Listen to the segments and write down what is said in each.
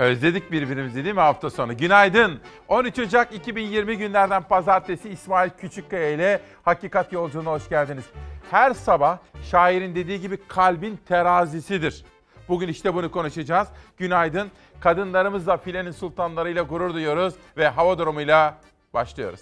Özledik birbirimizi değil mi hafta sonu? Günaydın. 13 Ocak 2020 günlerden pazartesi İsmail Küçükkaya ile Hakikat Yolculuğuna hoş geldiniz. Her sabah şairin dediği gibi kalbin terazisidir. Bugün işte bunu konuşacağız. Günaydın. Kadınlarımızla filenin sultanlarıyla gurur duyuyoruz ve hava durumuyla başlıyoruz.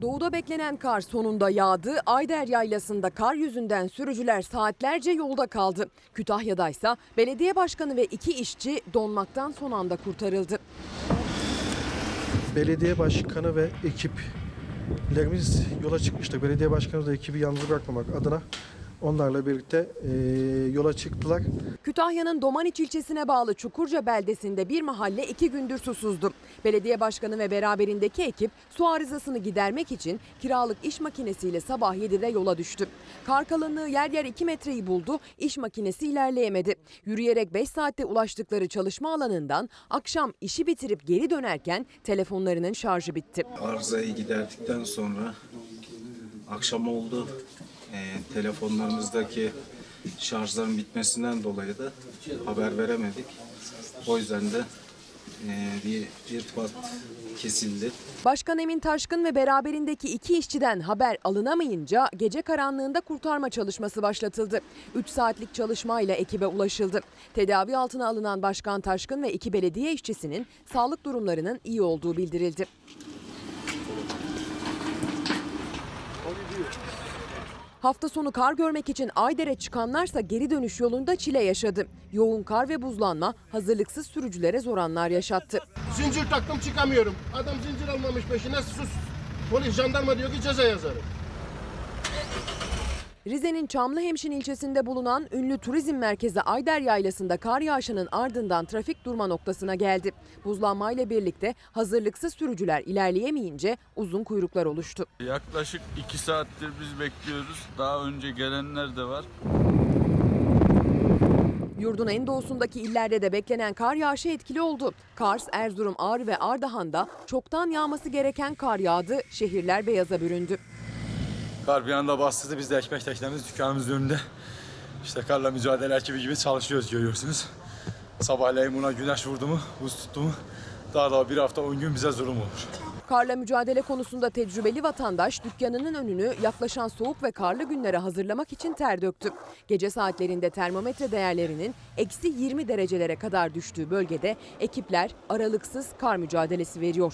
Doğuda beklenen kar sonunda yağdı. Ayder Yaylası'nda kar yüzünden sürücüler saatlerce yolda kaldı. Kütahya'daysa belediye başkanı ve iki işçi donmaktan son anda kurtarıldı. belediye başkanı ve ekiplerimiz yola çıkmıştık. Belediye başkanı da ekibi yalnız bırakmamak adına onlarla birlikte eee, yola çıktılar. Kütahya'nın Domaniç ilçesine bağlı Çukurca beldesinde bir mahalle iki gündür susuzdu. Belediye başkanı ve beraberindeki ekip su arızasını gidermek için kiralık iş makinesiyle sabah 7'de yola düştü. Kar kalınlığı yer yer 2 metreyi buldu, iş makinesi ilerleyemedi. Yürüyerek 5 saatte ulaştıkları çalışma alanından akşam işi bitirip geri dönerken telefonlarının şarjı bitti. arızayı giderdikten sonra akşam oldu. Ee, telefonlarımızdaki şarjların bitmesinden dolayı da haber veremedik. O yüzden de e, bir irtibat kesildi. Başkan Emin Taşkın ve beraberindeki iki işçiden haber alınamayınca gece karanlığında kurtarma çalışması başlatıldı. 3 saatlik çalışmayla ekibe ulaşıldı. Tedavi altına alınan Başkan Taşkın ve iki belediye işçisinin sağlık durumlarının iyi olduğu bildirildi. Hafta sonu kar görmek için Ayder'e çıkanlarsa geri dönüş yolunda çile yaşadı. Yoğun kar ve buzlanma hazırlıksız sürücülere zor anlar yaşattı. Zincir taktım çıkamıyorum. Adam zincir almamış peşine sus. Polis jandarma diyor ki ceza yazarım. Rize'nin Çamlıhemşin ilçesinde bulunan ünlü turizm merkezi Ayder Yaylası'nda kar yağışının ardından trafik durma noktasına geldi. Buzlanmayla birlikte hazırlıksız sürücüler ilerleyemeyince uzun kuyruklar oluştu. Yaklaşık 2 saattir biz bekliyoruz. Daha önce gelenler de var. Yurdun en doğusundaki illerde de beklenen kar yağışı etkili oldu. Kars, Erzurum, Ağrı ve Ardahan'da çoktan yağması gereken kar yağdı, şehirler beyaza büründü. Kar bir anda bastırdı. Biz de ekmek teknemiz dükkanımızın önünde. İşte karla mücadele ekibi gibi çalışıyoruz görüyorsunuz. Sabahleyin buna güneş vurdu mu, buz tuttu mu daha da bir hafta 10 gün bize zulüm olur. Karla mücadele konusunda tecrübeli vatandaş dükkanının önünü yaklaşan soğuk ve karlı günlere hazırlamak için ter döktü. Gece saatlerinde termometre değerlerinin eksi 20 derecelere kadar düştüğü bölgede ekipler aralıksız kar mücadelesi veriyor.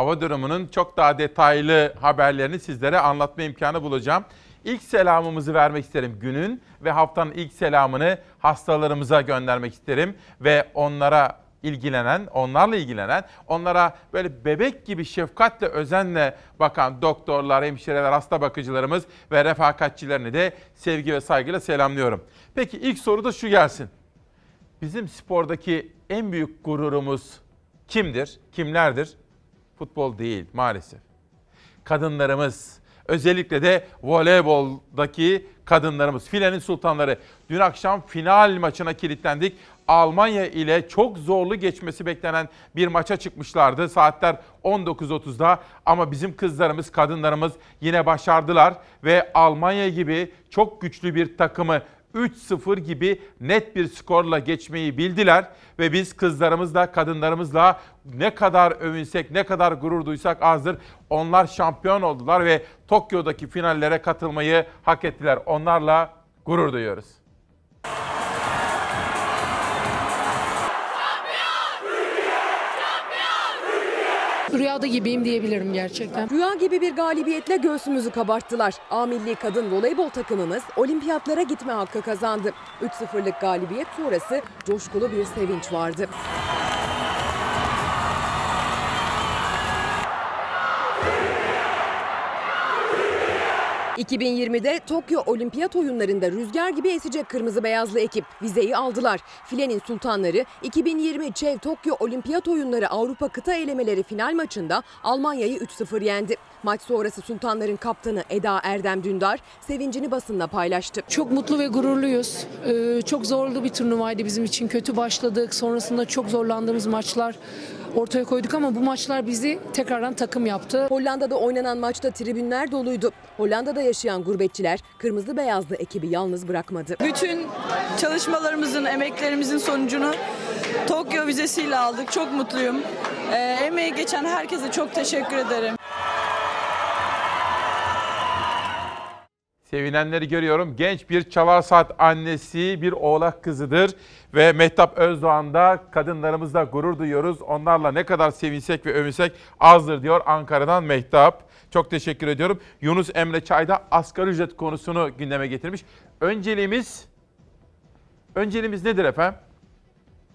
Hava durumunun çok daha detaylı haberlerini sizlere anlatma imkanı bulacağım. İlk selamımızı vermek isterim günün ve haftanın ilk selamını hastalarımıza göndermek isterim ve onlara ilgilenen, onlarla ilgilenen, onlara böyle bebek gibi şefkatle, özenle bakan doktorlar, hemşireler, hasta bakıcılarımız ve refakatçilerini de sevgi ve saygıyla selamlıyorum. Peki ilk soru da şu gelsin. Bizim spordaki en büyük gururumuz kimdir? Kimlerdir? Futbol değil maalesef. Kadınlarımız, özellikle de voleyboldaki kadınlarımız, filenin sultanları. Dün akşam final maçına kilitlendik. Almanya ile çok zorlu geçmesi beklenen bir maça çıkmışlardı. Saatler 19.30'da ama bizim kızlarımız, kadınlarımız yine başardılar ve Almanya gibi çok güçlü bir takımı 3-0 gibi net bir skorla geçmeyi bildiler ve biz kızlarımızla, kadınlarımızla ne kadar övünsek, ne kadar gurur duysak azdır. Onlar şampiyon oldular ve Tokyo'daki finallere katılmayı hak ettiler. Onlarla gurur duyuyoruz. Rüyada gibiyim diyebilirim gerçekten. Rüya gibi bir galibiyetle göğsümüzü kabarttılar. A milli kadın voleybol takımımız olimpiyatlara gitme hakkı kazandı. 3-0'lık galibiyet sonrası coşkulu bir sevinç vardı. ...2020'de Tokyo Olimpiyat Oyunları'nda rüzgar gibi esecek kırmızı beyazlı ekip vizeyi aldılar. Filenin sultanları 2020 Çev Tokyo Olimpiyat Oyunları Avrupa kıta elemeleri final maçında Almanya'yı 3-0 yendi. Maç sonrası sultanların kaptanı Eda Erdem Dündar sevincini basınla paylaştı. Çok mutlu ve gururluyuz. Ee, çok zorlu bir turnuvaydı bizim için. Kötü başladık. Sonrasında çok zorlandığımız maçlar ortaya koyduk ama bu maçlar bizi tekrardan takım yaptı. Hollanda'da oynanan maçta tribünler doluydu. Hollanda'da yaşayan gurbetçiler kırmızı beyazlı ekibi yalnız bırakmadı. Bütün çalışmalarımızın, emeklerimizin sonucunu Tokyo vizesiyle aldık. Çok mutluyum. Ee, emeği geçen herkese çok teşekkür ederim. Sevinenleri görüyorum. Genç bir çalar saat annesi, bir oğlak kızıdır. Ve Mehtap Özdoğan'da kadınlarımızla gurur duyuyoruz. Onlarla ne kadar sevinsek ve övünsek azdır diyor Ankara'dan Mehtap. Çok teşekkür ediyorum. Yunus Emre Çay'da asgari ücret konusunu gündeme getirmiş. Önceliğimiz, önceliğimiz nedir efendim?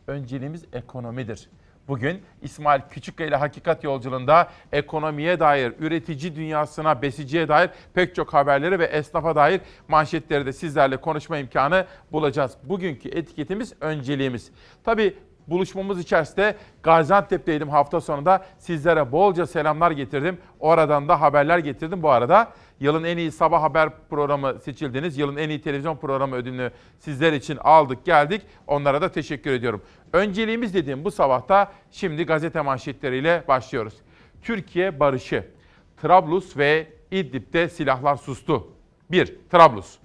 Önceliğimiz ekonomidir. Bugün İsmail Küçükkaya ile Hakikat Yolculuğunda ekonomiye dair, üretici dünyasına, besiciye dair pek çok haberleri ve esnafa dair manşetleri de sizlerle konuşma imkanı bulacağız. Bugünkü etiketimiz önceliğimiz. Tabii buluşmamız içerisinde Gaziantep'teydim hafta sonunda. Sizlere bolca selamlar getirdim. Oradan da haberler getirdim. Bu arada yılın en iyi sabah haber programı seçildiniz. Yılın en iyi televizyon programı ödülünü sizler için aldık geldik. Onlara da teşekkür ediyorum. Önceliğimiz dediğim bu sabahta şimdi gazete manşetleriyle başlıyoruz. Türkiye barışı. Trablus ve İdlib'de silahlar sustu. 1. Trablus.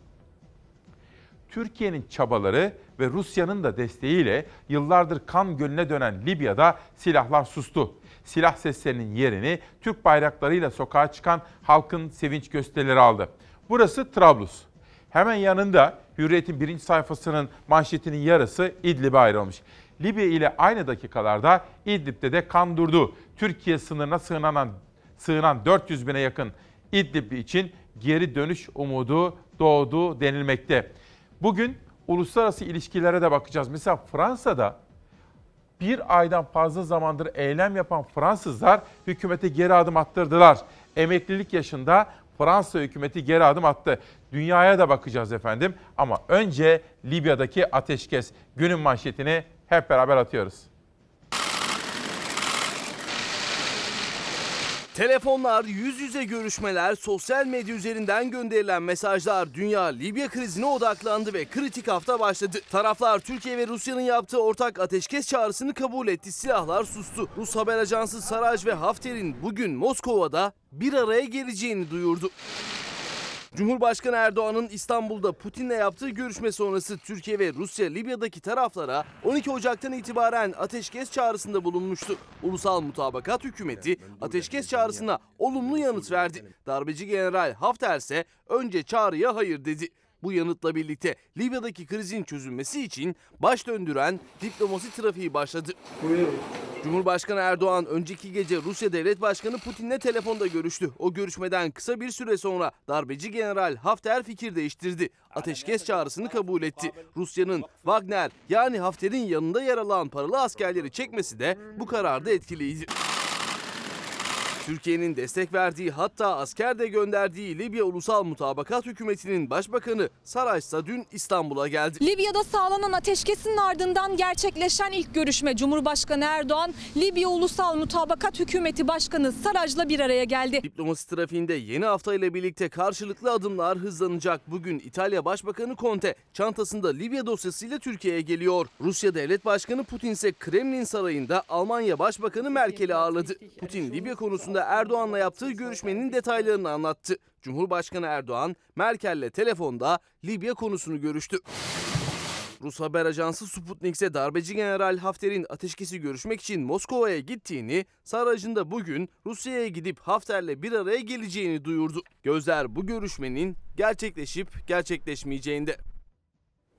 Türkiye'nin çabaları ve Rusya'nın da desteğiyle yıllardır kan gölüne dönen Libya'da silahlar sustu. Silah seslerinin yerini Türk bayraklarıyla sokağa çıkan halkın sevinç gösterileri aldı. Burası Trablus. Hemen yanında Hürriyet'in birinci sayfasının manşetinin yarısı İdlib'e ayrılmış. Libya ile aynı dakikalarda İdlib'de de kan durdu. Türkiye sınırına sığınan, sığınan 400 bine yakın İdlib'li için geri dönüş umudu doğdu denilmekte. Bugün uluslararası ilişkilere de bakacağız. Mesela Fransa'da bir aydan fazla zamandır eylem yapan Fransızlar hükümete geri adım attırdılar. Emeklilik yaşında Fransa hükümeti geri adım attı. Dünyaya da bakacağız efendim ama önce Libya'daki ateşkes günün manşetini hep beraber atıyoruz. Telefonlar, yüz yüze görüşmeler, sosyal medya üzerinden gönderilen mesajlar dünya Libya krizine odaklandı ve kritik hafta başladı. Taraflar Türkiye ve Rusya'nın yaptığı ortak ateşkes çağrısını kabul etti. Silahlar sustu. Rus haber ajansı Saraj ve Hafter'in bugün Moskova'da bir araya geleceğini duyurdu. Cumhurbaşkanı Erdoğan'ın İstanbul'da Putin'le yaptığı görüşme sonrası Türkiye ve Rusya Libya'daki taraflara 12 Ocak'tan itibaren ateşkes çağrısında bulunmuştu. Ulusal Mutabakat Hükümeti ateşkes çağrısına olumlu yanıt verdi. Darbeci General Hafter ise önce çağrıya hayır dedi. Bu yanıtla birlikte Libya'daki krizin çözülmesi için baş döndüren diplomasi trafiği başladı. Cumhurbaşkanı Erdoğan önceki gece Rusya Devlet Başkanı Putin'le telefonda görüştü. O görüşmeden kısa bir süre sonra darbeci General Hafter fikir değiştirdi. Ateşkes çağrısını kabul etti. Rusya'nın Wagner yani Hafter'in yanında yer alan paralı askerleri çekmesi de bu kararda etkiliydi. Türkiye'nin destek verdiği hatta asker de gönderdiği Libya Ulusal Mutabakat Hükümeti'nin başbakanı Saraysa dün İstanbul'a geldi. Libya'da sağlanan ateşkesin ardından gerçekleşen ilk görüşme Cumhurbaşkanı Erdoğan, Libya Ulusal Mutabakat Hükümeti Başkanı Saraj'la bir araya geldi. Diplomasi trafiğinde yeni hafta ile birlikte karşılıklı adımlar hızlanacak. Bugün İtalya Başbakanı Conte çantasında Libya dosyasıyla Türkiye'ye geliyor. Rusya Devlet Başkanı Putin ise Kremlin Sarayı'nda Almanya Başbakanı Merkel'i ağırladı. Putin Libya konusunda Erdoğan'la yaptığı görüşmenin detaylarını anlattı. Cumhurbaşkanı Erdoğan Merkel'le telefonda Libya konusunu görüştü. Rus haber ajansı Sputnik ise darbeci General Hafter'in ateşkesi görüşmek için Moskova'ya gittiğini, Saraj'ın bugün Rusya'ya gidip Hafter'le bir araya geleceğini duyurdu. Gözler bu görüşmenin gerçekleşip gerçekleşmeyeceğinde.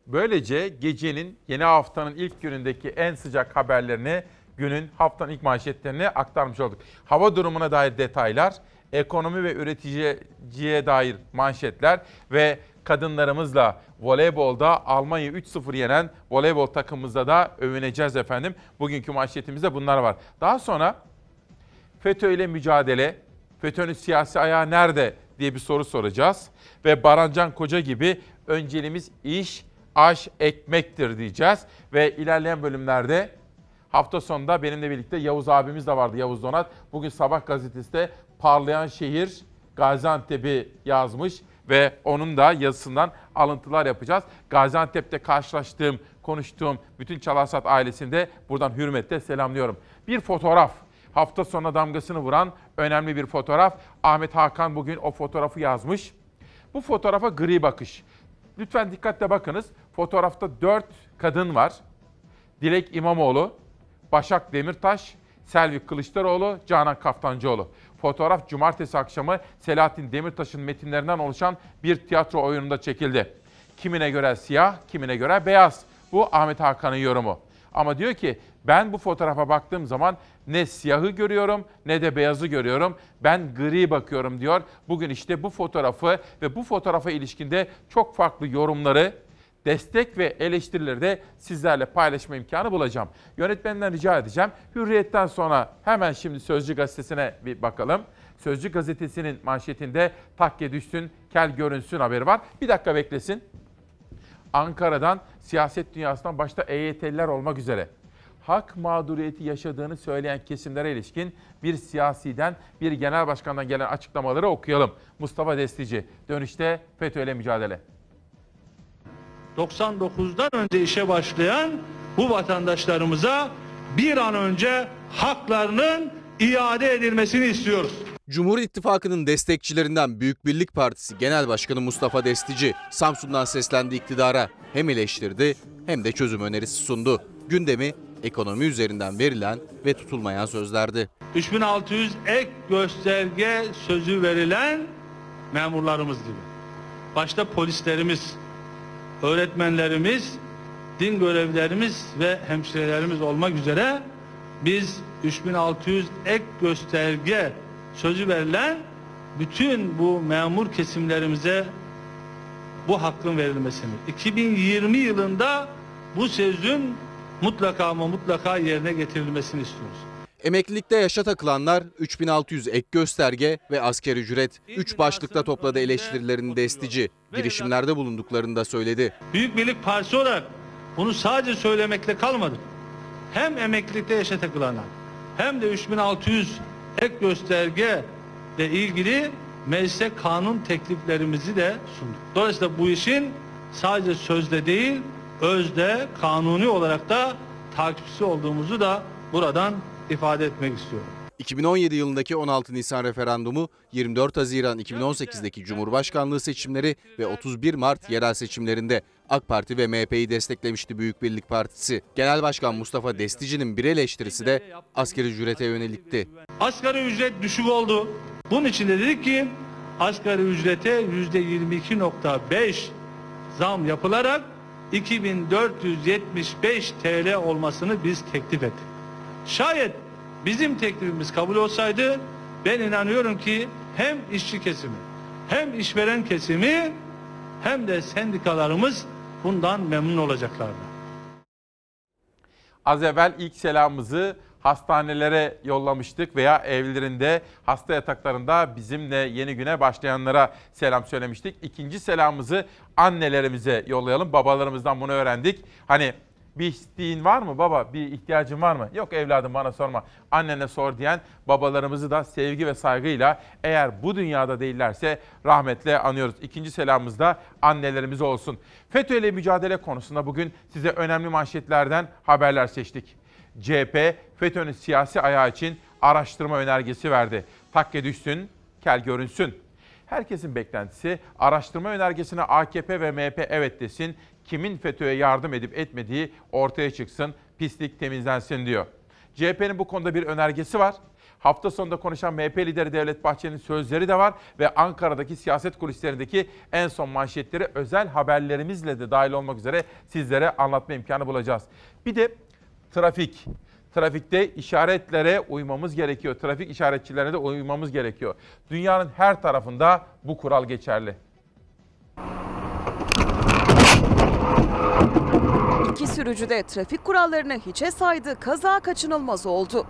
Böylece gecenin yeni haftanın ilk günündeki en sıcak haberlerini günün haftanın ilk manşetlerini aktarmış olduk. Hava durumuna dair detaylar, ekonomi ve üreticiye dair manşetler ve kadınlarımızla voleybolda Almanya 3-0 yenen voleybol takımımızda da övüneceğiz efendim. Bugünkü manşetimizde bunlar var. Daha sonra FETÖ ile mücadele, FETÖ'nün siyasi ayağı nerede diye bir soru soracağız. Ve Barancan Koca gibi önceliğimiz iş, aş, ekmektir diyeceğiz. Ve ilerleyen bölümlerde hafta sonunda benimle birlikte Yavuz abimiz de vardı Yavuz Donat. Bugün Sabah gazetesinde parlayan şehir Gaziantep'i yazmış ve onun da yazısından alıntılar yapacağız. Gaziantep'te karşılaştığım konuştuğum bütün Çalarsat ailesinde buradan hürmetle selamlıyorum. Bir fotoğraf hafta sonuna damgasını vuran önemli bir fotoğraf. Ahmet Hakan bugün o fotoğrafı yazmış. Bu fotoğrafa gri bakış. Lütfen dikkatle bakınız. Fotoğrafta dört kadın var. Dilek İmamoğlu, Başak Demirtaş, Selvi Kılıçdaroğlu, Canan Kaftancıoğlu. Fotoğraf cumartesi akşamı Selahattin Demirtaş'ın metinlerinden oluşan bir tiyatro oyununda çekildi. Kimine göre siyah, kimine göre beyaz. Bu Ahmet Hakan'ın yorumu. Ama diyor ki ben bu fotoğrafa baktığım zaman ne siyahı görüyorum ne de beyazı görüyorum. Ben gri bakıyorum diyor. Bugün işte bu fotoğrafı ve bu fotoğrafa ilişkinde çok farklı yorumları, destek ve eleştirileri de sizlerle paylaşma imkanı bulacağım. Yönetmenden rica edeceğim. Hürriyetten sonra hemen şimdi Sözcü Gazetesi'ne bir bakalım. Sözcü Gazetesi'nin manşetinde takke düşsün, kel görünsün haberi var. Bir dakika beklesin. Ankara'dan siyaset dünyasından başta EYT'liler olmak üzere hak mağduriyeti yaşadığını söyleyen kesimlere ilişkin bir siyasiden, bir genel başkandan gelen açıklamaları okuyalım. Mustafa Destici, dönüşte FETÖ'yle mücadele. 99'dan önce işe başlayan bu vatandaşlarımıza bir an önce haklarının iade edilmesini istiyoruz. Cumhur İttifakı'nın destekçilerinden Büyük Birlik Partisi Genel Başkanı Mustafa Destici, Samsun'dan seslendi iktidara. Hem eleştirdi hem de çözüm önerisi sundu. Gündemi ekonomi üzerinden verilen ve tutulmayan sözlerdi. 3600 ek gösterge sözü verilen memurlarımız gibi. Başta polislerimiz, öğretmenlerimiz, din görevlilerimiz ve hemşirelerimiz olmak üzere biz 3600 ek gösterge sözü verilen bütün bu memur kesimlerimize bu hakkın verilmesini 2020 yılında bu sözün mutlaka ama mutlaka yerine getirilmesini istiyoruz. Emeklilikte yaşa takılanlar 3600 ek gösterge ve asgari ücret 3 başlıkta topladı eleştirilerini destici. Girişimlerde bulunduklarını da söyledi. Büyük Birlik Partisi olarak bunu sadece söylemekle kalmadık. Hem emeklilikte yaşa takılanlar hem de 3600 ek gösterge ile ilgili meclise kanun tekliflerimizi de sunduk. Dolayısıyla bu işin sadece sözde değil, özde, kanuni olarak da takipçisi olduğumuzu da buradan ifade etmek istiyorum. 2017 yılındaki 16 Nisan referandumu, 24 Haziran 2018'deki Cumhurbaşkanlığı seçimleri ve 31 Mart yerel seçimlerinde AK Parti ve MHP'yi desteklemişti Büyük Birlik Partisi. Genel Başkan Mustafa Destici'nin bir eleştirisi de asgari ücrete yönelikti. Asgari ücret düşük oldu. Bunun için de dedik ki asgari ücrete %22.5 zam yapılarak 2475 TL olmasını biz teklif ettik. Şayet bizim teklifimiz kabul olsaydı ben inanıyorum ki hem işçi kesimi hem işveren kesimi hem de sendikalarımız bundan memnun olacaklardı. Az evvel ilk selamımızı hastanelere yollamıştık veya evlerinde, hasta yataklarında bizimle yeni güne başlayanlara selam söylemiştik. İkinci selamımızı annelerimize yollayalım. Babalarımızdan bunu öğrendik. Hani bir isteğin var mı baba? Bir ihtiyacın var mı? Yok evladım bana sorma. Annene sor diyen babalarımızı da sevgi ve saygıyla eğer bu dünyada değillerse rahmetle anıyoruz. İkinci selamımız da annelerimize olsun. FETÖ ile mücadele konusunda bugün size önemli manşetlerden haberler seçtik. CHP, FETÖ'nün siyasi ayağı için araştırma önergesi verdi. Takke düşsün, kel görünsün. Herkesin beklentisi araştırma önergesine AKP ve MHP evet desin, kimin FETÖ'ye yardım edip etmediği ortaya çıksın, pislik temizlensin diyor. CHP'nin bu konuda bir önergesi var. Hafta sonunda konuşan MHP lideri Devlet Bahçeli'nin sözleri de var ve Ankara'daki siyaset kulislerindeki en son manşetleri özel haberlerimizle de dahil olmak üzere sizlere anlatma imkanı bulacağız. Bir de trafik. Trafikte işaretlere uymamız gerekiyor. Trafik işaretçilerine de uymamız gerekiyor. Dünyanın her tarafında bu kural geçerli. İki sürücü de trafik kurallarını hiçe saydı, kaza kaçınılmaz oldu.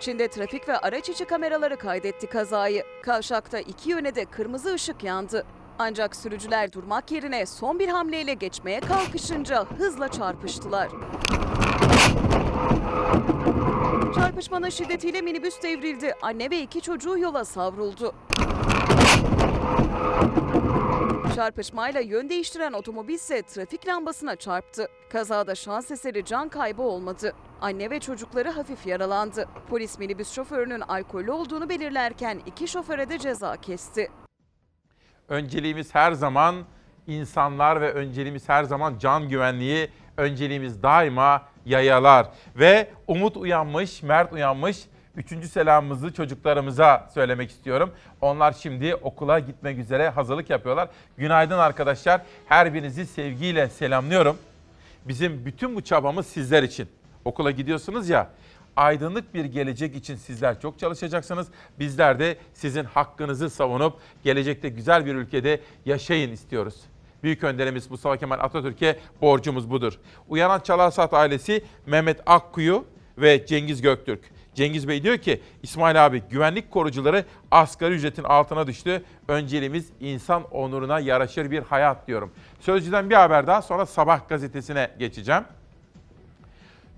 Çin'de trafik ve araç içi kameraları kaydetti kazayı. Kavşakta iki yöne de kırmızı ışık yandı. Ancak sürücüler durmak yerine son bir hamleyle geçmeye kalkışınca hızla çarpıştılar. Çarpışmanın şiddetiyle minibüs devrildi. Anne ve iki çocuğu yola savruldu. Çarpışmayla yön değiştiren otomobil ise trafik lambasına çarptı. Kazada şans eseri can kaybı olmadı. Anne ve çocukları hafif yaralandı. Polis minibüs şoförünün alkollü olduğunu belirlerken iki şoföre de ceza kesti. Önceliğimiz her zaman insanlar ve önceliğimiz her zaman can güvenliği, önceliğimiz daima yayalar. Ve Umut uyanmış, Mert uyanmış. Üçüncü selamımızı çocuklarımıza söylemek istiyorum. Onlar şimdi okula gitmek üzere hazırlık yapıyorlar. Günaydın arkadaşlar. Her birinizi sevgiyle selamlıyorum. Bizim bütün bu çabamız sizler için. Okula gidiyorsunuz ya, aydınlık bir gelecek için sizler çok çalışacaksınız. Bizler de sizin hakkınızı savunup gelecekte güzel bir ülkede yaşayın istiyoruz. Büyük önderimiz Mustafa Kemal Atatürk'e borcumuz budur. Uyanan Çalarsat ailesi Mehmet Akkuyu ve Cengiz Göktürk. Cengiz Bey diyor ki İsmail abi güvenlik korucuları asgari ücretin altına düştü. Önceliğimiz insan onuruna yaraşır bir hayat diyorum. Sözcüden bir haber daha sonra Sabah gazetesine geçeceğim.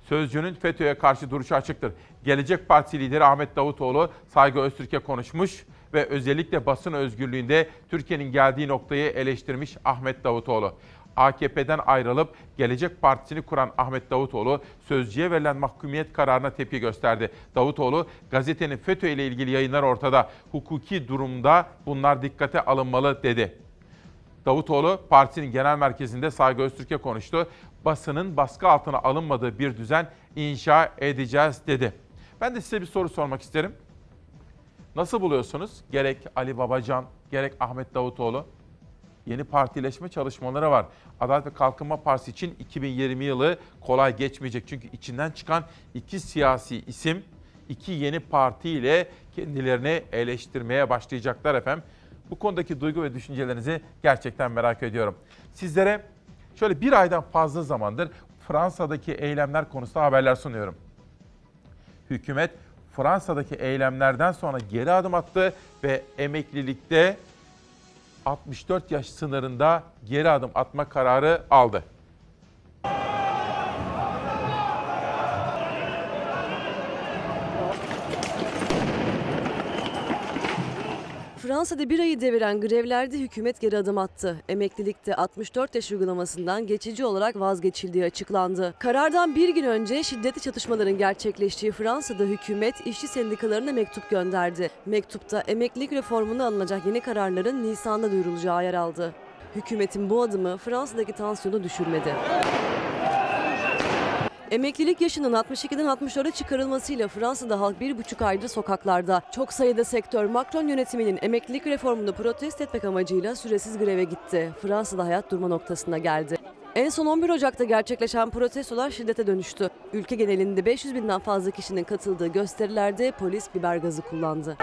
Sözcünün FETÖ'ye karşı duruşu açıktır. Gelecek Partisi lideri Ahmet Davutoğlu Saygı Öztürk'e konuşmuş ve özellikle basın özgürlüğünde Türkiye'nin geldiği noktayı eleştirmiş Ahmet Davutoğlu. AKP'den ayrılıp Gelecek Partisi'ni kuran Ahmet Davutoğlu sözcüye verilen mahkumiyet kararına tepki gösterdi. Davutoğlu gazetenin FETÖ ile ilgili yayınlar ortada. Hukuki durumda bunlar dikkate alınmalı dedi. Davutoğlu partisinin genel merkezinde Saygı Öztürk'e konuştu. Basının baskı altına alınmadığı bir düzen inşa edeceğiz dedi. Ben de size bir soru sormak isterim. Nasıl buluyorsunuz? Gerek Ali Babacan, gerek Ahmet Davutoğlu yeni partileşme çalışmaları var. Adalet ve Kalkınma Partisi için 2020 yılı kolay geçmeyecek. Çünkü içinden çıkan iki siyasi isim iki yeni partiyle kendilerini eleştirmeye başlayacaklar efendim. Bu konudaki duygu ve düşüncelerinizi gerçekten merak ediyorum. Sizlere şöyle bir aydan fazla zamandır Fransa'daki eylemler konusunda haberler sunuyorum. Hükümet Fransa'daki eylemlerden sonra geri adım attı ve emeklilikte 64 yaş sınırında geri adım atma kararı aldı. Fransa'da bir ayı deviren grevlerde hükümet geri adım attı. Emeklilikte 64 yaş uygulamasından geçici olarak vazgeçildiği açıklandı. Karardan bir gün önce şiddetli çatışmaların gerçekleştiği Fransa'da hükümet işçi sendikalarına mektup gönderdi. Mektupta emeklilik reformuna alınacak yeni kararların Nisan'da duyurulacağı yer aldı. Hükümetin bu adımı Fransa'daki tansiyonu düşürmedi. Emeklilik yaşının 62'den 64'e çıkarılmasıyla Fransa'da halk bir buçuk aydır sokaklarda. Çok sayıda sektör Macron yönetiminin emeklilik reformunu protesto etmek amacıyla süresiz greve gitti. Fransa'da hayat durma noktasına geldi. En son 11 Ocak'ta gerçekleşen protestolar şiddete dönüştü. Ülke genelinde 500 binden fazla kişinin katıldığı gösterilerde polis biber gazı kullandı.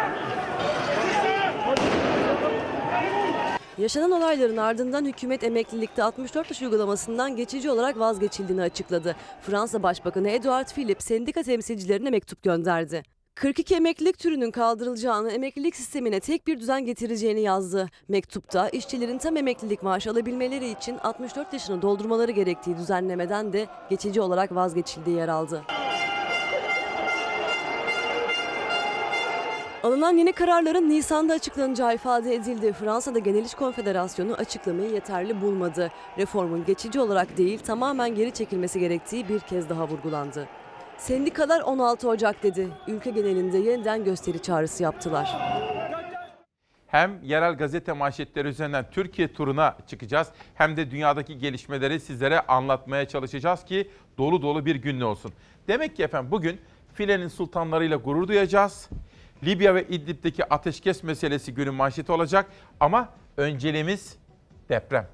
Yaşanan olayların ardından hükümet emeklilikte 64 yaş uygulamasından geçici olarak vazgeçildiğini açıkladı. Fransa Başbakanı Edouard Philippe sendika temsilcilerine mektup gönderdi. 42 emeklilik türünün kaldırılacağını, emeklilik sistemine tek bir düzen getireceğini yazdı. Mektupta işçilerin tam emeklilik maaşı alabilmeleri için 64 yaşını doldurmaları gerektiği düzenlemeden de geçici olarak vazgeçildiği yer aldı. Alınan yeni kararların Nisan'da açıklanacağı ifade edildi. Fransa'da Genel İş Konfederasyonu açıklamayı yeterli bulmadı. Reformun geçici olarak değil tamamen geri çekilmesi gerektiği bir kez daha vurgulandı. Sendikalar 16 Ocak dedi. Ülke genelinde yeniden gösteri çağrısı yaptılar. Hem yerel gazete manşetleri üzerinden Türkiye turuna çıkacağız hem de dünyadaki gelişmeleri sizlere anlatmaya çalışacağız ki dolu dolu bir gün olsun. Demek ki efendim bugün filenin sultanlarıyla gurur duyacağız. Libya ve İdlib'deki ateşkes meselesi günün manşeti olacak ama önceliğimiz deprem.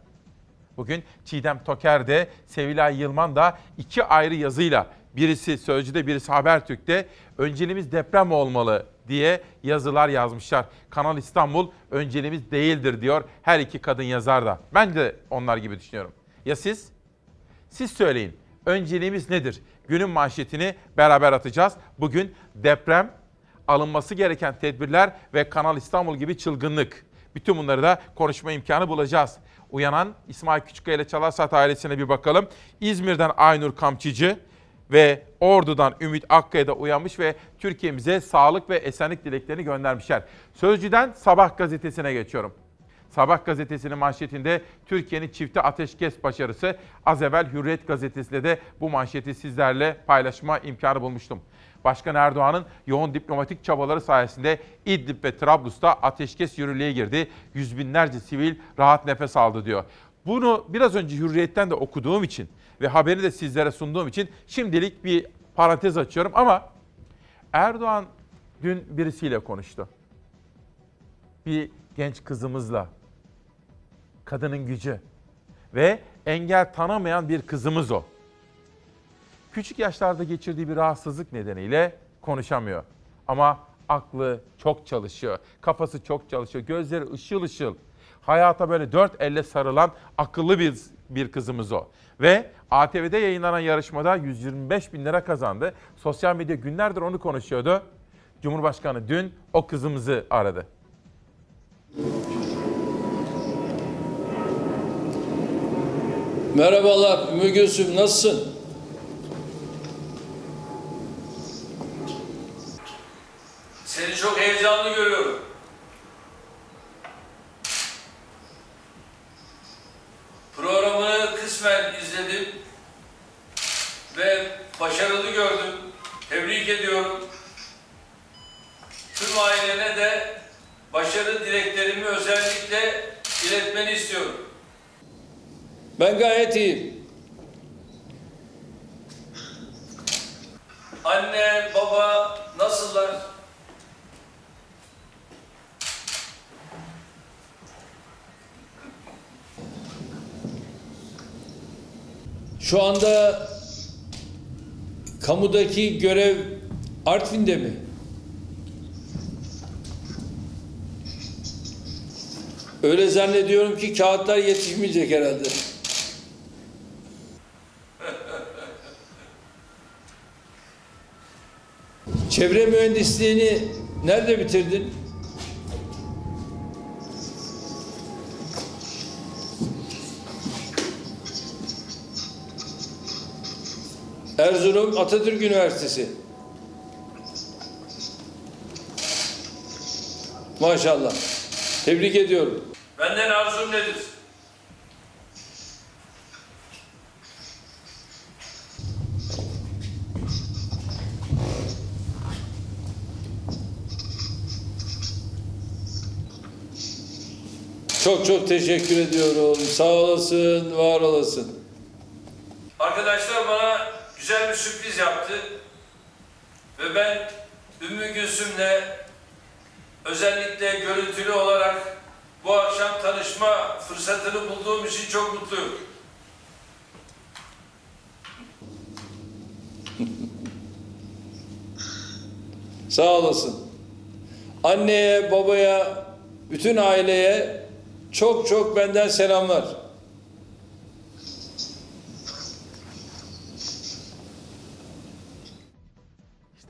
Bugün Çiğdem Toker de Sevilay Yılman da iki ayrı yazıyla birisi Sözcü'de birisi Habertürk'te önceliğimiz deprem olmalı diye yazılar yazmışlar. Kanal İstanbul önceliğimiz değildir diyor her iki kadın yazar da. Ben de onlar gibi düşünüyorum. Ya siz? Siz söyleyin. Önceliğimiz nedir? Günün manşetini beraber atacağız. Bugün deprem, alınması gereken tedbirler ve Kanal İstanbul gibi çılgınlık. Bütün bunları da konuşma imkanı bulacağız. Uyanan İsmail Küçükkaya ile Çalarsat ailesine bir bakalım. İzmir'den Aynur Kamçıcı ve Ordu'dan Ümit Akkaya da uyanmış ve Türkiye'mize sağlık ve esenlik dileklerini göndermişler. Sözcü'den Sabah gazetesine geçiyorum. Sabah gazetesinin manşetinde Türkiye'nin çifte ateşkes başarısı. Az evvel Hürriyet gazetesiyle de bu manşeti sizlerle paylaşma imkanı bulmuştum. Başkan Erdoğan'ın yoğun diplomatik çabaları sayesinde İdlib ve Trablus'ta ateşkes yürürlüğe girdi. Yüz binlerce sivil rahat nefes aldı diyor. Bunu biraz önce Hürriyet'ten de okuduğum için ve haberi de sizlere sunduğum için şimdilik bir parantez açıyorum ama Erdoğan dün birisiyle konuştu. Bir genç kızımızla kadının gücü ve engel tanımayan bir kızımız o. Küçük yaşlarda geçirdiği bir rahatsızlık nedeniyle konuşamıyor. Ama aklı çok çalışıyor. Kafası çok çalışıyor. Gözleri ışıl ışıl. Hayata böyle dört elle sarılan akıllı bir, bir kızımız o. Ve ATV'de yayınlanan yarışmada 125 bin lira kazandı. Sosyal medya günlerdir onu konuşuyordu. Cumhurbaşkanı dün o kızımızı aradı. Merhabalar Ümmü Gülsüm nasılsın? Seni çok heyecanlı görüyorum. Programını kısmen izledim ve başarılı gördüm. Tebrik ediyorum. Tüm ailene de başarı dileklerimi özellikle iletmeni istiyorum. Ben gayet iyiyim. Anne, baba nasıllar? Şu anda kamudaki görev Artvin'de mi? Öyle zannediyorum ki kağıtlar yetişmeyecek herhalde. Çevre mühendisliğini nerede bitirdin? Erzurum Atatürk Üniversitesi. Maşallah. Tebrik ediyorum. Benden arzum nedir? Çok çok teşekkür ediyorum. Sağ olasın, var olasın. Güzel bir sürpriz yaptı. Ve ben Ümmü Gülsüm'le özellikle görüntülü olarak bu akşam tanışma fırsatını bulduğum için çok mutluyum. Sağ olasın. Anneye, babaya, bütün aileye çok çok benden selamlar.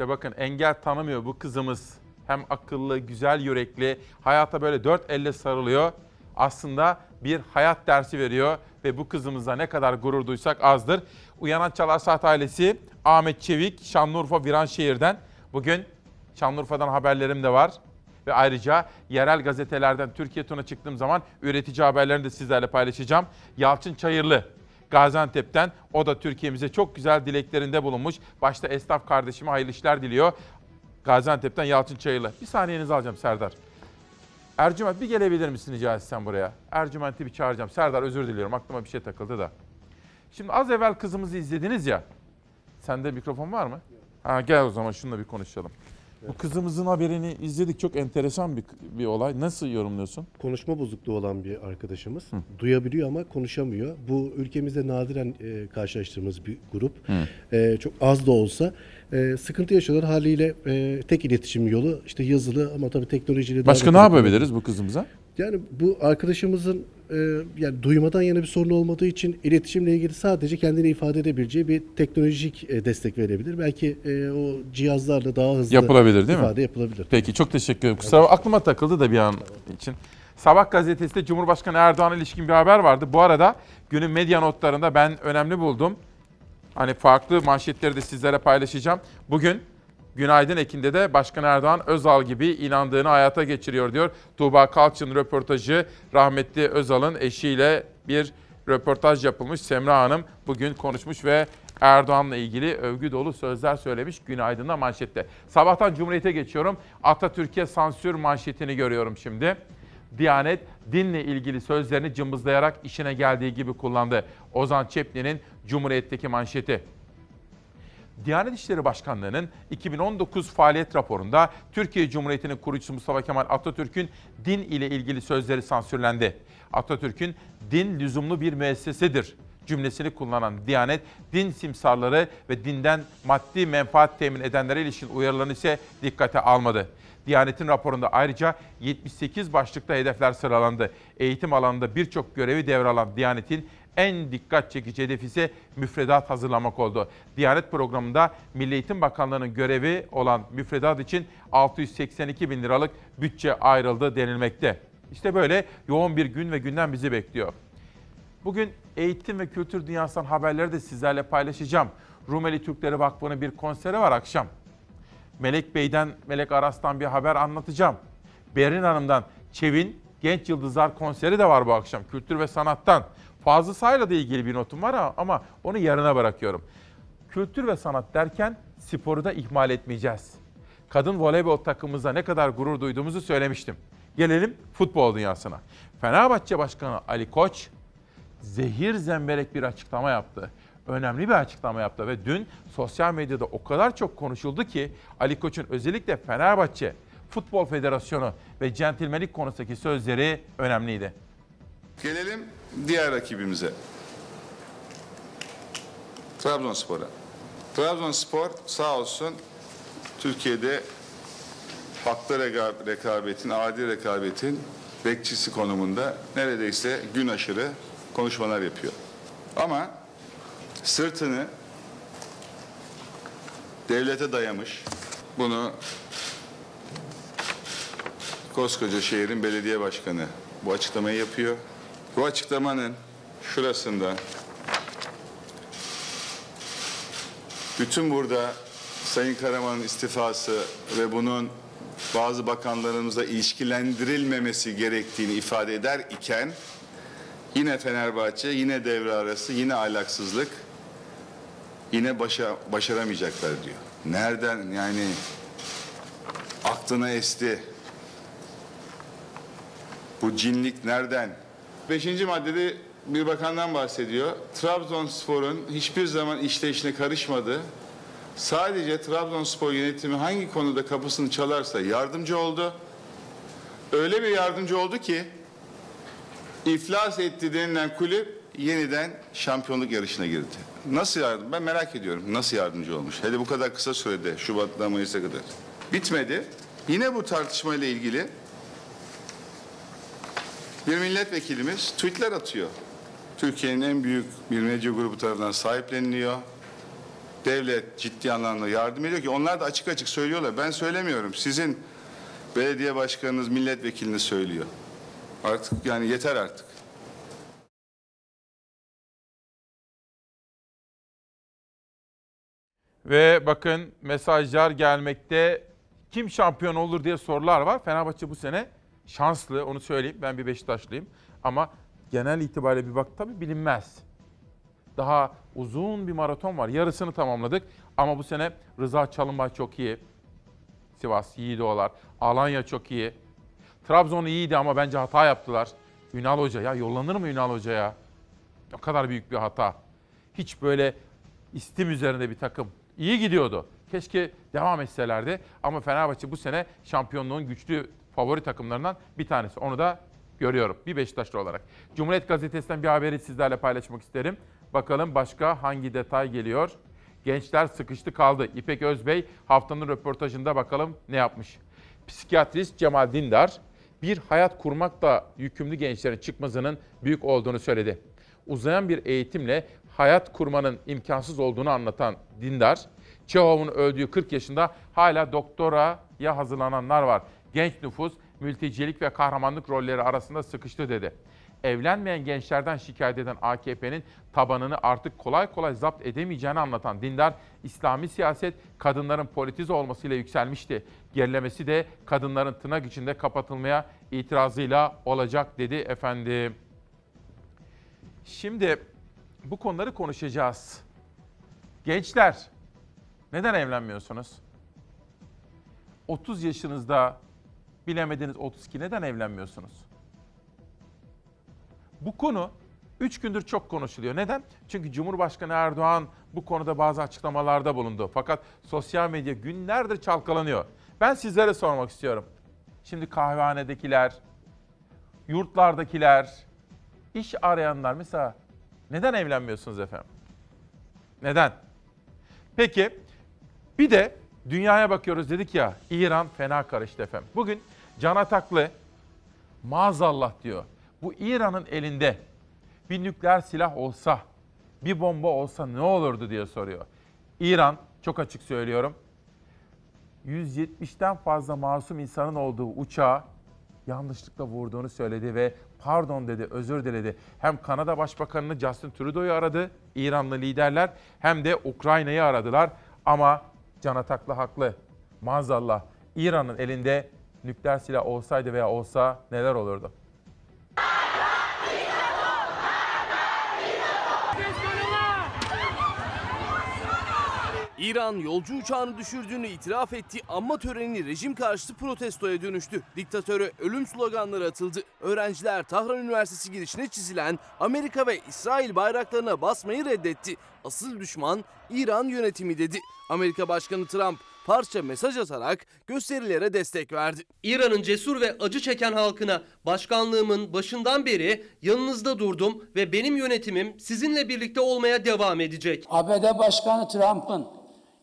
İşte bakın engel tanımıyor bu kızımız. Hem akıllı, güzel yürekli, hayata böyle dört elle sarılıyor. Aslında bir hayat dersi veriyor ve bu kızımızla ne kadar gurur duysak azdır. Uyanan Çalar Saat ailesi Ahmet Çevik, Şanlıurfa Viranşehir'den. Bugün Şanlıurfa'dan haberlerim de var. Ve ayrıca yerel gazetelerden Türkiye turuna çıktığım zaman üretici haberlerini de sizlerle paylaşacağım. Yalçın Çayırlı, Gaziantep'ten o da Türkiye'mize çok güzel dileklerinde bulunmuş. Başta esnaf kardeşime hayırlı işler diliyor. Gaziantep'ten Yalçın Çayırlı. Bir saniyenizi alacağım Serdar. Ercüment bir gelebilir misin rica etsem buraya? Ercüment'i bir çağıracağım. Serdar özür diliyorum aklıma bir şey takıldı da. Şimdi az evvel kızımızı izlediniz ya. Sende mikrofon var mı? Ha, gel o zaman şununla bir konuşalım. Bu kızımızın haberini izledik. Çok enteresan bir, bir olay. Nasıl yorumluyorsun? Konuşma bozukluğu olan bir arkadaşımız. Duyabiliyor ama konuşamıyor. Bu ülkemizde nadiren e, karşılaştığımız bir grup. E, çok az da olsa e, sıkıntı yaşıyorlar. Haliyle e, tek iletişim yolu işte yazılı ama tabii teknolojiyle... Başka ne yapabiliriz bu kızımıza? Yani bu arkadaşımızın e, yani duymadan yana bir sorun olmadığı için iletişimle ilgili sadece kendini ifade edebileceği bir teknolojik e, destek verebilir. Belki e, o cihazlarla daha hızlı Yapılabilir değil mi? ifade yapılabilir. Peki çok teşekkür ederim. Kusura bakma, aklıma takıldı da bir an için. Sabah gazetesinde Cumhurbaşkanı Erdoğan'a ilişkin bir haber vardı. Bu arada günün medya notlarında ben önemli buldum. Hani farklı manşetleri de sizlere paylaşacağım. Bugün Günaydın Ekin'de de Başkan Erdoğan Özal gibi inandığını hayata geçiriyor diyor. Tuğba Kalçın röportajı rahmetli Özal'ın eşiyle bir röportaj yapılmış. Semra Hanım bugün konuşmuş ve Erdoğan'la ilgili övgü dolu sözler söylemiş Günaydın'da manşette. Sabahtan Cumhuriyet'e geçiyorum. Atatürk'e sansür manşetini görüyorum şimdi. Diyanet dinle ilgili sözlerini cımbızlayarak işine geldiği gibi kullandı. Ozan Çepli'nin Cumhuriyet'teki manşeti. Diyanet İşleri Başkanlığı'nın 2019 faaliyet raporunda Türkiye Cumhuriyeti'nin kurucusu Mustafa Kemal Atatürk'ün din ile ilgili sözleri sansürlendi. Atatürk'ün din lüzumlu bir müessesedir cümlesini kullanan Diyanet, din simsarları ve dinden maddi menfaat temin edenlere ilişkin uyarılarını ise dikkate almadı. Diyanet'in raporunda ayrıca 78 başlıkta hedefler sıralandı. Eğitim alanında birçok görevi devralan Diyanet'in en dikkat çekici hedefi ise müfredat hazırlamak oldu. Diyanet programında Milli Eğitim Bakanlığı'nın görevi olan müfredat için 682 bin liralık bütçe ayrıldı denilmekte. İşte böyle yoğun bir gün ve günden bizi bekliyor. Bugün eğitim ve kültür dünyasından haberleri de sizlerle paylaşacağım. Rumeli Türkleri Vakfı'nın bir konseri var akşam. Melek Bey'den, Melek Aras'tan bir haber anlatacağım. Berin Hanım'dan Çevin Genç Yıldızlar konseri de var bu akşam. Kültür ve sanattan. Fazıl Say'la da ilgili bir notum var ama onu yarına bırakıyorum. Kültür ve sanat derken sporu da ihmal etmeyeceğiz. Kadın voleybol takımımıza ne kadar gurur duyduğumuzu söylemiştim. Gelelim futbol dünyasına. Fenerbahçe Başkanı Ali Koç zehir zemberek bir açıklama yaptı. Önemli bir açıklama yaptı ve dün sosyal medyada o kadar çok konuşuldu ki Ali Koç'un özellikle Fenerbahçe Futbol Federasyonu ve centilmenlik konusundaki sözleri önemliydi. Gelelim diğer rakibimize. Trabzonspor'a. Trabzonspor sağ olsun Türkiye'de haklı reka- rekabetin, adil rekabetin bekçisi konumunda neredeyse gün aşırı konuşmalar yapıyor. Ama sırtını devlete dayamış. Bunu koskoca şehrin belediye başkanı bu açıklamayı yapıyor. Bu açıklamanın şurasında bütün burada Sayın Karaman'ın istifası ve bunun bazı bakanlarımızla ilişkilendirilmemesi gerektiğini ifade eder iken yine Fenerbahçe, yine devre arası, yine ahlaksızlık, yine başa, başaramayacaklar diyor. Nereden yani aklına esti? Bu cinlik nereden? Beşinci maddede bir bakandan bahsediyor. Trabzonspor'un hiçbir zaman işleyişine karışmadı. Sadece Trabzonspor yönetimi hangi konuda kapısını çalarsa yardımcı oldu. Öyle bir yardımcı oldu ki iflas etti denilen kulüp yeniden şampiyonluk yarışına girdi. Nasıl yardım? Ben merak ediyorum. Nasıl yardımcı olmuş? Hele bu kadar kısa sürede Şubat'tan Mayıs'a kadar. Bitmedi. Yine bu tartışmayla ilgili bir milletvekilimiz tweetler atıyor. Türkiye'nin en büyük bir medya grubu tarafından sahipleniliyor. Devlet ciddi anlamda yardım ediyor ki onlar da açık açık söylüyorlar. Ben söylemiyorum. Sizin belediye başkanınız, milletvekiliniz söylüyor. Artık yani yeter artık. Ve bakın mesajlar gelmekte. Kim şampiyon olur diye sorular var. Fenerbahçe bu sene şanslı onu söyleyeyim. Ben bir Beşiktaşlıyım. Ama genel itibariyle bir bak tabii bilinmez. Daha uzun bir maraton var. Yarısını tamamladık. Ama bu sene Rıza Çalınbay çok iyi. Sivas, Yiğidoğlar. Alanya çok iyi. Trabzon iyiydi ama bence hata yaptılar. Ünal Hoca ya yollanır mı Ünal Hoca ya? O kadar büyük bir hata. Hiç böyle istim üzerinde bir takım. İyi gidiyordu. Keşke devam etselerdi. Ama Fenerbahçe bu sene şampiyonluğun güçlü favori takımlarından bir tanesi. Onu da görüyorum bir Beşiktaşlı olarak. Cumhuriyet Gazetesi'nden bir haberi sizlerle paylaşmak isterim. Bakalım başka hangi detay geliyor? Gençler sıkıştı kaldı. İpek Özbey haftanın röportajında bakalım ne yapmış. Psikiyatrist Cemal Dindar bir hayat kurmakla yükümlü gençlerin çıkmazının büyük olduğunu söyledi. Uzayan bir eğitimle hayat kurmanın imkansız olduğunu anlatan Dindar, Çehov'un öldüğü 40 yaşında hala doktoraya hazırlananlar var. Genç nüfus mültecilik ve kahramanlık rolleri arasında sıkıştı dedi. evlenmeyen gençlerden şikayet eden AKP'nin tabanını artık kolay kolay zapt edemeyeceğini anlatan dindar İslami siyaset kadınların politize olmasıyla yükselmişti. Gerilemesi de kadınların tırnak içinde kapatılmaya itirazıyla olacak dedi efendim. Şimdi bu konuları konuşacağız. Gençler neden evlenmiyorsunuz? 30 yaşınızda bilemediniz 32 neden evlenmiyorsunuz? Bu konu 3 gündür çok konuşuluyor. Neden? Çünkü Cumhurbaşkanı Erdoğan bu konuda bazı açıklamalarda bulundu. Fakat sosyal medya günlerdir çalkalanıyor. Ben sizlere sormak istiyorum. Şimdi kahvehanedekiler, yurtlardakiler, iş arayanlar mesela neden evlenmiyorsunuz efendim? Neden? Peki bir de dünyaya bakıyoruz dedik ya İran fena karıştı efendim. Bugün Can Ataklı maazallah diyor. Bu İran'ın elinde bir nükleer silah olsa, bir bomba olsa ne olurdu diye soruyor. İran çok açık söylüyorum. 170'ten fazla masum insanın olduğu uçağı yanlışlıkla vurduğunu söyledi ve pardon dedi, özür diledi. Hem Kanada Başbakanını Justin Trudeau'yu aradı, İranlı liderler hem de Ukrayna'yı aradılar. Ama Can Ataklı haklı. Maazallah İran'ın elinde nükleer silah olsaydı veya olsa neler olurdu? İran yolcu uçağını düşürdüğünü itiraf etti ama töreni rejim karşıtı protestoya dönüştü. Diktatöre ölüm sloganları atıldı. Öğrenciler Tahran Üniversitesi girişine çizilen Amerika ve İsrail bayraklarına basmayı reddetti. Asıl düşman İran yönetimi dedi. Amerika Başkanı Trump parça mesaj atarak gösterilere destek verdi. İran'ın cesur ve acı çeken halkına başkanlığımın başından beri yanınızda durdum ve benim yönetimim sizinle birlikte olmaya devam edecek. ABD Başkanı Trump'ın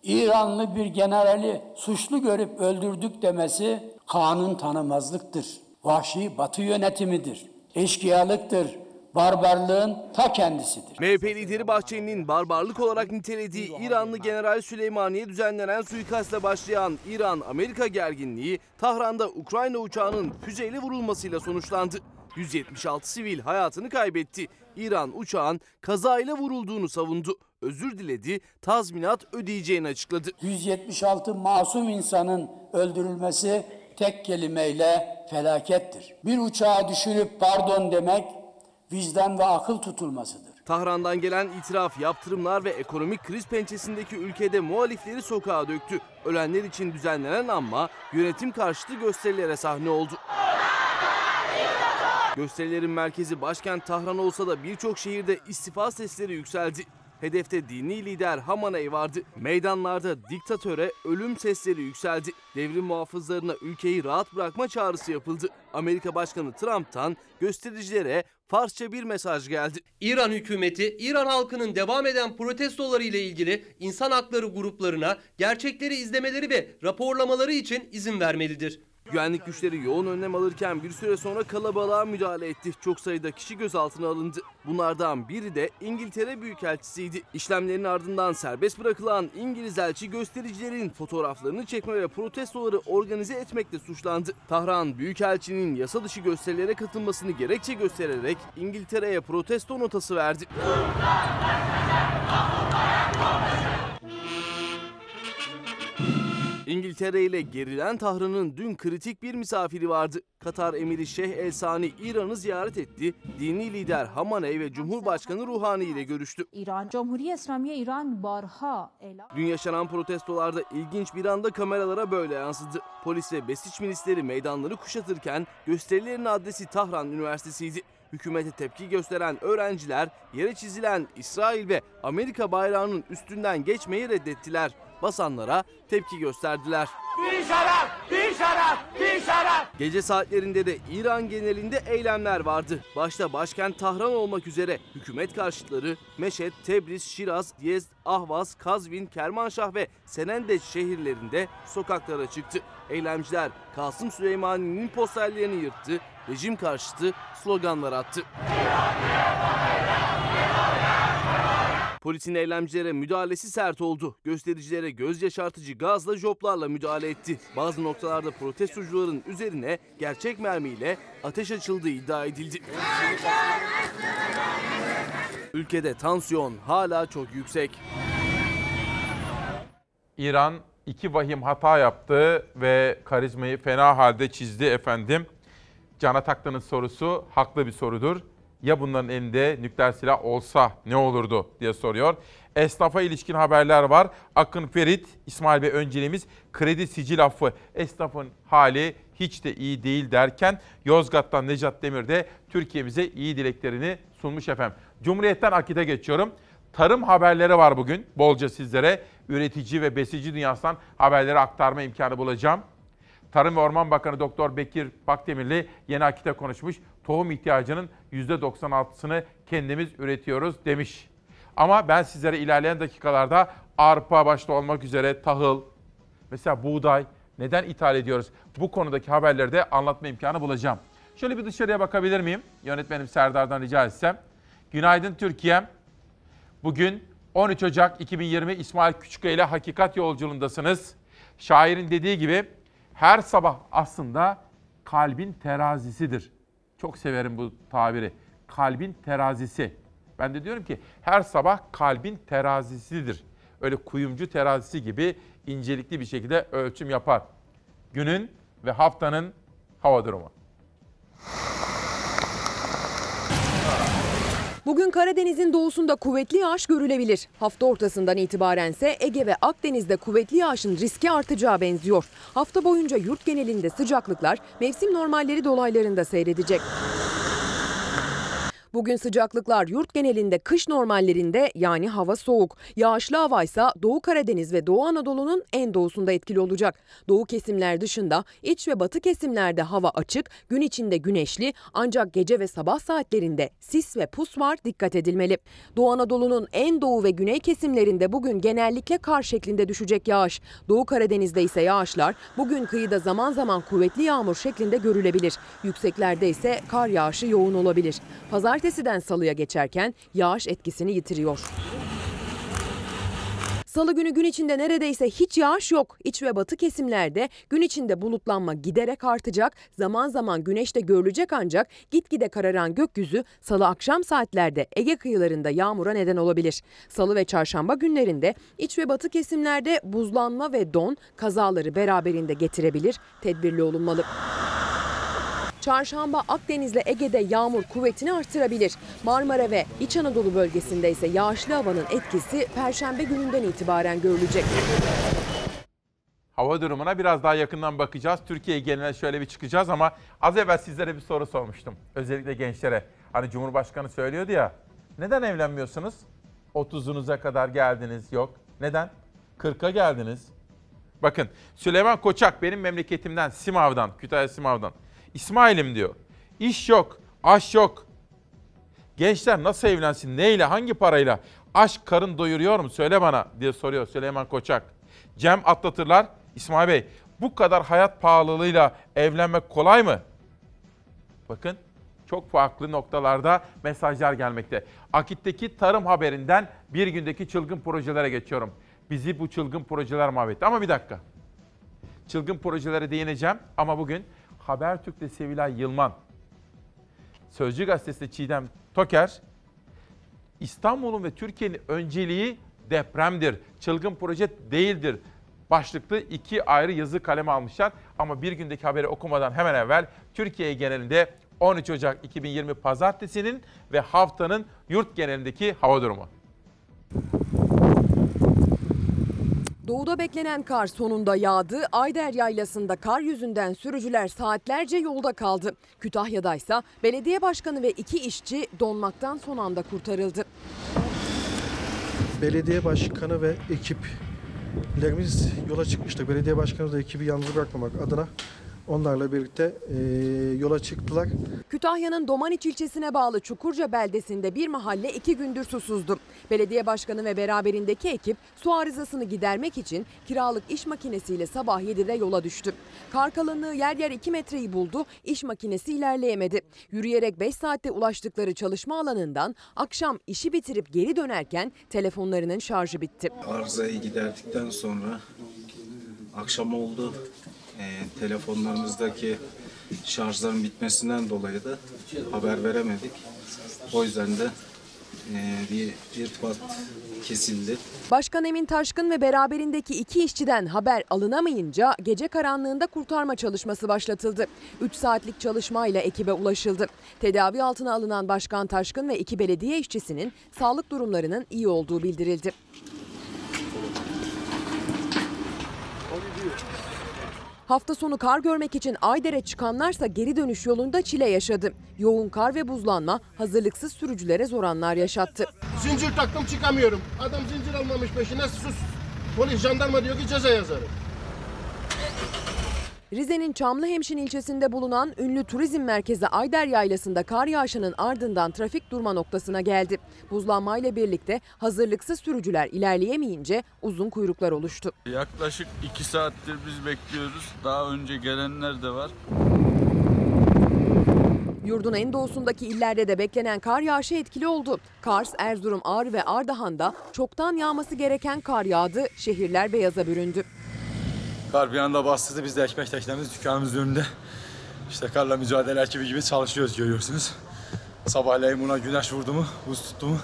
İranlı bir generali suçlu görüp öldürdük demesi kanun tanımazlıktır. Vahşi batı yönetimidir. Eşkıyalıktır. Barbarlığın ta kendisidir. MHP lideri Bahçeli'nin barbarlık olarak nitelediği İranlı General Süleymaniye düzenlenen suikastle başlayan İran-Amerika gerginliği Tahran'da Ukrayna uçağının füzeyle vurulmasıyla sonuçlandı. 176 sivil hayatını kaybetti. İran uçağın kazayla vurulduğunu savundu. Özür diledi, tazminat ödeyeceğini açıkladı. 176 masum insanın öldürülmesi tek kelimeyle felakettir. Bir uçağı düşürüp pardon demek vicdan ve akıl tutulmasıdır. Tahran'dan gelen itiraf, yaptırımlar ve ekonomik kriz pençesindeki ülkede muhalifleri sokağa döktü. Ölenler için düzenlenen anma yönetim karşıtı gösterilere sahne oldu. Gösterilerin merkezi başkent Tahran olsa da birçok şehirde istifa sesleri yükseldi. Hedefte dini lider Hamaney vardı. Meydanlarda diktatöre ölüm sesleri yükseldi. Devrim muhafızlarına ülkeyi rahat bırakma çağrısı yapıldı. Amerika Başkanı Trump'tan göstericilere Farsça bir mesaj geldi. İran hükümeti, İran halkının devam eden protestoları ile ilgili insan hakları gruplarına gerçekleri izlemeleri ve raporlamaları için izin vermelidir. Güvenlik güçleri yoğun önlem alırken bir süre sonra kalabalığa müdahale etti. Çok sayıda kişi gözaltına alındı. Bunlardan biri de İngiltere Büyükelçisiydi. İşlemlerin ardından serbest bırakılan İngiliz elçi göstericilerin fotoğraflarını çekme ve protestoları organize etmekle suçlandı. Tahran Büyükelçinin yasa dışı gösterilere katılmasını gerekçe göstererek İngiltere'ye protesto notası verdi. İngiltere ile gerilen tahrının dün kritik bir misafiri vardı. Katar emiri Şeyh El Sani İran'ı ziyaret etti. Dini lider Hamaney ve Cumhurbaşkanı Ruhani ile görüştü. İran, Cumhuriyet İslamiye İran barha. Dün yaşanan protestolarda ilginç bir anda kameralara böyle yansıdı. Polis ve besiç milisleri meydanları kuşatırken gösterilerin adresi Tahran Üniversitesi'ydi. Hükümete tepki gösteren öğrenciler yere çizilen İsrail ve Amerika bayrağının üstünden geçmeyi reddettiler. Basanlara tepki gösterdiler. Bir şarap, bir şarap, bir şarap. Gece saatlerinde de İran genelinde eylemler vardı. Başta başkent Tahran olmak üzere hükümet karşıtları Meşet, Tebriz, Şiraz, Yezd, Ahvaz, Kazvin, Kermanşah ve Senendeç şehirlerinde sokaklara çıktı. Eylemciler Kasım Süleymani'nin posterlerini yırttı, rejim karşıtı sloganlar attı. Polisin eylemcilere müdahalesi sert oldu. Göstericilere göz yaşartıcı gazla joplarla müdahale etti. Bazı noktalarda protestocuların üzerine gerçek mermiyle ateş açıldığı iddia edildi. Ülkede tansiyon hala çok yüksek. İran iki vahim hata yaptı ve karizmayı fena halde çizdi efendim. Can Ataklı'nın sorusu haklı bir sorudur. Ya bunların elinde nükleer silah olsa ne olurdu diye soruyor. Esnafa ilişkin haberler var. Akın Ferit, İsmail Bey önceliğimiz kredi sicil affı. Esnafın hali hiç de iyi değil derken Yozgat'tan Necat Demir de Türkiye'mize iyi dileklerini sunmuş efendim. Cumhuriyet'ten Akit'e geçiyorum. Tarım haberleri var bugün. Bolca sizlere üretici ve besici dünyasından haberleri aktarma imkanı bulacağım. Tarım ve Orman Bakanı Doktor Bekir Bakdemirli yeni akite konuşmuş. Tohum ihtiyacının %96'sını kendimiz üretiyoruz demiş. Ama ben sizlere ilerleyen dakikalarda arpa başta olmak üzere tahıl, mesela buğday neden ithal ediyoruz? Bu konudaki haberleri de anlatma imkanı bulacağım. Şöyle bir dışarıya bakabilir miyim? Yönetmenim Serdar'dan rica etsem. Günaydın Türkiye. Bugün 13 Ocak 2020 İsmail Küçüköy ile Hakikat Yolculuğundasınız. Şairin dediği gibi her sabah aslında kalbin terazisidir. Çok severim bu tabiri. Kalbin terazisi. Ben de diyorum ki her sabah kalbin terazisidir. Öyle kuyumcu terazisi gibi incelikli bir şekilde ölçüm yapar. Günün ve haftanın hava durumu. Bugün Karadeniz'in doğusunda kuvvetli yağış görülebilir. Hafta ortasından itibaren ise Ege ve Akdeniz'de kuvvetli yağışın riski artacağı benziyor. Hafta boyunca yurt genelinde sıcaklıklar mevsim normalleri dolaylarında seyredecek. Bugün sıcaklıklar yurt genelinde kış normallerinde yani hava soğuk. Yağışlı hava ise Doğu Karadeniz ve Doğu Anadolu'nun en doğusunda etkili olacak. Doğu kesimler dışında iç ve batı kesimlerde hava açık, gün içinde güneşli ancak gece ve sabah saatlerinde sis ve pus var dikkat edilmeli. Doğu Anadolu'nun en doğu ve güney kesimlerinde bugün genellikle kar şeklinde düşecek yağış. Doğu Karadeniz'de ise yağışlar bugün kıyıda zaman zaman kuvvetli yağmur şeklinde görülebilir. Yükseklerde ise kar yağışı yoğun olabilir. Pazartesiden salıya geçerken yağış etkisini yitiriyor. Salı günü gün içinde neredeyse hiç yağış yok. İç ve batı kesimlerde gün içinde bulutlanma giderek artacak. Zaman zaman güneş de görülecek ancak gitgide kararan gökyüzü salı akşam saatlerde Ege kıyılarında yağmura neden olabilir. Salı ve çarşamba günlerinde iç ve batı kesimlerde buzlanma ve don kazaları beraberinde getirebilir. Tedbirli olunmalı. Çarşamba Akdeniz'le Ege'de yağmur kuvvetini artırabilir. Marmara ve İç Anadolu bölgesinde ise yağışlı havanın etkisi Perşembe gününden itibaren görülecek. Hava durumuna biraz daha yakından bakacağız. Türkiye geneline şöyle bir çıkacağız ama az evvel sizlere bir soru sormuştum. Özellikle gençlere. Hani Cumhurbaşkanı söylüyordu ya. Neden evlenmiyorsunuz? 30'unuza kadar geldiniz. Yok. Neden? 40'a geldiniz. Bakın Süleyman Koçak benim memleketimden Simav'dan, Kütahya Simav'dan. İsmail'im diyor. İş yok, aş yok. Gençler nasıl evlensin, neyle, hangi parayla? Aşk karın doyuruyor mu? Söyle bana diye soruyor Süleyman Koçak. Cem atlatırlar. İsmail Bey bu kadar hayat pahalılığıyla evlenmek kolay mı? Bakın çok farklı noktalarda mesajlar gelmekte. Akit'teki tarım haberinden bir gündeki çılgın projelere geçiyorum. Bizi bu çılgın projeler mahvetti. Ama bir dakika. Çılgın projelere değineceğim ama bugün Habertürk'te Sevilay Yılman, Sözcü Gazetesi'nde Çiğdem Toker, İstanbul'un ve Türkiye'nin önceliği depremdir, çılgın proje değildir başlıklı iki ayrı yazı kaleme almışlar. Ama bir gündeki haberi okumadan hemen evvel Türkiye genelinde 13 Ocak 2020 Pazartesi'nin ve haftanın yurt genelindeki hava durumu. Doğuda beklenen kar sonunda yağdı. Ayder Yaylası'nda kar yüzünden sürücüler saatlerce yolda kaldı. Kütahya'da ise belediye başkanı ve iki işçi donmaktan son anda kurtarıldı. Belediye başkanı ve ekiplerimiz yola çıkmıştık. Belediye başkanı da ekibi yalnız bırakmamak adına Onlarla birlikte e, yola çıktılar. Kütahya'nın Domaniç ilçesine bağlı Çukurca beldesinde bir mahalle iki gündür susuzdu. Belediye başkanı ve beraberindeki ekip su arızasını gidermek için kiralık iş makinesiyle sabah 7'de yola düştü. Kar kalınlığı yer yer 2 metreyi buldu, iş makinesi ilerleyemedi. Yürüyerek 5 saatte ulaştıkları çalışma alanından akşam işi bitirip geri dönerken telefonlarının şarjı bitti. Arızayı giderdikten sonra akşam oldu. Ee, telefonlarımızdaki şarjların bitmesinden dolayı da haber veremedik. O yüzden de e, bir irtibat kesildi. Başkan Emin Taşkın ve beraberindeki iki işçiden haber alınamayınca gece karanlığında kurtarma çalışması başlatıldı. 3 saatlik çalışmayla ekibe ulaşıldı. Tedavi altına alınan Başkan Taşkın ve iki belediye işçisinin sağlık durumlarının iyi olduğu bildirildi. Hafta sonu kar görmek için Ayder'e çıkanlarsa geri dönüş yolunda çile yaşadı. Yoğun kar ve buzlanma hazırlıksız sürücülere zor anlar yaşattı. Zincir taktım çıkamıyorum. Adam zincir almamış peşine sus. Polis jandarma diyor ki ceza yazarım. Rize'nin Çamlıhemşin ilçesinde bulunan ünlü turizm merkezi Ayder Yaylası'nda kar yağışının ardından trafik durma noktasına geldi. Buzlanmayla birlikte hazırlıksız sürücüler ilerleyemeyince uzun kuyruklar oluştu. Yaklaşık iki saattir biz bekliyoruz. Daha önce gelenler de var. Yurdun en doğusundaki illerde de beklenen kar yağışı etkili oldu. Kars, Erzurum, Ağrı ve Ardahan'da çoktan yağması gereken kar yağdı, şehirler beyaza büründü. Kar bir anda bastırdı. Biz de ekmek teknemiz dükkanımızın önünde. İşte karla mücadele ekibi gibi çalışıyoruz görüyorsunuz. Sabahleyin buna güneş vurdu mu, buz tuttu mu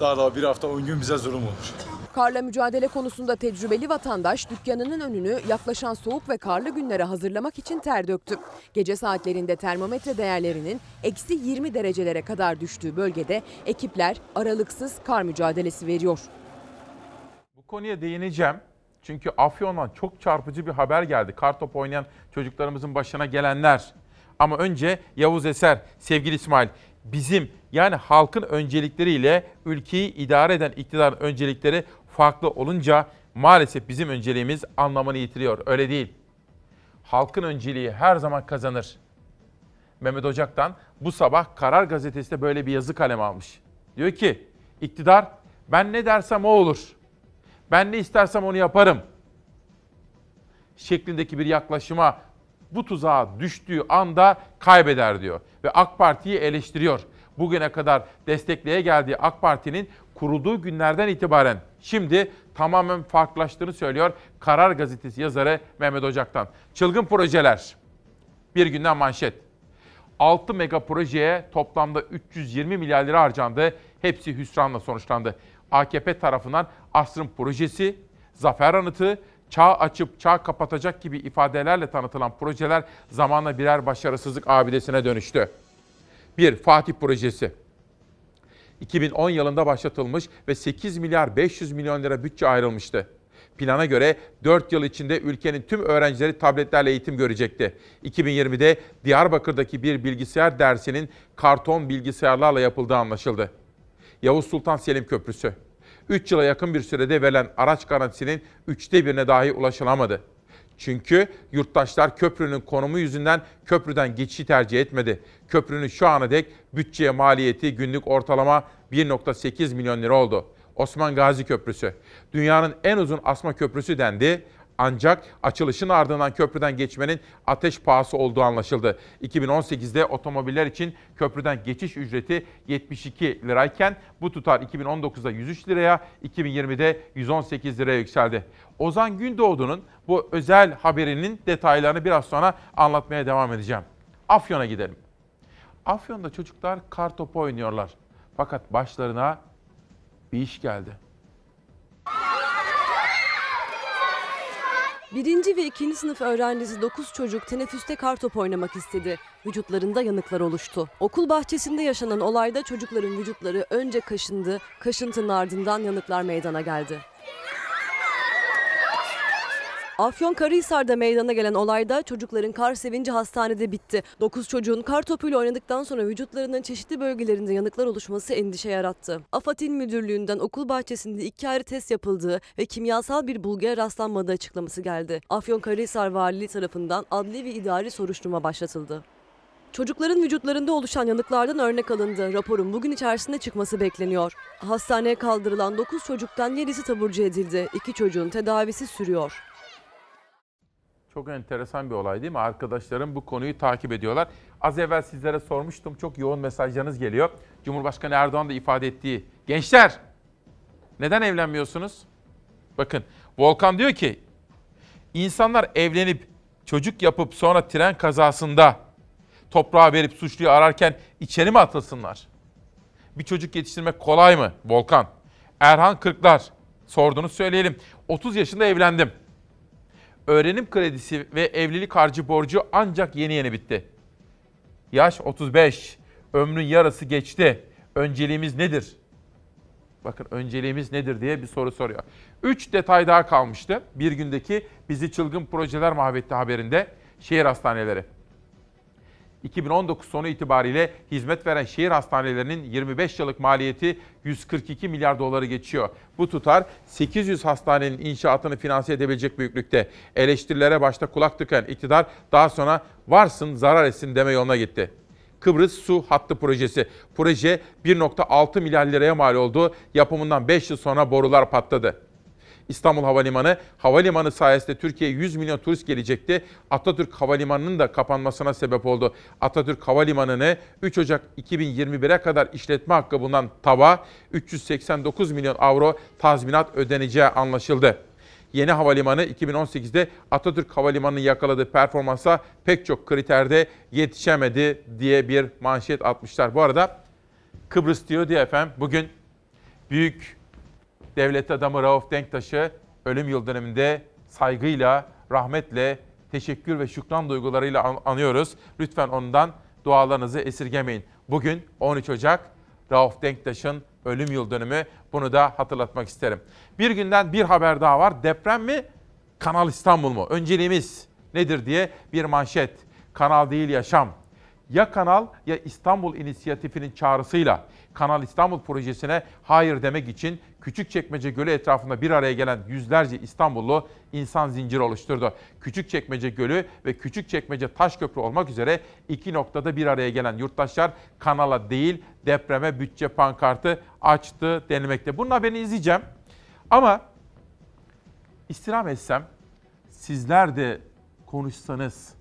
daha da bir hafta 10 gün bize zulüm olur. Karla mücadele konusunda tecrübeli vatandaş dükkanının önünü yaklaşan soğuk ve karlı günlere hazırlamak için ter döktü. Gece saatlerinde termometre değerlerinin eksi 20 derecelere kadar düştüğü bölgede ekipler aralıksız kar mücadelesi veriyor. Bu konuya değineceğim. Çünkü Afyon'dan çok çarpıcı bir haber geldi. Kartop oynayan çocuklarımızın başına gelenler. Ama önce Yavuz Eser, sevgili İsmail, bizim yani halkın öncelikleriyle ülkeyi idare eden iktidarın öncelikleri farklı olunca maalesef bizim önceliğimiz anlamını yitiriyor. Öyle değil. Halkın önceliği her zaman kazanır. Mehmet Ocak'tan bu sabah Karar Gazetesi'de böyle bir yazı kalem almış. Diyor ki iktidar ben ne dersem o olur. Ben ne istersem onu yaparım. Şeklindeki bir yaklaşıma bu tuzağa düştüğü anda kaybeder diyor. Ve AK Parti'yi eleştiriyor. Bugüne kadar destekleye geldiği AK Parti'nin kurulduğu günlerden itibaren şimdi tamamen farklılaştığını söylüyor Karar Gazetesi yazarı Mehmet Ocak'tan. Çılgın projeler. Bir günden manşet. 6 mega projeye toplamda 320 milyar lira harcandı. Hepsi hüsranla sonuçlandı. AKP tarafından asrın projesi, zafer anıtı, çağ açıp çağ kapatacak gibi ifadelerle tanıtılan projeler zamanla birer başarısızlık abidesine dönüştü. 1. Fatih Projesi. 2010 yılında başlatılmış ve 8 milyar 500 milyon lira bütçe ayrılmıştı. Plana göre 4 yıl içinde ülkenin tüm öğrencileri tabletlerle eğitim görecekti. 2020'de Diyarbakır'daki bir bilgisayar dersinin karton bilgisayarlarla yapıldığı anlaşıldı. Yavuz Sultan Selim Köprüsü. 3 yıla yakın bir sürede verilen araç garantisinin üçte birine dahi ulaşılamadı. Çünkü yurttaşlar köprünün konumu yüzünden köprüden geçişi tercih etmedi. Köprünün şu ana dek bütçeye maliyeti günlük ortalama 1.8 milyon lira oldu. Osman Gazi Köprüsü. Dünyanın en uzun asma köprüsü dendi. Ancak açılışın ardından köprüden geçmenin ateş pahası olduğu anlaşıldı. 2018'de otomobiller için köprüden geçiş ücreti 72 lirayken bu tutar 2019'da 103 liraya, 2020'de 118 liraya yükseldi. Ozan Gündoğdu'nun bu özel haberinin detaylarını biraz sonra anlatmaya devam edeceğim. Afyon'a gidelim. Afyon'da çocuklar kar topu oynuyorlar. Fakat başlarına bir iş geldi. Birinci ve ikinci sınıf öğrencisi 9 çocuk teneffüste kartop oynamak istedi. Vücutlarında yanıklar oluştu. Okul bahçesinde yaşanan olayda çocukların vücutları önce kaşındı, kaşıntının ardından yanıklar meydana geldi. Afyonkarahisar'da meydana gelen olayda çocukların kar sevinci hastanede bitti. 9 çocuğun kar topuyla oynadıktan sonra vücutlarının çeşitli bölgelerinde yanıklar oluşması endişe yarattı. AFAD İl Müdürlüğü'nden okul bahçesinde iki ayrı test yapıldığı ve kimyasal bir bulguya rastlanmadığı açıklaması geldi. Afyonkarahisar Valiliği tarafından adli ve idari soruşturma başlatıldı. Çocukların vücutlarında oluşan yanıklardan örnek alındı. Raporun bugün içerisinde çıkması bekleniyor. Hastaneye kaldırılan 9 çocuktan 7'si taburcu edildi. 2 çocuğun tedavisi sürüyor. Çok enteresan bir olay değil mi? Arkadaşlarım bu konuyu takip ediyorlar. Az evvel sizlere sormuştum. Çok yoğun mesajlarınız geliyor. Cumhurbaşkanı Erdoğan da ifade ettiği. Gençler neden evlenmiyorsunuz? Bakın Volkan diyor ki insanlar evlenip çocuk yapıp sonra tren kazasında toprağa verip suçluyu ararken içeri mi atılsınlar? Bir çocuk yetiştirmek kolay mı Volkan? Erhan Kırklar sorduğunu söyleyelim. 30 yaşında evlendim. Öğrenim kredisi ve evlilik harcı borcu ancak yeni yeni bitti. Yaş 35. Ömrün yarısı geçti. Önceliğimiz nedir? Bakın önceliğimiz nedir diye bir soru soruyor. Üç detay daha kalmıştı. Bir gündeki bizi çılgın projeler mahvetti haberinde. Şehir hastaneleri. 2019 sonu itibariyle hizmet veren şehir hastanelerinin 25 yıllık maliyeti 142 milyar doları geçiyor. Bu tutar 800 hastanenin inşaatını finanse edebilecek büyüklükte. Eleştirilere başta kulak tıkayan iktidar daha sonra varsın zarar etsin deme yoluna gitti. Kıbrıs Su Hattı Projesi. Proje 1.6 milyar liraya mal oldu. Yapımından 5 yıl sonra borular patladı. İstanbul Havalimanı, havalimanı sayesinde Türkiye'ye 100 milyon turist gelecekti. Atatürk Havalimanı'nın da kapanmasına sebep oldu. Atatürk Havalimanı'nı 3 Ocak 2021'e kadar işletme hakkı bulunan TAV'a 389 milyon avro tazminat ödeneceği anlaşıldı. Yeni havalimanı 2018'de Atatürk Havalimanı'nın yakaladığı performansa pek çok kriterde yetişemedi diye bir manşet atmışlar. Bu arada Kıbrıs diyor diye efendim bugün büyük devlet adamı Rauf Denktaş'ı ölüm yıl döneminde saygıyla, rahmetle, teşekkür ve şükran duygularıyla an- anıyoruz. Lütfen ondan dualarınızı esirgemeyin. Bugün 13 Ocak Rauf Denktaş'ın ölüm yıl dönümü. Bunu da hatırlatmak isterim. Bir günden bir haber daha var. Deprem mi? Kanal İstanbul mu? Önceliğimiz nedir diye bir manşet. Kanal değil yaşam. Ya Kanal ya İstanbul İnisiyatifi'nin çağrısıyla Kanal İstanbul projesine hayır demek için Küçükçekmece Gölü etrafında bir araya gelen yüzlerce İstanbullu insan zinciri oluşturdu. Küçükçekmece Gölü ve Küçükçekmece Taşköprü olmak üzere iki noktada bir araya gelen yurttaşlar kanala değil depreme bütçe pankartı açtı denilmekte. Bunun haberini izleyeceğim. Ama istirham etsem sizler de konuşsanız,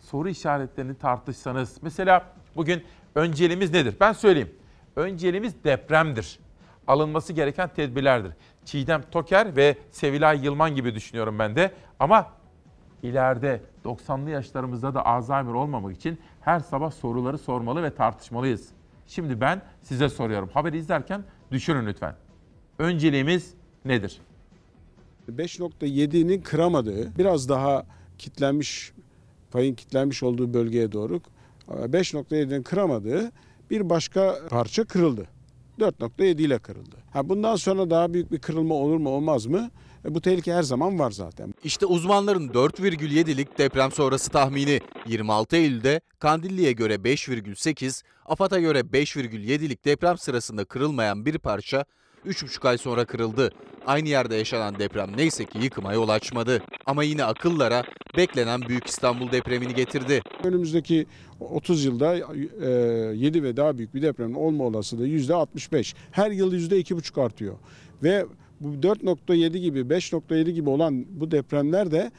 soru işaretlerini tartışsanız. Mesela bugün önceliğimiz nedir? Ben söyleyeyim. Önceliğimiz depremdir. Alınması gereken tedbirlerdir. Çiğdem Toker ve Sevilay Yılman gibi düşünüyorum ben de. Ama ileride 90'lı yaşlarımızda da Alzheimer olmamak için her sabah soruları sormalı ve tartışmalıyız. Şimdi ben size soruyorum. Haberi izlerken düşünün lütfen. Önceliğimiz nedir? 5.7'nin kıramadığı, biraz daha kitlenmiş, payın kitlenmiş olduğu bölgeye doğru 5.7'nin kıramadığı bir başka parça kırıldı. 4.7 ile kırıldı. Ha bundan sonra daha büyük bir kırılma olur mu olmaz mı? E, bu tehlike her zaman var zaten. İşte uzmanların 4,7'lik deprem sonrası tahmini. 26 Eylül'de Kandilli'ye göre 5,8, AFAD'a göre 5,7'lik deprem sırasında kırılmayan bir parça 3,5 ay sonra kırıldı. Aynı yerde yaşanan deprem neyse ki yıkıma yol açmadı. Ama yine akıllara beklenen Büyük İstanbul depremini getirdi. Önümüzdeki 30 yılda 7 ve daha büyük bir depremin olma olasılığı %65. Her yıl %2,5 artıyor. Ve bu 4.7 gibi 5.7 gibi olan bu depremler de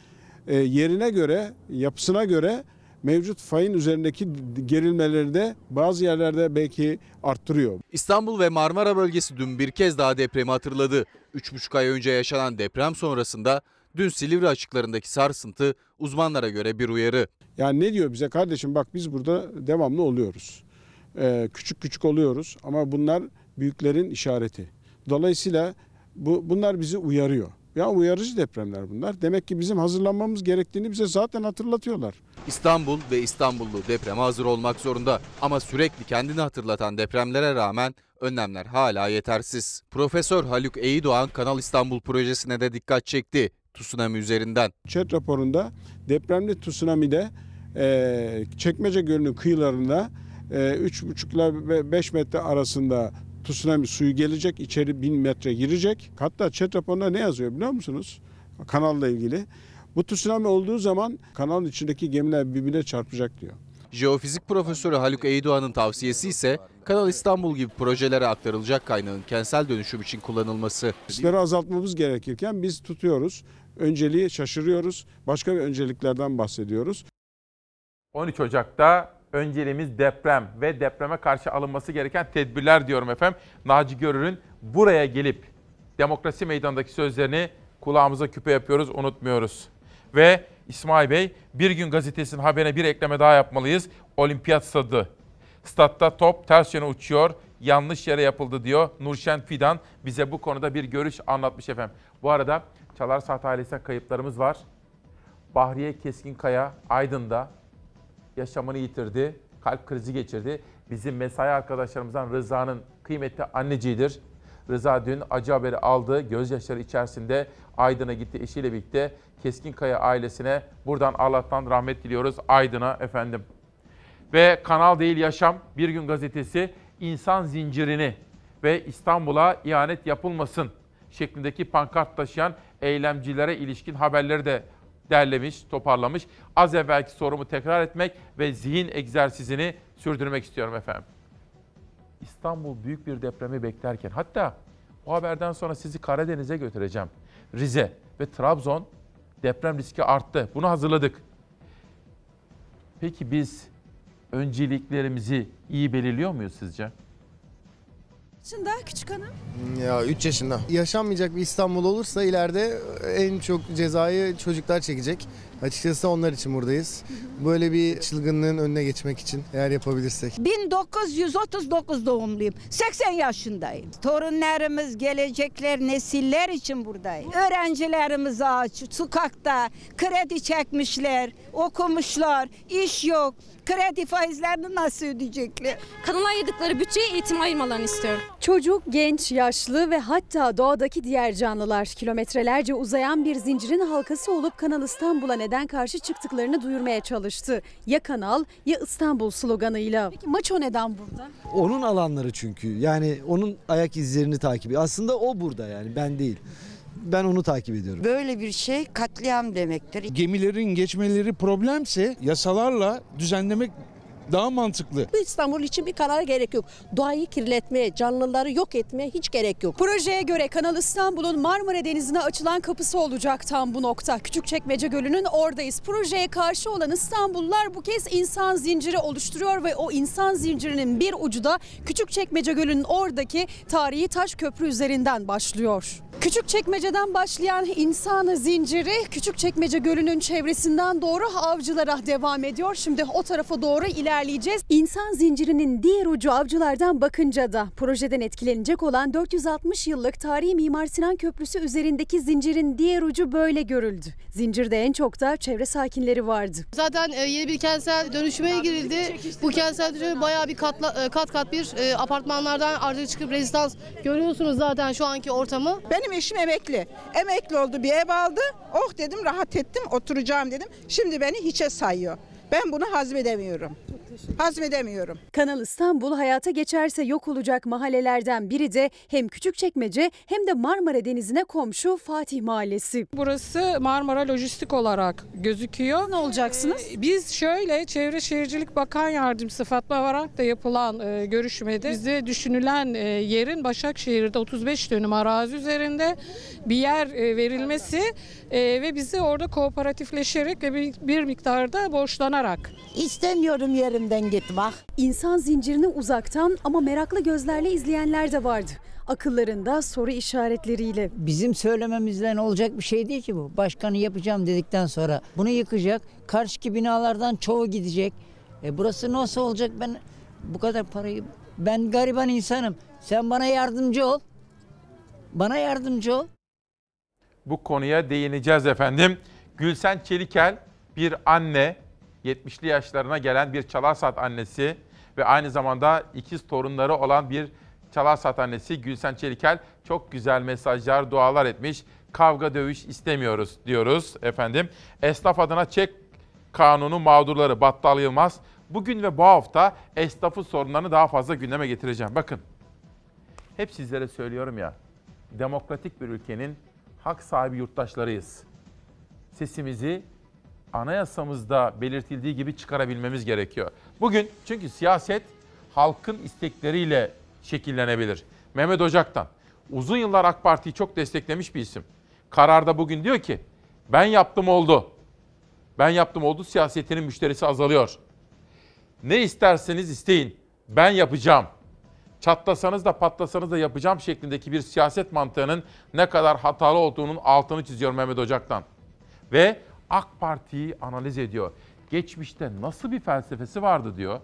e, yerine göre, yapısına göre mevcut fayın üzerindeki gerilmeleri de bazı yerlerde belki arttırıyor. İstanbul ve Marmara bölgesi dün bir kez daha depremi hatırladı. 3,5 ay önce yaşanan deprem sonrasında dün Silivri açıklarındaki sarsıntı uzmanlara göre bir uyarı. Yani ne diyor bize kardeşim bak biz burada devamlı oluyoruz. Ee, küçük küçük oluyoruz ama bunlar büyüklerin işareti. Dolayısıyla bu bunlar bizi uyarıyor. Ya uyarıcı depremler bunlar. Demek ki bizim hazırlanmamız gerektiğini bize zaten hatırlatıyorlar. İstanbul ve İstanbullu depreme hazır olmak zorunda. Ama sürekli kendini hatırlatan depremlere rağmen önlemler hala yetersiz. Profesör Haluk Eydoğan Kanal İstanbul projesine de dikkat çekti. Tsunami üzerinden. ÇED raporunda depremli tsunami'de e, Çekmece Gölü'nün kıyılarında e, 3,5 ile 5 metre arasında tsunami suyu gelecek, içeri 1000 metre girecek. Hatta ÇED raporunda ne yazıyor biliyor musunuz? Kanalla ilgili. Bu tsunami olduğu zaman kanalın içindeki gemiler birbirine çarpacak diyor. Jeofizik profesörü Haluk Eydoğan'ın tavsiyesi ise Kanal İstanbul gibi projelere aktarılacak kaynağın kentsel dönüşüm için kullanılması. Riskleri azaltmamız gerekirken biz tutuyoruz. Önceliği şaşırıyoruz. Başka bir önceliklerden bahsediyoruz. 13 Ocak'ta önceliğimiz deprem ve depreme karşı alınması gereken tedbirler diyorum efendim. Naci Görür'ün buraya gelip demokrasi meydanındaki sözlerini kulağımıza küpe yapıyoruz, unutmuyoruz. Ve İsmail Bey, Bir Gün Gazetesi'nin haberine bir ekleme daha yapmalıyız. Olimpiyat stadı. Statta top ters yöne uçuyor, yanlış yere yapıldı diyor. Nurşen Fidan bize bu konuda bir görüş anlatmış efendim. Bu arada Çalar Saat ailesinden kayıplarımız var. Bahriye Keskinkaya Aydın'da yaşamını yitirdi. Kalp krizi geçirdi. Bizim mesai arkadaşlarımızdan Rıza'nın kıymetli anneciğidir. Rıza dün acı haberi aldı. Gözyaşları içerisinde Aydın'a gitti eşiyle birlikte. Keskinkaya ailesine buradan Allah'tan rahmet diliyoruz. Aydın'a efendim. Ve Kanal Değil Yaşam Bir Gün Gazetesi insan zincirini ve İstanbul'a ihanet yapılmasın şeklindeki pankart taşıyan eylemcilere ilişkin haberleri de derlemiş, toparlamış. Az evvelki sorumu tekrar etmek ve zihin egzersizini sürdürmek istiyorum efendim. İstanbul büyük bir depremi beklerken hatta bu haberden sonra sizi Karadeniz'e götüreceğim. Rize ve Trabzon deprem riski arttı. Bunu hazırladık. Peki biz önceliklerimizi iyi belirliyor muyuz sizce? Yaşında küçük hanım. Ya 3 yaşında. Yaşanmayacak bir İstanbul olursa ileride en çok cezayı çocuklar çekecek. Açıkçası onlar için buradayız. Böyle bir çılgınlığın önüne geçmek için eğer yapabilirsek. 1939 doğumluyum. 80 yaşındayım. Torunlarımız, gelecekler, nesiller için buradayım. Öğrencilerimiz aç, sokakta kredi çekmişler, okumuşlar, iş yok. Kredi faizlerini nasıl ödeyecekler? Kanala ayırdıkları bütçeye eğitim ayırmalarını istiyorum. Çocuk, genç, yaşlı ve hatta doğadaki diğer canlılar kilometrelerce uzayan bir zincirin halkası olup Kanal İstanbul'a neden karşı çıktıklarını duyurmaya çalıştı. Ya Kanal ya İstanbul sloganıyla. Peki maço neden burada? Onun alanları çünkü. Yani onun ayak izlerini takip ediyor. Aslında o burada yani ben değil. Ben onu takip ediyorum. Böyle bir şey katliam demektir. Gemilerin geçmeleri problemse yasalarla düzenlemek daha mantıklı. İstanbul için bir karar gerek yok. Doğayı kirletmeye, canlıları yok etmeye hiç gerek yok. Projeye göre Kanal İstanbul'un Marmara Denizi'ne açılan kapısı olacak tam bu nokta. Küçükçekmece Gölü'nün oradayız. Projeye karşı olan İstanbullular bu kez insan zinciri oluşturuyor ve o insan zincirinin bir ucu da Küçükçekmece Gölü'nün oradaki tarihi taş köprü üzerinden başlıyor. Küçükçekmece'den başlayan insan zinciri Küçükçekmece Gölü'nün çevresinden doğru avcılara devam ediyor. Şimdi o tarafa doğru ilerleyeceğiz. İnsan zincirinin diğer ucu avcılardan bakınca da projeden etkilenecek olan 460 yıllık tarihi Mimar Sinan Köprüsü üzerindeki zincirin diğer ucu böyle görüldü. Zincirde en çok da çevre sakinleri vardı. Zaten e, yeni bir kentsel dönüşüme girildi. Bu kentsel dönüşüm bayağı bir katla, e, kat kat bir e, apartmanlardan artık çıkıp rezidans görüyorsunuz zaten şu anki ortamı. Benim eşim emekli. Emekli oldu bir ev aldı. Oh dedim rahat ettim oturacağım dedim. Şimdi beni hiçe sayıyor. Ben bunu hazmedemiyorum. Hazmedemiyorum. Kanal İstanbul hayata geçerse yok olacak mahallelerden biri de hem Küçükçekmece hem de Marmara Denizi'ne komşu Fatih Mahallesi. Burası Marmara Lojistik olarak gözüküyor. Ne olacaksınız? Ee, Biz şöyle Çevre Şehircilik Bakan Yardımcısı Fatma Varank da yapılan e, görüşmede bize düşünülen e, yerin Başakşehir'de 35 dönüm arazi üzerinde bir yer e, verilmesi e, ve bizi orada kooperatifleşerek ve bir, bir miktarda borçlanarak. İstemiyorum yerimden gitmek. İnsan zincirini uzaktan ama meraklı gözlerle izleyenler de vardı. Akıllarında soru işaretleriyle. Bizim söylememizden olacak bir şey değil ki bu. Başkanı yapacağım dedikten sonra bunu yıkacak. Karşıki binalardan çoğu gidecek. E burası nasıl olacak ben bu kadar parayı ben gariban insanım. Sen bana yardımcı ol. Bana yardımcı ol. Bu konuya değineceğiz efendim. Gülsen Çelikel bir anne, 70'li yaşlarına gelen bir Çalarsat annesi ve aynı zamanda ikiz torunları olan bir Çalarsat annesi Gülsen Çelikel çok güzel mesajlar, dualar etmiş. Kavga dövüş istemiyoruz diyoruz efendim. Esnaf adına çek kanunu mağdurları Battal Yılmaz. Bugün ve bu hafta esnafın sorunlarını daha fazla gündeme getireceğim. Bakın hep sizlere söylüyorum ya demokratik bir ülkenin hak sahibi yurttaşlarıyız. Sesimizi anayasamızda belirtildiği gibi çıkarabilmemiz gerekiyor. Bugün çünkü siyaset halkın istekleriyle şekillenebilir. Mehmet Ocak'tan uzun yıllar AK Parti'yi çok desteklemiş bir isim. Kararda bugün diyor ki ben yaptım oldu. Ben yaptım oldu siyasetinin müşterisi azalıyor. Ne isterseniz isteyin. Ben yapacağım. Çatlasanız da patlasanız da yapacağım şeklindeki bir siyaset mantığının ne kadar hatalı olduğunun altını çiziyor Mehmet Ocak'tan. Ve AK Parti'yi analiz ediyor. Geçmişte nasıl bir felsefesi vardı diyor.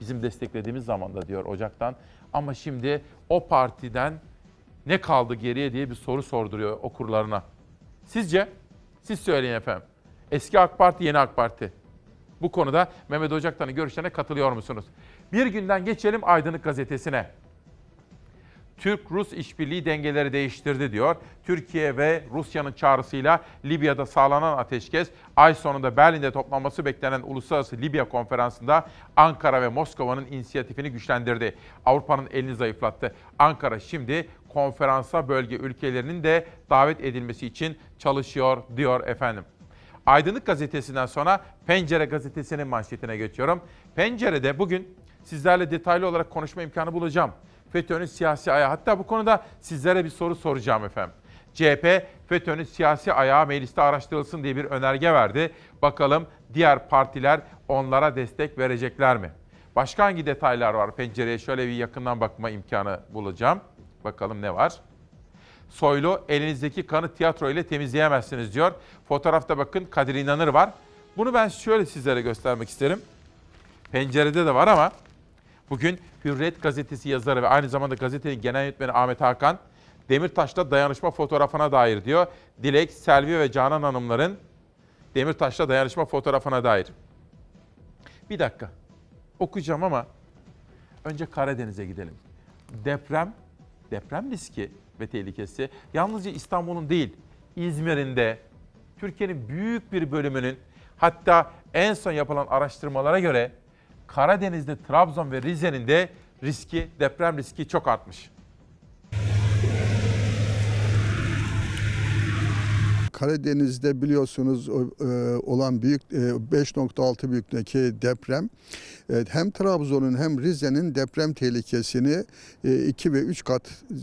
Bizim desteklediğimiz zamanda diyor Ocak'tan. Ama şimdi o partiden ne kaldı geriye diye bir soru sorduruyor okurlarına. Sizce? Siz söyleyin efendim. Eski AK Parti, yeni AK Parti. Bu konuda Mehmet Ocaktan'ın görüşlerine katılıyor musunuz? Bir günden geçelim Aydınlık Gazetesi'ne. Türk-Rus işbirliği dengeleri değiştirdi diyor. Türkiye ve Rusya'nın çağrısıyla Libya'da sağlanan ateşkes ay sonunda Berlin'de toplanması beklenen Uluslararası Libya Konferansı'nda Ankara ve Moskova'nın inisiyatifini güçlendirdi. Avrupa'nın elini zayıflattı. Ankara şimdi konferansa bölge ülkelerinin de davet edilmesi için çalışıyor diyor efendim. Aydınlık Gazetesi'nden sonra Pencere Gazetesi'nin manşetine geçiyorum. Pencere'de bugün sizlerle detaylı olarak konuşma imkanı bulacağım. FETÖ'nün siyasi ayağı. Hatta bu konuda sizlere bir soru soracağım efendim. CHP FETÖ'nün siyasi ayağı mecliste araştırılsın diye bir önerge verdi. Bakalım diğer partiler onlara destek verecekler mi? Başka hangi detaylar var? Pencereye şöyle bir yakından bakma imkanı bulacağım. Bakalım ne var? Soylu elinizdeki kanı tiyatro ile temizleyemezsiniz diyor. Fotoğrafta bakın Kadir İnanır var. Bunu ben şöyle sizlere göstermek isterim. Pencerede de var ama bugün Hürriyet gazetesi yazarı ve aynı zamanda gazetenin genel yönetmeni Ahmet Hakan Demirtaş'ta dayanışma fotoğrafına dair diyor. Dilek, Selvi ve Canan Hanımların Demirtaş'ta dayanışma fotoğrafına dair. Bir dakika. Okuyacağım ama önce Karadeniz'e gidelim. Deprem, deprem riski ve tehlikesi yalnızca İstanbul'un değil, İzmir'in de, Türkiye'nin büyük bir bölümünün hatta en son yapılan araştırmalara göre Karadeniz'de, Trabzon ve Rize'nin de riski, deprem riski çok artmış. Karadeniz'de biliyorsunuz e, olan büyük e, 5.6 büyüklüğündeki deprem e, hem Trabzon'un hem Rize'nin deprem tehlikesini 2 ve 3 kat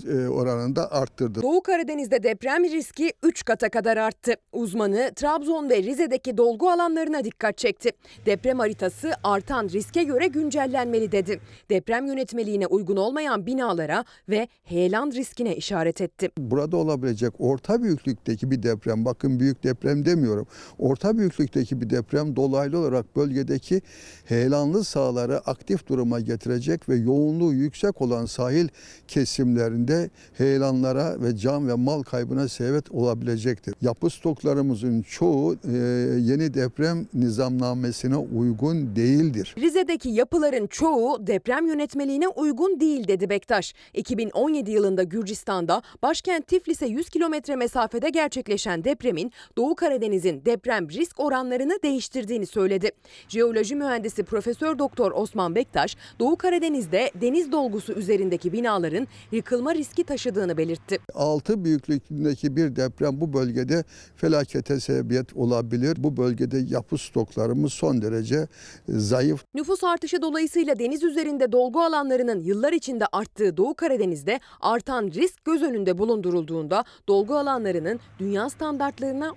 e, oranında arttırdı. Doğu Karadeniz'de deprem riski 3 kata kadar arttı. Uzmanı Trabzon ve Rize'deki dolgu alanlarına dikkat çekti. Deprem haritası artan riske göre güncellenmeli dedi. Deprem yönetmeliğine uygun olmayan binalara ve heyelan riskine işaret etti. Burada olabilecek orta büyüklükteki bir deprem, bakın büyük deprem demiyorum. Orta büyüklükteki bir deprem dolaylı olarak bölgedeki heyelanlı sahaları aktif duruma getirecek ve yoğunluğu yüksek olan sahil kesimlerinde heyelanlara ve can ve mal kaybına sebep olabilecektir. Yapı stoklarımızın çoğu e, yeni deprem nizamnamesine uygun değildir. Rize'deki yapıların çoğu deprem yönetmeliğine uygun değil dedi Bektaş. 2017 yılında Gürcistan'da başkent Tiflis'e 100 kilometre mesafede gerçekleşen depremin Doğu Karadeniz'in deprem risk oranlarını değiştirdiğini söyledi. Jeoloji mühendisi Profesör Doktor Osman Bektaş, Doğu Karadeniz'de deniz dolgusu üzerindeki binaların yıkılma riski taşıdığını belirtti. 6 büyüklüğündeki bir deprem bu bölgede felakete sebebiyet olabilir. Bu bölgede yapı stoklarımız son derece zayıf. Nüfus artışı dolayısıyla deniz üzerinde dolgu alanlarının yıllar içinde arttığı Doğu Karadeniz'de artan risk göz önünde bulundurulduğunda dolgu alanlarının dünya standartlarına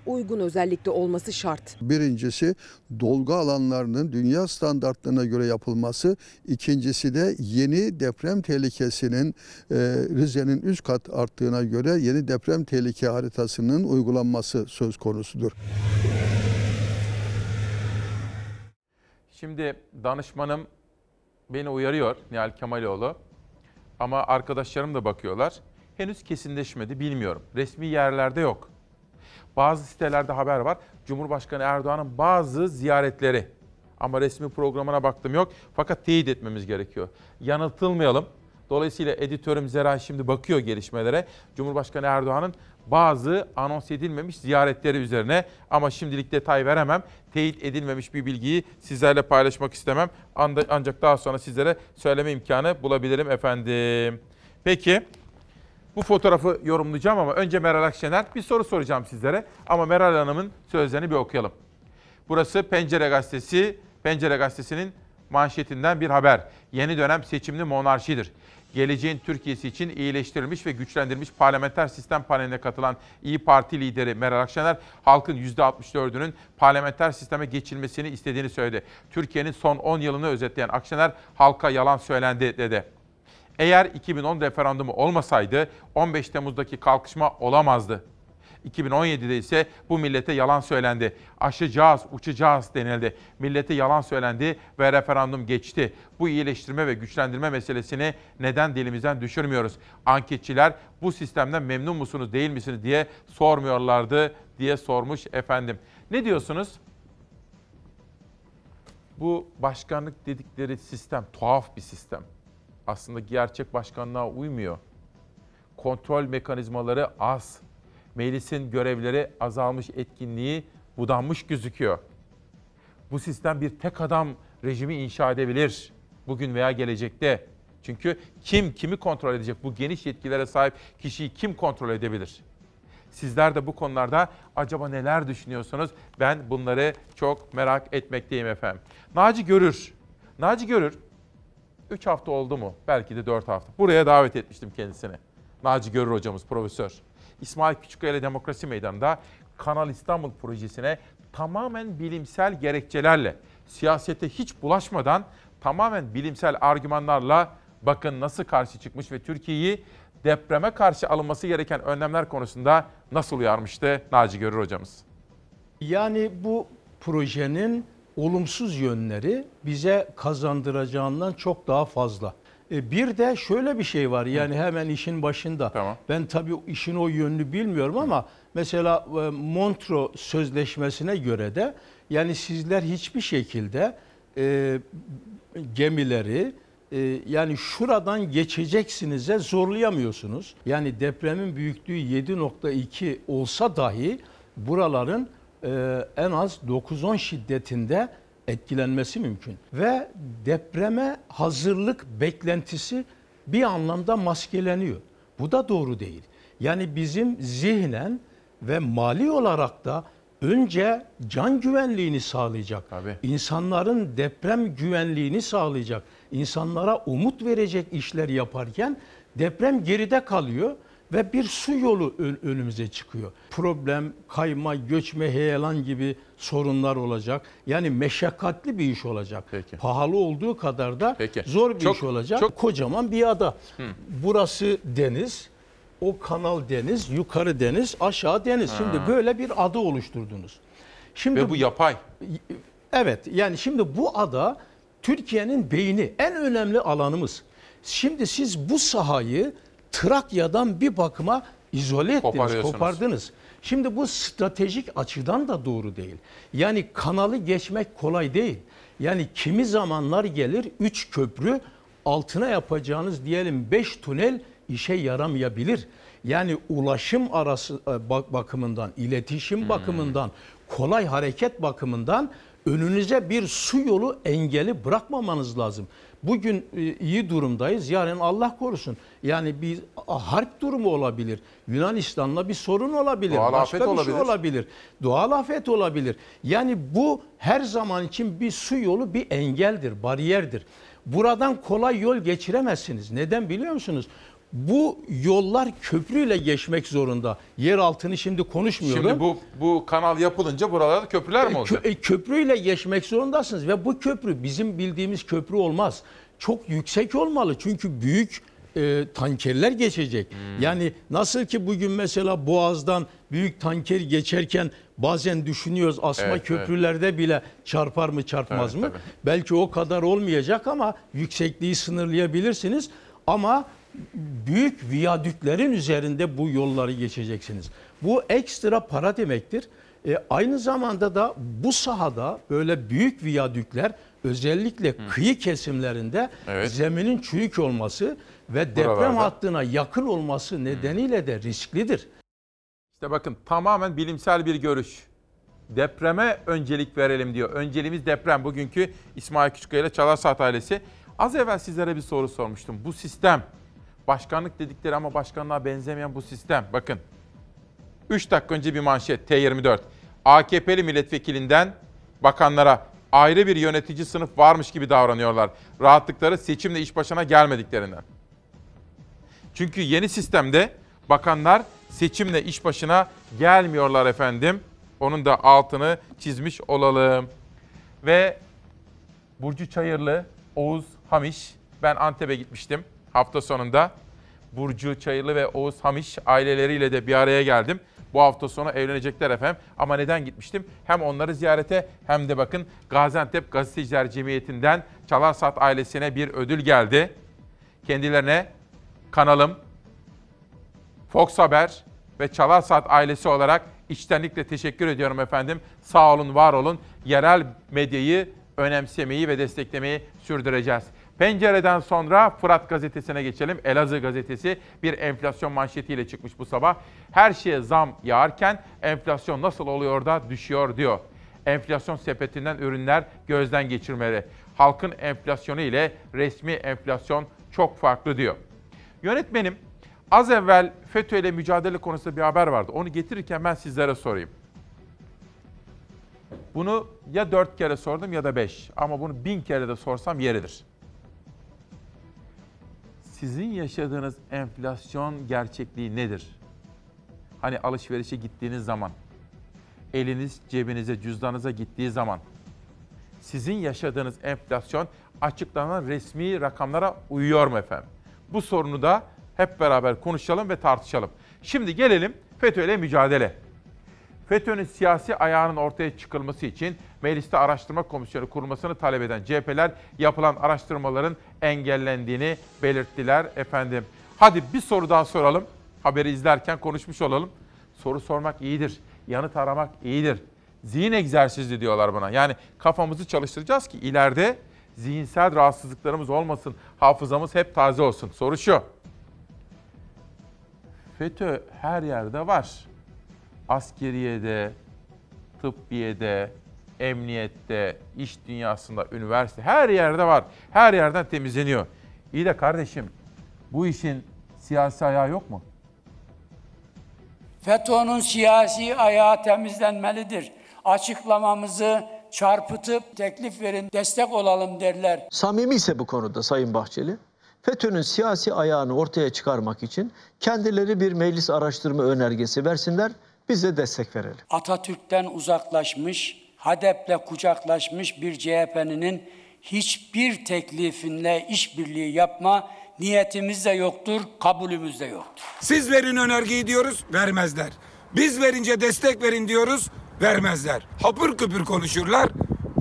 uygun özellikle olması şart. Birincisi dolgu alanlarının dünya standartlarına göre yapılması. İkincisi de yeni deprem tehlikesinin e, Rize'nin 3 kat arttığına göre yeni deprem tehlike haritasının uygulanması söz konusudur. Şimdi danışmanım beni uyarıyor Nihal Kemaloğlu. Ama arkadaşlarım da bakıyorlar. Henüz kesinleşmedi bilmiyorum. Resmi yerlerde yok. Bazı sitelerde haber var. Cumhurbaşkanı Erdoğan'ın bazı ziyaretleri. Ama resmi programına baktım yok. Fakat teyit etmemiz gerekiyor. Yanıltılmayalım. Dolayısıyla editörüm Zeray şimdi bakıyor gelişmelere. Cumhurbaşkanı Erdoğan'ın bazı anons edilmemiş ziyaretleri üzerine ama şimdilik detay veremem. Teyit edilmemiş bir bilgiyi sizlerle paylaşmak istemem. Ancak daha sonra sizlere söyleme imkanı bulabilirim efendim. Peki bu fotoğrafı yorumlayacağım ama önce Meral Akşener bir soru soracağım sizlere. Ama Meral Hanım'ın sözlerini bir okuyalım. Burası Pencere Gazetesi. Pencere Gazetesi'nin manşetinden bir haber. Yeni dönem seçimli monarşidir. Geleceğin Türkiye'si için iyileştirilmiş ve güçlendirilmiş parlamenter sistem paneline katılan İyi Parti lideri Meral Akşener, halkın %64'ünün parlamenter sisteme geçilmesini istediğini söyledi. Türkiye'nin son 10 yılını özetleyen Akşener, halka yalan söylendi dedi. Eğer 2010 referandumu olmasaydı 15 Temmuz'daki kalkışma olamazdı. 2017'de ise bu millete yalan söylendi. Aşacağız, uçacağız denildi. Millete yalan söylendi ve referandum geçti. Bu iyileştirme ve güçlendirme meselesini neden dilimizden düşürmüyoruz? Anketçiler bu sistemden memnun musunuz değil misiniz diye sormuyorlardı diye sormuş efendim. Ne diyorsunuz? Bu başkanlık dedikleri sistem tuhaf bir sistem. Aslında gerçek başkanlığa uymuyor. Kontrol mekanizmaları az. Meclisin görevleri azalmış, etkinliği budanmış gözüküyor. Bu sistem bir tek adam rejimi inşa edebilir bugün veya gelecekte. Çünkü kim kimi kontrol edecek? Bu geniş yetkilere sahip kişiyi kim kontrol edebilir? Sizler de bu konularda acaba neler düşünüyorsunuz? Ben bunları çok merak etmekteyim efendim. Naci Görür. Naci Görür 3 hafta oldu mu? Belki de 4 hafta. Buraya davet etmiştim kendisini. Naci Görür hocamız, profesör. İsmail Küçükkaya Demokrasi Meydanı'nda Kanal İstanbul projesine tamamen bilimsel gerekçelerle, siyasete hiç bulaşmadan tamamen bilimsel argümanlarla bakın nasıl karşı çıkmış ve Türkiye'yi depreme karşı alınması gereken önlemler konusunda nasıl uyarmıştı Naci Görür hocamız. Yani bu projenin olumsuz yönleri bize kazandıracağından çok daha fazla. E, Bir de şöyle bir şey var yani hemen işin başında. Ben tabii işin o yönünü bilmiyorum ama mesela e, Montreux Sözleşmesi'ne göre de yani sizler hiçbir şekilde e, gemileri e, yani şuradan geçeceksiniz'e zorlayamıyorsunuz. Yani depremin büyüklüğü 7.2 olsa dahi buraların e, en az 9-10 şiddetinde etkilenmesi mümkün. Ve depreme hazırlık beklentisi bir anlamda maskeleniyor. Bu da doğru değil. Yani bizim zihnen ve mali olarak da önce can güvenliğini sağlayacak, insanların deprem güvenliğini sağlayacak, insanlara umut verecek işler yaparken deprem geride kalıyor ve bir su yolu ön- önümüze çıkıyor. Problem, kayma, göçme, heyelan gibi sorunlar olacak. Yani meşakkatli bir iş olacak. Pahalı olduğu kadar da zor bir Çok- iş olacak. çok- Kocaman bir ada. Burası deniz, o kanal deniz, yukarı deniz, aşağı deniz. Ha. Şimdi böyle bir ada oluşturdunuz. Şimdi Ve bu yapay. Evet yani şimdi bu ada Türkiye'nin beyni en önemli alanımız. Şimdi siz bu sahayı Trakya'dan bir bakıma izole ettiniz, kopardınız. Şimdi bu stratejik açıdan da doğru değil. Yani kanalı geçmek kolay değil. Yani kimi zamanlar gelir 3 köprü altına yapacağınız diyelim 5 tünel işe yaramayabilir. Yani ulaşım arası e, bak- bakımından, iletişim bakımından, kolay hareket bakımından önünüze bir su yolu engeli bırakmamanız lazım. Bugün e, iyi durumdayız. Yarın Allah korusun. Yani bir harp durumu olabilir. Yunanistan'la bir sorun olabilir. Doğal Başka afet bir şey olabilir. olabilir. Doğal afet olabilir. Yani bu her zaman için bir su yolu bir engeldir, bariyerdir. Buradan kolay yol geçiremezsiniz. Neden biliyor musunuz? Bu yollar köprüyle geçmek zorunda. Yer altını şimdi konuşmuyorum. Şimdi bu bu kanal yapılınca buralarda köprüler mi E, olacak? kö- e, köprüyle geçmek zorundasınız ve bu köprü bizim bildiğimiz köprü olmaz. Çok yüksek olmalı çünkü büyük e, tankerler geçecek. Hmm. Yani nasıl ki bugün mesela Boğaz'dan büyük tanker geçerken bazen düşünüyoruz asma Evet, evet. köprülerde bile çarpar mı çarpmaz Evet, mı? tabii. Belki o kadar olmayacak ama yüksekliği sınırlayabilirsiniz. Ama büyük viyadüklerin üzerinde bu yolları geçeceksiniz. Bu ekstra para demektir. E, aynı zamanda da bu sahada böyle büyük viyadükler özellikle kıyı kesimlerinde Evet. zeminin çürük olması ve deprem Buralarda. hattına yakın olması nedeniyle de risklidir. İşte bakın tamamen bilimsel bir görüş. Depreme öncelik verelim diyor. Önceliğimiz deprem. Bugünkü İsmail Küçükkaya ile Çalarsat ailesi. Az evvel sizlere bir soru sormuştum. Bu sistem, başkanlık dedikleri ama başkanlığa benzemeyen bu sistem. Bakın 3 dakika önce bir manşet T24. AKP'li milletvekilinden bakanlara ayrı bir yönetici sınıf varmış gibi davranıyorlar. Rahatlıkları seçimle iş başına gelmediklerinden. Çünkü yeni sistemde bakanlar seçimle iş başına gelmiyorlar efendim. Onun da altını çizmiş olalım. Ve Burcu Çayırlı, Oğuz Hamiş. Ben Antep'e gitmiştim hafta sonunda. Burcu Çayırlı ve Oğuz Hamiş aileleriyle de bir araya geldim. Bu hafta sonu evlenecekler efendim. Ama neden gitmiştim? Hem onları ziyarete hem de bakın Gaziantep Gazeteciler Cemiyeti'nden Çalarsat ailesine bir ödül geldi. Kendilerine kanalım, Fox Haber ve Çalarsat ailesi olarak içtenlikle teşekkür ediyorum efendim. Sağ olun, var olun. Yerel medyayı önemsemeyi ve desteklemeyi sürdüreceğiz. Pencereden sonra Fırat gazetesine geçelim. Elazığ gazetesi bir enflasyon manşetiyle çıkmış bu sabah. Her şeye zam yağarken enflasyon nasıl oluyor da düşüyor diyor. Enflasyon sepetinden ürünler gözden geçirmeli. Halkın enflasyonu ile resmi enflasyon çok farklı diyor. Yönetmenim az evvel FETÖ ile mücadele konusunda bir haber vardı. Onu getirirken ben sizlere sorayım. Bunu ya dört kere sordum ya da beş. Ama bunu bin kere de sorsam yeridir. Sizin yaşadığınız enflasyon gerçekliği nedir? Hani alışverişe gittiğiniz zaman, eliniz cebinize, cüzdanınıza gittiği zaman, sizin yaşadığınız enflasyon açıklanan resmi rakamlara uyuyor mu efendim? Bu sorunu da hep beraber konuşalım ve tartışalım. Şimdi gelelim FETÖ ile mücadele. FETÖ'nün siyasi ayağının ortaya çıkılması için mecliste araştırma komisyonu kurulmasını talep eden CHP'ler yapılan araştırmaların engellendiğini belirttiler efendim. Hadi bir soru daha soralım. Haberi izlerken konuşmuş olalım. Soru sormak iyidir. Yanıt aramak iyidir. Zihin egzersizi diyorlar buna. Yani kafamızı çalıştıracağız ki ileride zihinsel rahatsızlıklarımız olmasın. Hafızamız hep taze olsun. Soru şu. FETÖ her yerde var. Askeriyede, tıbbiyede, emniyette, iş dünyasında, üniversite her yerde var. Her yerden temizleniyor. İyi de kardeşim bu işin siyasi ayağı yok mu? FETÖ'nün siyasi ayağı temizlenmelidir. Açıklamamızı çarpıtıp teklif verin, destek olalım derler. Samimi ise bu konuda Sayın Bahçeli, FETÖ'nün siyasi ayağını ortaya çıkarmak için kendileri bir meclis araştırma önergesi versinler, biz de destek verelim. Atatürk'ten uzaklaşmış, HADEP'le kucaklaşmış bir CHP'nin hiçbir teklifinle işbirliği yapma niyetimiz de yoktur, kabulümüz de yoktur. Siz verin önergeyi diyoruz, vermezler. Biz verince destek verin diyoruz, vermezler. Hapır küpür konuşurlar,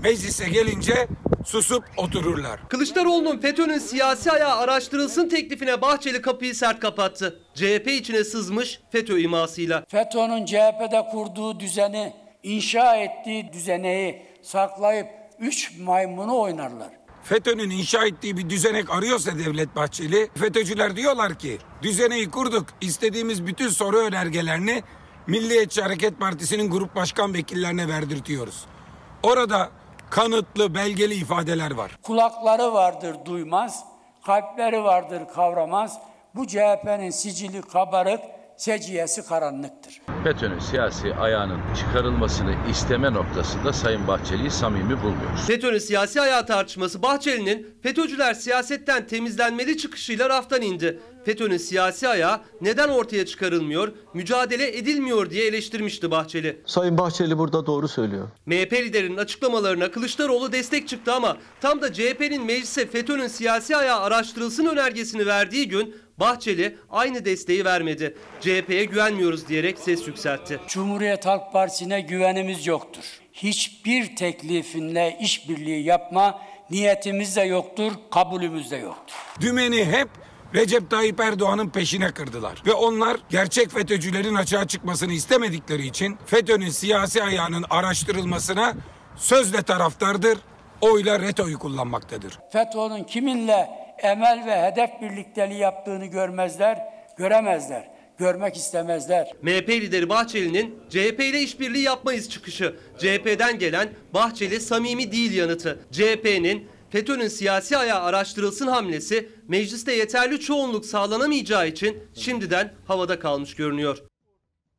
meclise gelince susup otururlar. Kılıçdaroğlu'nun FETÖ'nün siyasi ayağı araştırılsın teklifine Bahçeli kapıyı sert kapattı. CHP içine sızmış FETÖ imasıyla. FETÖ'nün CHP'de kurduğu düzeni, inşa ettiği düzeneyi saklayıp üç maymunu oynarlar. FETÖ'nün inşa ettiği bir düzenek arıyorsa Devlet Bahçeli, FETÖ'cüler diyorlar ki düzeneyi kurduk, istediğimiz bütün soru önergelerini Milliyetçi Hareket Partisi'nin grup başkan vekillerine verdirtiyoruz. Orada kanıtlı, belgeli ifadeler var. Kulakları vardır duymaz, kalpleri vardır kavramaz. Bu CHP'nin sicili kabarık, seciyesi karanlıktır. FETÖ'nün siyasi ayağının çıkarılmasını isteme noktasında Sayın Bahçeli'yi samimi bulmuyoruz. FETÖ'nün siyasi ayağı tartışması Bahçeli'nin FETÖ'cüler siyasetten temizlenmeli çıkışıyla raftan indi. FETÖ'nün siyasi ayağı neden ortaya çıkarılmıyor, mücadele edilmiyor diye eleştirmişti Bahçeli. Sayın Bahçeli burada doğru söylüyor. MHP liderinin açıklamalarına Kılıçdaroğlu destek çıktı ama tam da CHP'nin meclise FETÖ'nün siyasi ayağı araştırılsın önergesini verdiği gün Bahçeli aynı desteği vermedi. CHP'ye güvenmiyoruz diyerek ses yükseltti. Cumhuriyet Halk Partisi'ne güvenimiz yoktur. Hiçbir teklifinle işbirliği yapma niyetimiz de yoktur, kabulümüz de yoktur. Dümeni hep Recep Tayyip Erdoğan'ın peşine kırdılar. Ve onlar gerçek FETÖ'cülerin açığa çıkmasını istemedikleri için FETÖ'nün siyasi ayağının araştırılmasına sözle taraftardır, oyla retoyu kullanmaktadır. FETÖ'nün kiminle emel ve hedef birlikteliği yaptığını görmezler, göremezler, görmek istemezler. MHP lideri Bahçeli'nin CHP ile işbirliği yapmayız çıkışı. CHP'den gelen Bahçeli samimi değil yanıtı. CHP'nin FETÖ'nün siyasi ayağı araştırılsın hamlesi mecliste yeterli çoğunluk sağlanamayacağı için şimdiden havada kalmış görünüyor.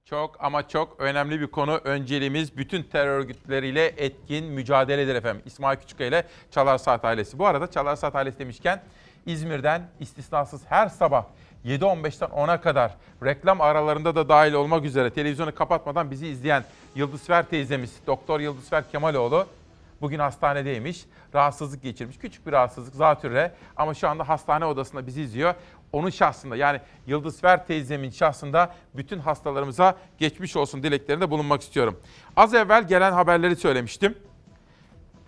Çok ama çok önemli bir konu. Önceliğimiz bütün terör örgütleriyle etkin mücadeledir efendim. İsmail Küçükkaya ile Çalar Saat ailesi. Bu arada Çalar Saat ailesi demişken İzmir'den istisnasız her sabah 7.15'ten 10'a kadar reklam aralarında da dahil olmak üzere televizyonu kapatmadan bizi izleyen Yıldızver teyzemiz Doktor Yıldızver Kemaloğlu bugün hastanedeymiş. Rahatsızlık geçirmiş. Küçük bir rahatsızlık zatürre ama şu anda hastane odasında bizi izliyor. Onun şahsında yani Yıldızver teyzemin şahsında bütün hastalarımıza geçmiş olsun dileklerinde bulunmak istiyorum. Az evvel gelen haberleri söylemiştim.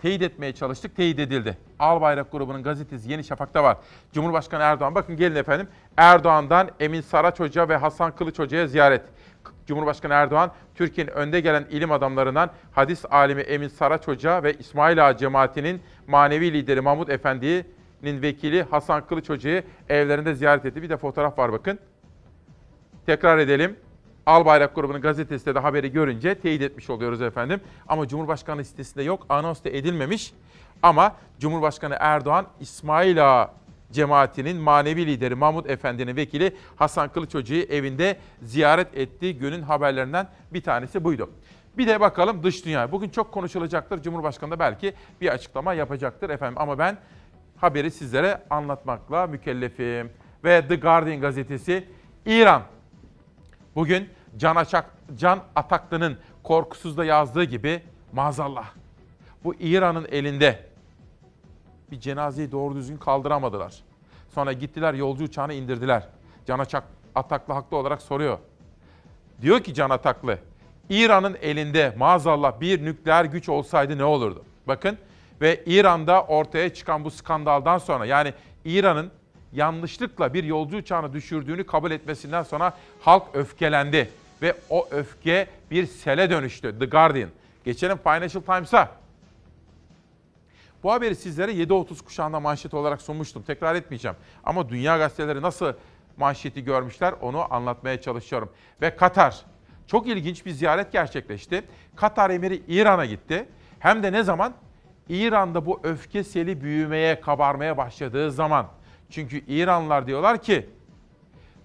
Teyit etmeye çalıştık, teyit edildi. Albayrak grubunun gazetesi Yeni Şafak'ta var. Cumhurbaşkanı Erdoğan, bakın gelin efendim. Erdoğan'dan Emin Saraç Hoca ve Hasan Kılıç Hoca'ya ziyaret. Cumhurbaşkanı Erdoğan, Türkiye'nin önde gelen ilim adamlarından hadis alimi Emin Saraç Hoca ve İsmail Ağa cemaatinin manevi lideri Mahmut Efendi'nin vekili Hasan Kılıç Hoca'yı evlerinde ziyaret etti. Bir de fotoğraf var bakın. Tekrar edelim. Albayrak grubunun gazetesinde de haberi görünce teyit etmiş oluyoruz efendim. Ama Cumhurbaşkanı sitesinde yok, anons da edilmemiş. Ama Cumhurbaşkanı Erdoğan, İsmail Ağa cemaatinin manevi lideri Mahmut Efendi'nin vekili Hasan Kılıç Hoca'yı evinde ziyaret ettiği günün haberlerinden bir tanesi buydu. Bir de bakalım dış dünya. Bugün çok konuşulacaktır. Cumhurbaşkanı da belki bir açıklama yapacaktır efendim. Ama ben haberi sizlere anlatmakla mükellefim. Ve The Guardian gazetesi İran Bugün Can, Açak, Can Ataklı'nın korkusuzda yazdığı gibi maazallah bu İran'ın elinde bir cenazeyi doğru düzgün kaldıramadılar. Sonra gittiler yolcu uçağını indirdiler. Can Açak, Ataklı haklı olarak soruyor. Diyor ki Can Ataklı, İran'ın elinde maazallah bir nükleer güç olsaydı ne olurdu? Bakın ve İran'da ortaya çıkan bu skandaldan sonra yani İran'ın yanlışlıkla bir yolcu uçağını düşürdüğünü kabul etmesinden sonra halk öfkelendi. Ve o öfke bir sele dönüştü. The Guardian. Geçelim Financial Times'a. Bu haberi sizlere 7.30 kuşağında manşet olarak sunmuştum. Tekrar etmeyeceğim. Ama dünya gazeteleri nasıl manşeti görmüşler onu anlatmaya çalışıyorum. Ve Katar. Çok ilginç bir ziyaret gerçekleşti. Katar emiri İran'a gitti. Hem de ne zaman? İran'da bu öfke seli büyümeye, kabarmaya başladığı zaman. Çünkü İranlılar diyorlar ki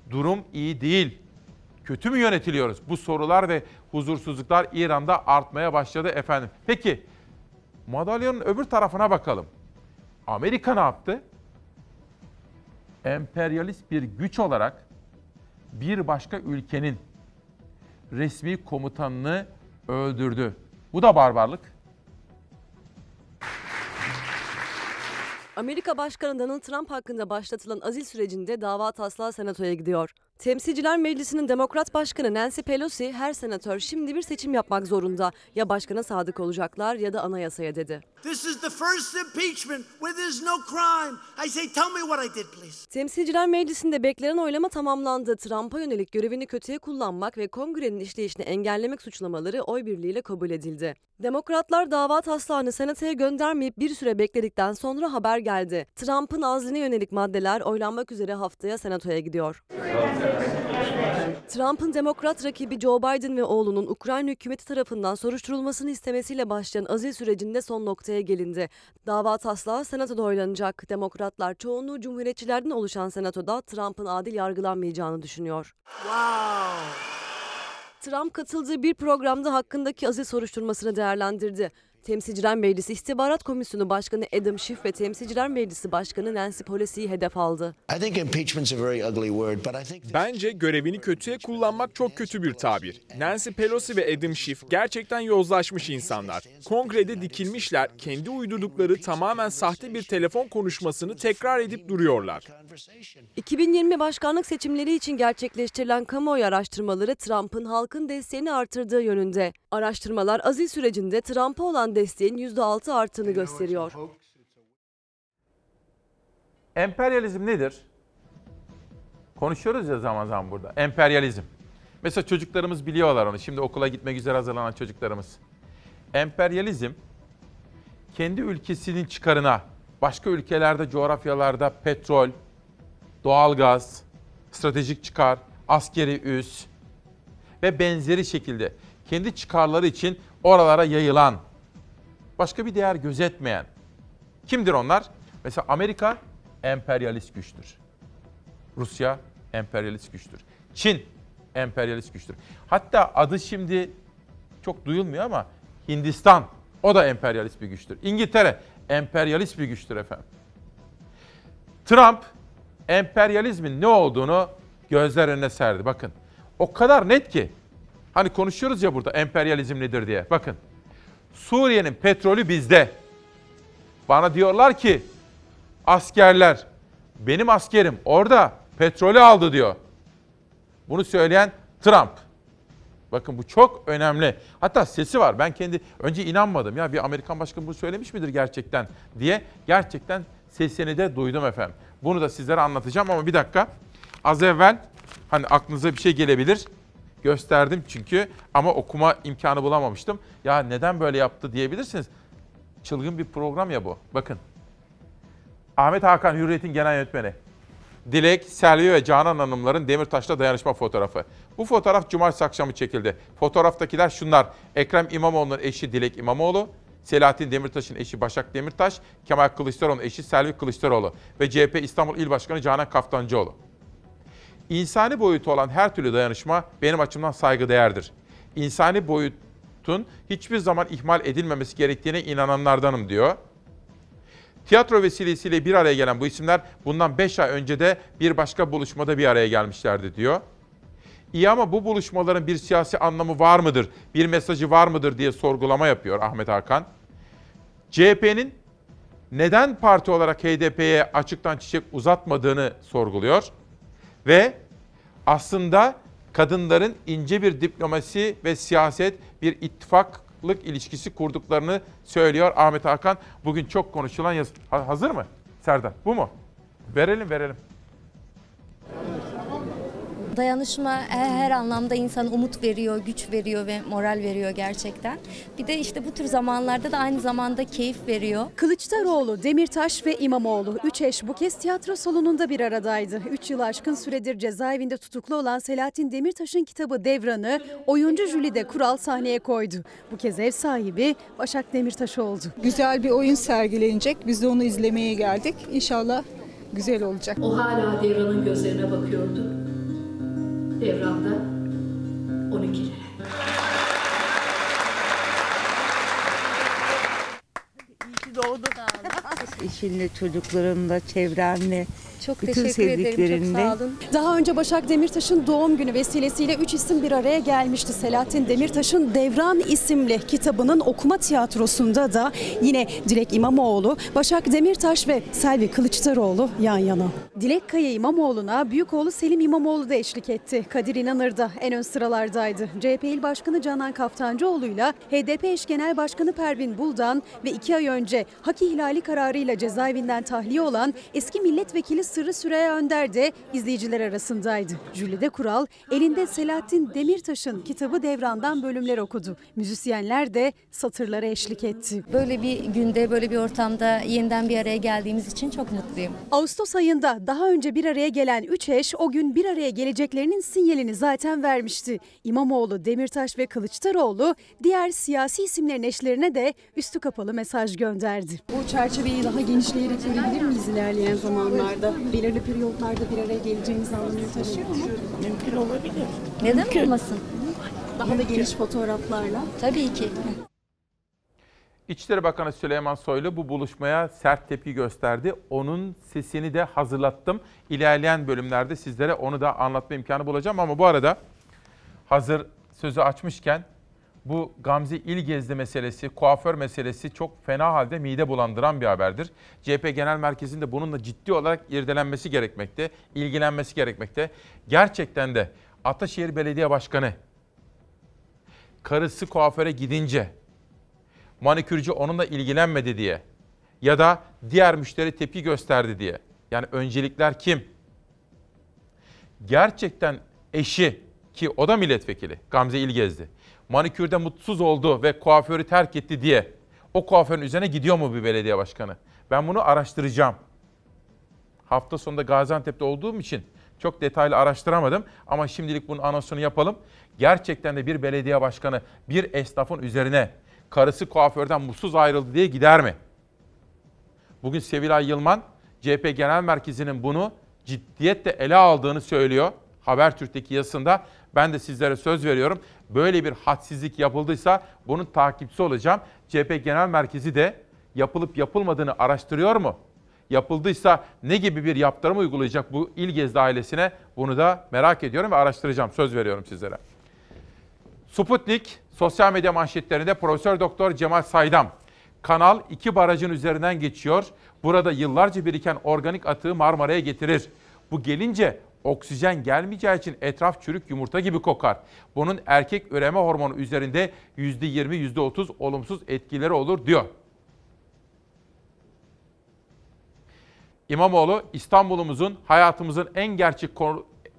durum iyi değil. Kötü mü yönetiliyoruz? Bu sorular ve huzursuzluklar İran'da artmaya başladı efendim. Peki madalyonun öbür tarafına bakalım. Amerika ne yaptı? Emperyalist bir güç olarak bir başka ülkenin resmi komutanını öldürdü. Bu da barbarlık. Amerika Başkanı Donald Trump hakkında başlatılan azil sürecinde dava taslağı senatoya gidiyor. Temsilciler Meclisi'nin Demokrat Başkanı Nancy Pelosi her senatör şimdi bir seçim yapmak zorunda. Ya başkana sadık olacaklar ya da anayasaya dedi. This is the first impeachment where there's no crime. I say tell me what I did please. Temsilciler Meclisi'nde beklenen oylama tamamlandı. Trump'a yönelik görevini kötüye kullanmak ve kongrenin işleyişini engellemek suçlamaları oy birliğiyle kabul edildi. Demokratlar dava taslağını senatoya göndermeyip bir süre bekledikten sonra haber geldi. Trump'ın azline yönelik maddeler oylanmak üzere haftaya senatoya gidiyor. Trump'ın demokrat rakibi Joe Biden ve oğlunun Ukrayna hükümeti tarafından soruşturulmasını istemesiyle başlayan azil sürecinde son noktaya gelindi. Dava taslağı senatoda oylanacak. Demokratlar çoğunluğu cumhuriyetçilerden oluşan senatoda Trump'ın adil yargılanmayacağını düşünüyor. Wow. Trump katıldığı bir programda hakkındaki azil soruşturmasını değerlendirdi. Temsilciler Meclisi İstihbarat Komisyonu Başkanı Adam Schiff ve Temsilciler Meclisi Başkanı Nancy Pelosi'yi hedef aldı. Bence görevini kötüye kullanmak çok kötü bir tabir. Nancy Pelosi ve Adam Schiff gerçekten yozlaşmış insanlar. Kongrede dikilmişler, kendi uydurdukları tamamen sahte bir telefon konuşmasını tekrar edip duruyorlar. 2020 başkanlık seçimleri için gerçekleştirilen kamuoyu araştırmaları Trump'ın halkın desteğini artırdığı yönünde. Araştırmalar azil sürecinde Trump'a olan desteğin %6 arttığını gösteriyor. Emperyalizm nedir? Konuşuyoruz ya zaman zaman burada. Emperyalizm. Mesela çocuklarımız biliyorlar onu. Şimdi okula gitmek üzere hazırlanan çocuklarımız. Emperyalizm kendi ülkesinin çıkarına başka ülkelerde, coğrafyalarda petrol, doğalgaz, stratejik çıkar, askeri üs ve benzeri şekilde kendi çıkarları için oralara yayılan, başka bir değer gözetmeyen kimdir onlar? Mesela Amerika emperyalist güçtür. Rusya emperyalist güçtür. Çin emperyalist güçtür. Hatta adı şimdi çok duyulmuyor ama Hindistan o da emperyalist bir güçtür. İngiltere emperyalist bir güçtür efendim. Trump emperyalizmin ne olduğunu gözler önüne serdi. Bakın o kadar net ki hani konuşuyoruz ya burada emperyalizm nedir diye. Bakın Suriye'nin petrolü bizde. Bana diyorlar ki askerler benim askerim orada petrolü aldı diyor. Bunu söyleyen Trump. Bakın bu çok önemli. Hatta sesi var. Ben kendi önce inanmadım. Ya bir Amerikan başkanı bunu söylemiş midir gerçekten diye. Gerçekten sesini de duydum efendim. Bunu da sizlere anlatacağım ama bir dakika. Az evvel hani aklınıza bir şey gelebilir. Gösterdim çünkü ama okuma imkanı bulamamıştım. Ya neden böyle yaptı diyebilirsiniz. Çılgın bir program ya bu. Bakın. Ahmet Hakan Hürriyet'in genel yönetmeni. Dilek, Selvi ve Canan Hanımların Demirtaş'ta dayanışma fotoğrafı. Bu fotoğraf cumartesi akşamı çekildi. Fotoğraftakiler şunlar. Ekrem İmamoğlu'nun eşi Dilek İmamoğlu, Selahattin Demirtaş'ın eşi Başak Demirtaş, Kemal Kılıçdaroğlu'nun eşi Selvi Kılıçdaroğlu ve CHP İstanbul İl Başkanı Canan Kaftancıoğlu. İnsani boyutu olan her türlü dayanışma benim açımdan saygıdeğerdir. İnsani boyutun hiçbir zaman ihmal edilmemesi gerektiğine inananlardanım diyor. Tiyatro vesilesiyle bir araya gelen bu isimler bundan 5 ay önce de bir başka buluşmada bir araya gelmişlerdi diyor. İyi ama bu buluşmaların bir siyasi anlamı var mıdır, bir mesajı var mıdır diye sorgulama yapıyor Ahmet Hakan. CHP'nin neden parti olarak HDP'ye açıktan çiçek uzatmadığını sorguluyor. Ve aslında kadınların ince bir diplomasi ve siyaset, bir ittifaklık ilişkisi kurduklarını söylüyor Ahmet Hakan. Bugün çok konuşulan yazı. Ha- Hazır mı Serdar? Bu mu? Verelim verelim. Dayanışma her, her anlamda insana umut veriyor, güç veriyor ve moral veriyor gerçekten. Bir de işte bu tür zamanlarda da aynı zamanda keyif veriyor. Kılıçdaroğlu, Demirtaş ve İmamoğlu üç eş bu kez tiyatro salonunda bir aradaydı. 3 yıl aşkın süredir cezaevinde tutuklu olan Selahattin Demirtaş'ın kitabı Devran'ı oyuncu Jülide Kural sahneye koydu. Bu kez ev sahibi Başak Demirtaş oldu. Güzel bir oyun sergilenecek. Biz de onu izlemeye geldik. İnşallah güzel olacak. O hala Devran'ın gözlerine bakıyordu. Devran da 12 lira. doğdun. Eşinle, çocuklarınla, çevrenle, Çok bütün teşekkür ederim, çok sağ olun. Daha önce Başak Demirtaş'ın doğum günü vesilesiyle üç isim bir araya gelmişti. Selahattin Demirtaş'ın Devran isimli kitabının okuma tiyatrosunda da yine Dilek İmamoğlu, Başak Demirtaş ve Selvi Kılıçdaroğlu yan yana. Dilek Kaya İmamoğlu'na büyük oğlu Selim İmamoğlu da eşlik etti. Kadir İnanır da en ön sıralardaydı. CHP İl Başkanı Canan Kaftancıoğlu'yla HDP eş genel başkanı Pervin Buldan ve iki ay önce hak ihlali kararıyla cezaevinden tahliye olan eski milletvekili Sırrı Süreyya Önder de izleyiciler arasındaydı. Jülide Kural elinde Selahattin Demirtaş'ın kitabı Devran'dan bölümler okudu. Müzisyenler de satırlara eşlik etti. Böyle bir günde, böyle bir ortamda yeniden bir araya geldiğimiz için çok mutluyum. Ağustos ayında daha önce bir araya gelen üç eş o gün bir araya geleceklerinin sinyalini zaten vermişti. İmamoğlu, Demirtaş ve Kılıçdaroğlu diğer siyasi isimlerin eşlerine de üstü kapalı mesaj gönderdi. Bu çerçeveyi daha genişleyerek görebilir miyiz ilerleyen zamanlarda? Belirli periyotlarda bir araya geleceğiniz anlamını taşıyor mu? Mümkün olabilir. Neden olmasın? Daha da geniş fotoğraflarla. Tabii ki. İçişleri Bakanı Süleyman Soylu bu buluşmaya sert tepki gösterdi. Onun sesini de hazırlattım. İlerleyen bölümlerde sizlere onu da anlatma imkanı bulacağım. Ama bu arada hazır sözü açmışken bu Gamze İlgezdi meselesi, kuaför meselesi çok fena halde mide bulandıran bir haberdir. CHP Genel Merkezi'nde bununla ciddi olarak irdelenmesi gerekmekte, ilgilenmesi gerekmekte. Gerçekten de Ataşehir Belediye Başkanı karısı kuaföre gidince manikürcü onunla ilgilenmedi diye ya da diğer müşteri tepki gösterdi diye. Yani öncelikler kim? Gerçekten eşi ki o da milletvekili Gamze İlgezdi. Manikürde mutsuz oldu ve kuaförü terk etti diye o kuaförün üzerine gidiyor mu bir belediye başkanı? Ben bunu araştıracağım. Hafta sonunda Gaziantep'te olduğum için çok detaylı araştıramadım ama şimdilik bunun anonsunu yapalım. Gerçekten de bir belediye başkanı bir esnafın üzerine karısı kuaförden mutsuz ayrıldı diye gider mi? Bugün Sevilay Yılman CHP Genel Merkezi'nin bunu ciddiyetle ele aldığını söylüyor. Habertürk'teki yazısında ben de sizlere söz veriyorum. Böyle bir hadsizlik yapıldıysa bunun takipçisi olacağım. CHP Genel Merkezi de yapılıp yapılmadığını araştırıyor mu? Yapıldıysa ne gibi bir yaptırım uygulayacak bu İlgezdi ailesine bunu da merak ediyorum ve araştıracağım. Söz veriyorum sizlere. Sputnik sosyal medya manşetlerinde Profesör Doktor Cemal Saydam Kanal iki barajın üzerinden geçiyor. Burada yıllarca biriken organik atığı Marmara'ya getirir. Bu gelince oksijen gelmeyeceği için etraf çürük yumurta gibi kokar. Bunun erkek üreme hormonu üzerinde %20, %30 olumsuz etkileri olur diyor. İmamoğlu İstanbul'umuzun hayatımızın en gerçek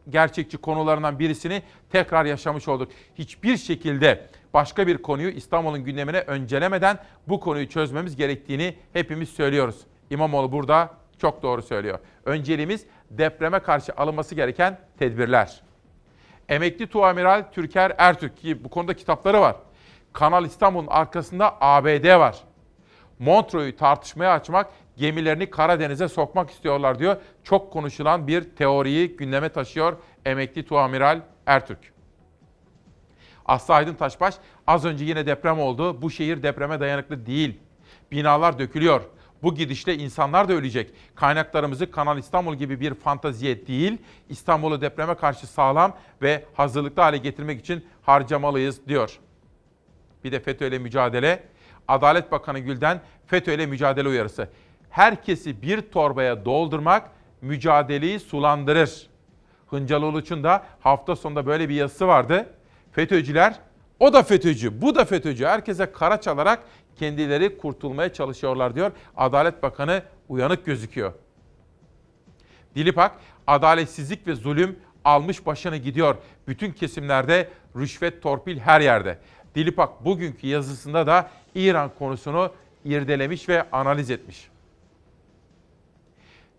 gerçekçi konularından birisini tekrar yaşamış olduk. Hiçbir şekilde başka bir konuyu İstanbul'un gündemine öncelemeden bu konuyu çözmemiz gerektiğini hepimiz söylüyoruz. İmamoğlu burada çok doğru söylüyor. Önceliğimiz depreme karşı alınması gereken tedbirler. Emekli Tuamiral Türker Ertürk ki bu konuda kitapları var. Kanal İstanbul'un arkasında ABD var. Montreux'u tartışmaya açmak, gemilerini Karadeniz'e sokmak istiyorlar diyor. Çok konuşulan bir teoriyi gündeme taşıyor emekli Tuamiral Ertürk. Aslı Aydın Taşbaş az önce yine deprem oldu. Bu şehir depreme dayanıklı değil. Binalar dökülüyor. Bu gidişle insanlar da ölecek. Kaynaklarımızı Kanal İstanbul gibi bir fantaziye değil, İstanbul'u depreme karşı sağlam ve hazırlıklı hale getirmek için harcamalıyız diyor. Bir de FETÖ ile mücadele. Adalet Bakanı Gül'den FETÖ ile mücadele uyarısı. Herkesi bir torbaya doldurmak mücadeleyi sulandırır. Hıncal Uluç'un da hafta sonunda böyle bir yazısı vardı. FETÖ'cüler, o da FETÖ'cü, bu da FETÖ'cü. Herkese kara çalarak kendileri kurtulmaya çalışıyorlar diyor. Adalet Bakanı uyanık gözüküyor. Dilipak, adaletsizlik ve zulüm almış başını gidiyor. Bütün kesimlerde rüşvet, torpil her yerde. Dilipak bugünkü yazısında da İran konusunu irdelemiş ve analiz etmiş.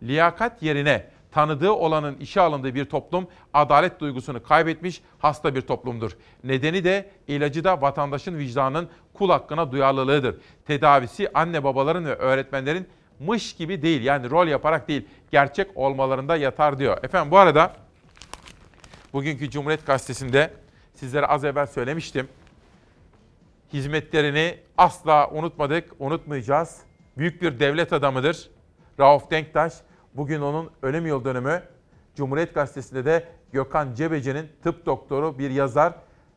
Liyakat yerine tanıdığı olanın işe alındığı bir toplum adalet duygusunu kaybetmiş hasta bir toplumdur. Nedeni de ilacı da vatandaşın vicdanının kul hakkına duyarlılığıdır. Tedavisi anne babaların ve öğretmenlerin mış gibi değil yani rol yaparak değil gerçek olmalarında yatar diyor. Efendim bu arada bugünkü Cumhuriyet Gazetesi'nde sizlere az evvel söylemiştim. Hizmetlerini asla unutmadık, unutmayacağız. Büyük bir devlet adamıdır. Rauf Denktaş Bugün onun ölüm yıl dönümü. Cumhuriyet Gazetesi'nde de Gökhan Cebeci'nin tıp doktoru bir yazar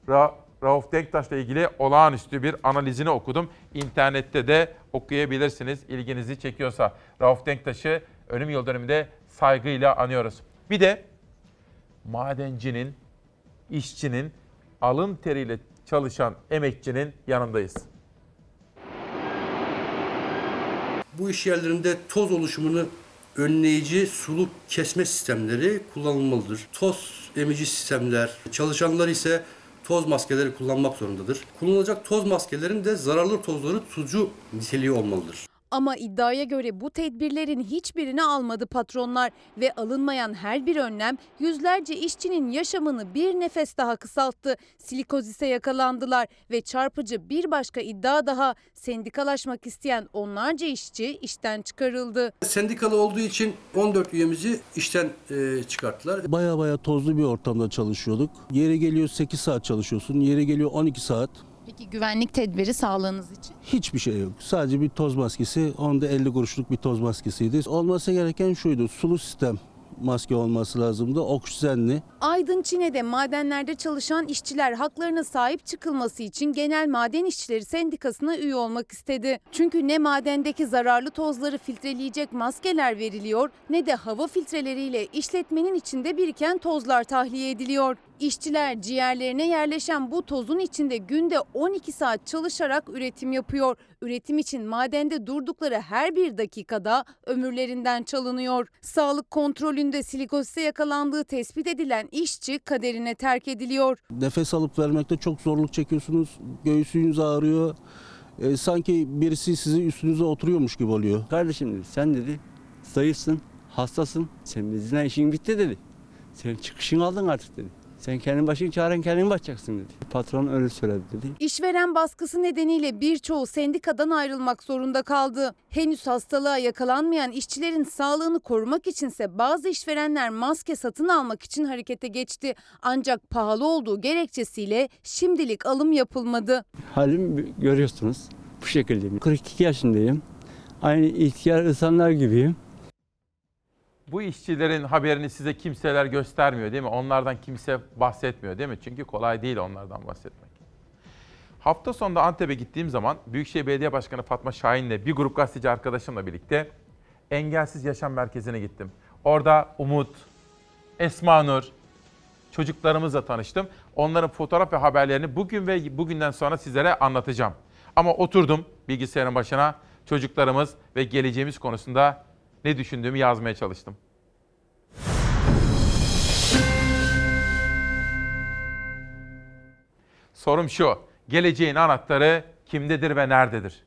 Ra- Rauf Denktaş'la ilgili olağanüstü bir analizini okudum. İnternette de okuyabilirsiniz ilginizi çekiyorsa. Rauf Denktaş'ı ölüm yıl dönümünde saygıyla anıyoruz. Bir de madencinin, işçinin, alın teriyle çalışan emekçinin yanındayız. Bu iş yerlerinde toz oluşumunu önleyici suluk kesme sistemleri kullanılmalıdır. Toz emici sistemler, çalışanlar ise toz maskeleri kullanmak zorundadır. Kullanılacak toz maskelerin de zararlı tozları tutucu niteliği olmalıdır. Ama iddiaya göre bu tedbirlerin hiçbirini almadı patronlar ve alınmayan her bir önlem yüzlerce işçinin yaşamını bir nefes daha kısalttı. Silikozise yakalandılar ve çarpıcı bir başka iddia daha sendikalaşmak isteyen onlarca işçi işten çıkarıldı. Sendikalı olduğu için 14 üyemizi işten e, çıkarttılar. Baya baya tozlu bir ortamda çalışıyorduk. Yeri geliyor 8 saat çalışıyorsun, yeri geliyor 12 saat. Peki güvenlik tedbiri sağlığınız için? Hiçbir şey yok. Sadece bir toz maskesi. Onda 50 kuruşluk bir toz maskesiydi. Olması gereken şuydu. Sulu sistem maske olması lazımdı. Oksijenli. Aydın Çin'de madenlerde çalışan işçiler haklarına sahip çıkılması için Genel Maden İşçileri Sendikası'na üye olmak istedi. Çünkü ne madendeki zararlı tozları filtreleyecek maskeler veriliyor ne de hava filtreleriyle işletmenin içinde biriken tozlar tahliye ediliyor. İşçiler ciğerlerine yerleşen bu tozun içinde günde 12 saat çalışarak üretim yapıyor. Üretim için madende durdukları her bir dakikada ömürlerinden çalınıyor. Sağlık kontrolünde silikozise yakalandığı tespit edilen işçi kaderine terk ediliyor. Nefes alıp vermekte çok zorluk çekiyorsunuz. Göğsünüz ağrıyor. e, sanki birisi sizin üstünüze oturuyormuş gibi oluyor. Kardeşim dedi sen dedi zayıfsın, hastasın. Senin bizden işin bitti dedi. Sen çıkışını aldın artık dedi. Sen kendin başın çaren kendin bakacaksın dedi. Patron öyle söyledi dedi. İşveren baskısı nedeniyle birçoğu sendikadan ayrılmak zorunda kaldı. Henüz hastalığa yakalanmayan işçilerin sağlığını korumak içinse bazı işverenler maske satın almak için harekete geçti. Ancak pahalı olduğu gerekçesiyle şimdilik alım yapılmadı. Halim görüyorsunuz bu şekildeyim. 42 yaşındayım. Aynı ihtiyar insanlar gibiyim. Bu işçilerin haberini size kimseler göstermiyor değil mi? Onlardan kimse bahsetmiyor değil mi? Çünkü kolay değil onlardan bahsetmek. Hafta sonunda Antep'e gittiğim zaman Büyükşehir Belediye Başkanı Fatma Şahin'le bir grup gazeteci arkadaşımla birlikte Engelsiz Yaşam Merkezi'ne gittim. Orada Umut, Esma Nur, çocuklarımızla tanıştım. Onların fotoğraf ve haberlerini bugün ve bugünden sonra sizlere anlatacağım. Ama oturdum bilgisayarın başına çocuklarımız ve geleceğimiz konusunda ne düşündüğümü yazmaya çalıştım. Sorum şu, geleceğin anahtarı kimdedir ve nerededir?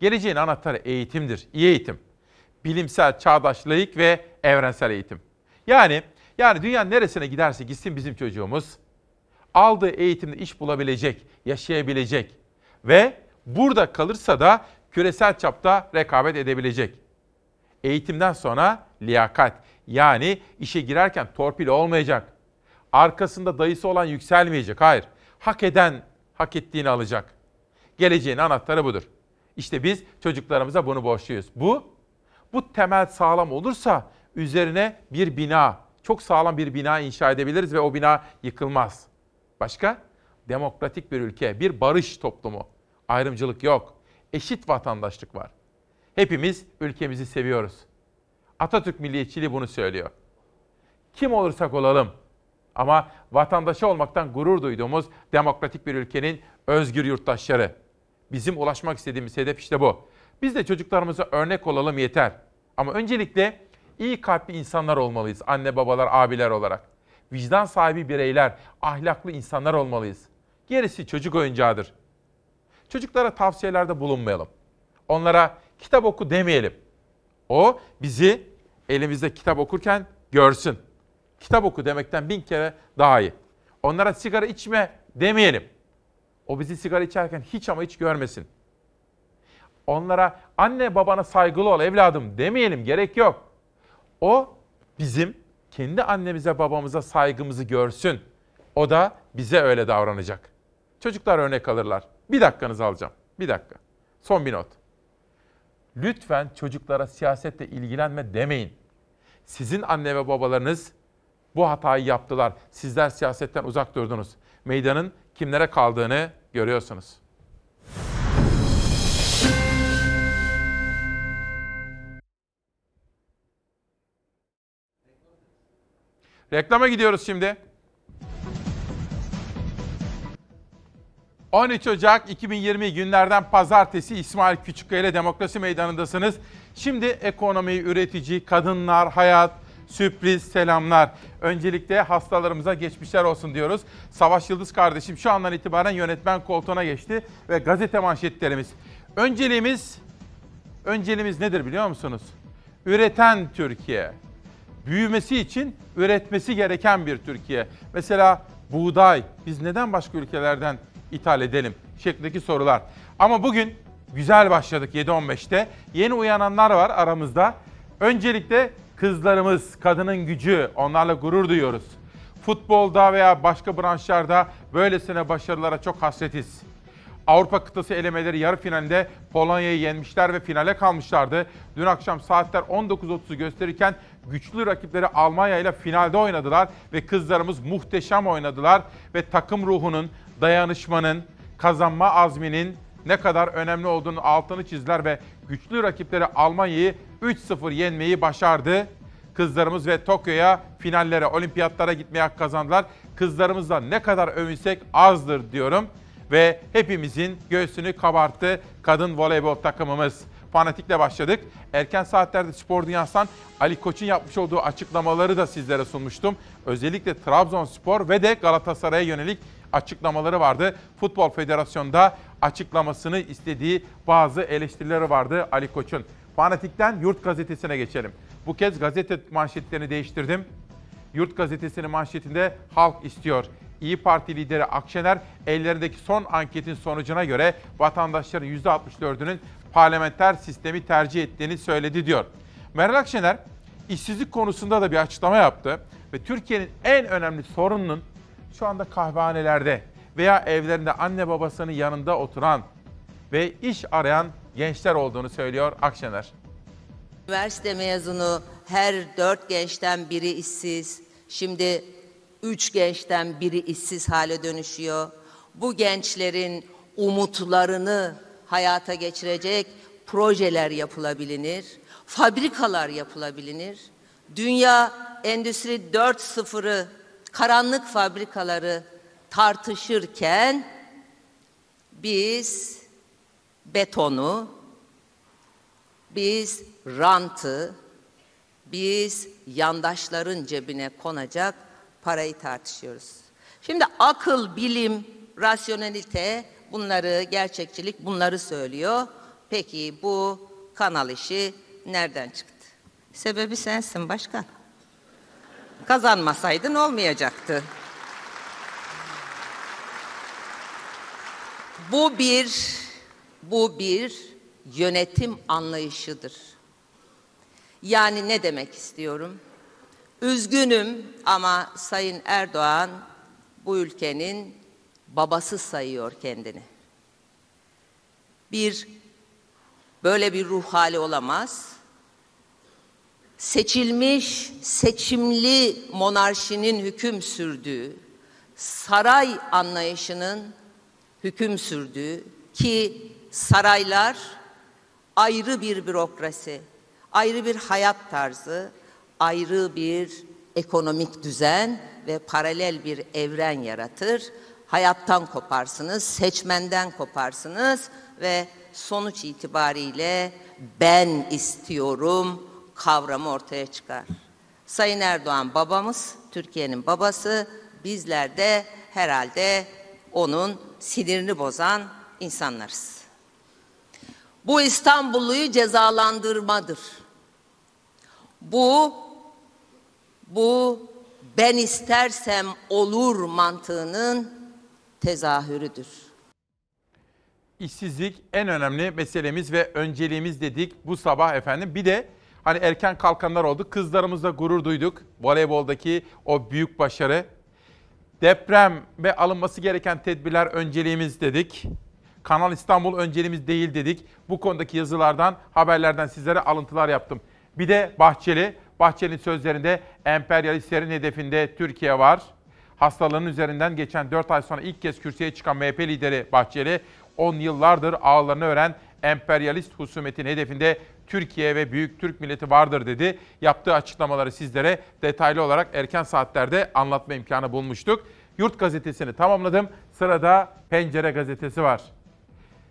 Geleceğin anahtarı eğitimdir, iyi eğitim. Bilimsel, çağdaş, layık ve evrensel eğitim. Yani yani dünyanın neresine giderse gitsin bizim çocuğumuz aldığı eğitimde iş bulabilecek, yaşayabilecek ve burada kalırsa da küresel çapta rekabet edebilecek. Eğitimden sonra liyakat yani işe girerken torpil olmayacak. Arkasında dayısı olan yükselmeyecek. Hayır. Hak eden hak ettiğini alacak. Geleceğin anahtarı budur. İşte biz çocuklarımıza bunu borçluyuz. Bu bu temel sağlam olursa üzerine bir bina, çok sağlam bir bina inşa edebiliriz ve o bina yıkılmaz. Başka? Demokratik bir ülke, bir barış toplumu. Ayrımcılık yok. Eşit vatandaşlık var. Hepimiz ülkemizi seviyoruz. Atatürk milliyetçiliği bunu söylüyor. Kim olursak olalım ama vatandaşı olmaktan gurur duyduğumuz demokratik bir ülkenin özgür yurttaşları. Bizim ulaşmak istediğimiz hedef işte bu. Biz de çocuklarımıza örnek olalım yeter. Ama öncelikle iyi kalpli insanlar olmalıyız. Anne, babalar, abiler olarak. Vicdan sahibi bireyler, ahlaklı insanlar olmalıyız. Gerisi çocuk oyuncağıdır. Çocuklara tavsiyelerde bulunmayalım. Onlara kitap oku demeyelim. O bizi elimizde kitap okurken görsün. Kitap oku demekten bin kere daha iyi. Onlara sigara içme demeyelim. O bizi sigara içerken hiç ama hiç görmesin. Onlara anne babana saygılı ol evladım demeyelim gerek yok. O bizim kendi annemize babamıza saygımızı görsün. O da bize öyle davranacak. Çocuklar örnek alırlar. Bir dakikanızı alacağım. Bir dakika. Son bir not. Lütfen çocuklara siyasetle ilgilenme demeyin. Sizin anne ve babalarınız bu hatayı yaptılar. Sizler siyasetten uzak durdunuz. Meydanın kimlere kaldığını görüyorsunuz. Reklama gidiyoruz şimdi. 13 Ocak 2020 günlerden pazartesi İsmail Küçükkaya ile Demokrasi Meydanı'ndasınız. Şimdi ekonomi, üretici, kadınlar, hayat, sürpriz, selamlar. Öncelikle hastalarımıza geçmişler olsun diyoruz. Savaş Yıldız kardeşim şu andan itibaren yönetmen koltuğuna geçti ve gazete manşetlerimiz. Önceliğimiz, önceliğimiz nedir biliyor musunuz? Üreten Türkiye. Büyümesi için üretmesi gereken bir Türkiye. Mesela buğday, biz neden başka ülkelerden ithal edelim şeklindeki sorular. Ama bugün güzel başladık 7.15'te. Yeni uyananlar var aramızda. Öncelikle kızlarımız, kadının gücü, onlarla gurur duyuyoruz. Futbolda veya başka branşlarda böylesine başarılara çok hasretiz. Avrupa kıtası elemeleri yarı finalinde Polonya'yı yenmişler ve finale kalmışlardı. Dün akşam saatler 19.30'u gösterirken güçlü rakipleri Almanya ile finalde oynadılar ve kızlarımız muhteşem oynadılar ve takım ruhunun, dayanışmanın, kazanma azminin ne kadar önemli olduğunu altını çizdiler ve güçlü rakipleri Almanya'yı 3-0 yenmeyi başardı. Kızlarımız ve Tokyo'ya finallere, olimpiyatlara gitmeye hak kazandılar. Kızlarımızla ne kadar övünsek azdır diyorum. Ve hepimizin göğsünü kabarttı kadın voleybol takımımız. Fanatikle başladık. Erken saatlerde spor dünyasından Ali Koç'un yapmış olduğu açıklamaları da sizlere sunmuştum. Özellikle Trabzonspor ve de Galatasaray'a yönelik açıklamaları vardı. Futbol Federasyonu'nda açıklamasını istediği bazı eleştirileri vardı Ali Koç'un. Fanatik'ten Yurt Gazetesi'ne geçelim. Bu kez gazete manşetlerini değiştirdim. Yurt Gazetesi'nin manşetinde halk istiyor. İyi Parti lideri Akşener ellerindeki son anketin sonucuna göre vatandaşların %64'ünün parlamenter sistemi tercih ettiğini söyledi diyor. Meral Akşener işsizlik konusunda da bir açıklama yaptı ve Türkiye'nin en önemli sorununun şu anda kahvehanelerde veya evlerinde anne babasının yanında oturan ve iş arayan gençler olduğunu söylüyor Akşener. Üniversite mezunu her dört gençten biri işsiz. Şimdi üç gençten biri işsiz hale dönüşüyor. Bu gençlerin umutlarını hayata geçirecek projeler yapılabilir, fabrikalar yapılabilir. Dünya Endüstri 4.0'ı, karanlık fabrikaları tartışırken biz betonu, biz rantı, biz yandaşların cebine konacak parayı tartışıyoruz. Şimdi akıl, bilim, rasyonelite bunları, gerçekçilik bunları söylüyor. Peki bu kanal işi nereden çıktı? Sebebi sensin başkan. Kazanmasaydın olmayacaktı. Bu bir bu bir yönetim anlayışıdır. Yani ne demek istiyorum? Üzgünüm ama Sayın Erdoğan bu ülkenin babası sayıyor kendini. Bir böyle bir ruh hali olamaz. Seçilmiş, seçimli monarşinin hüküm sürdüğü, saray anlayışının hüküm sürdüğü ki saraylar ayrı bir bürokrasi, ayrı bir hayat tarzı, ayrı bir ekonomik düzen ve paralel bir evren yaratır. Hayattan koparsınız, seçmenden koparsınız ve sonuç itibariyle ben istiyorum kavramı ortaya çıkar. Sayın Erdoğan babamız, Türkiye'nin babası, bizler de herhalde onun sinirini bozan insanlarız. Bu İstanbulluyu cezalandırmadır. Bu bu ben istersem olur mantığının tezahürüdür. İşsizlik en önemli meselemiz ve önceliğimiz dedik bu sabah efendim. Bir de hani erken kalkanlar oldu. Kızlarımızla gurur duyduk. Voleyboldaki o büyük başarı. Deprem ve alınması gereken tedbirler önceliğimiz dedik. Kanal İstanbul önceliğimiz değil dedik. Bu konudaki yazılardan, haberlerden sizlere alıntılar yaptım. Bir de Bahçeli, Bahçeli'nin sözlerinde emperyalistlerin hedefinde Türkiye var. Hastalığının üzerinden geçen 4 ay sonra ilk kez kürsüye çıkan MHP lideri Bahçeli, 10 yıllardır ağlarını ören emperyalist husumetin hedefinde Türkiye ve büyük Türk milleti vardır dedi. Yaptığı açıklamaları sizlere detaylı olarak erken saatlerde anlatma imkanı bulmuştuk. Yurt gazetesini tamamladım. Sırada Pencere gazetesi var.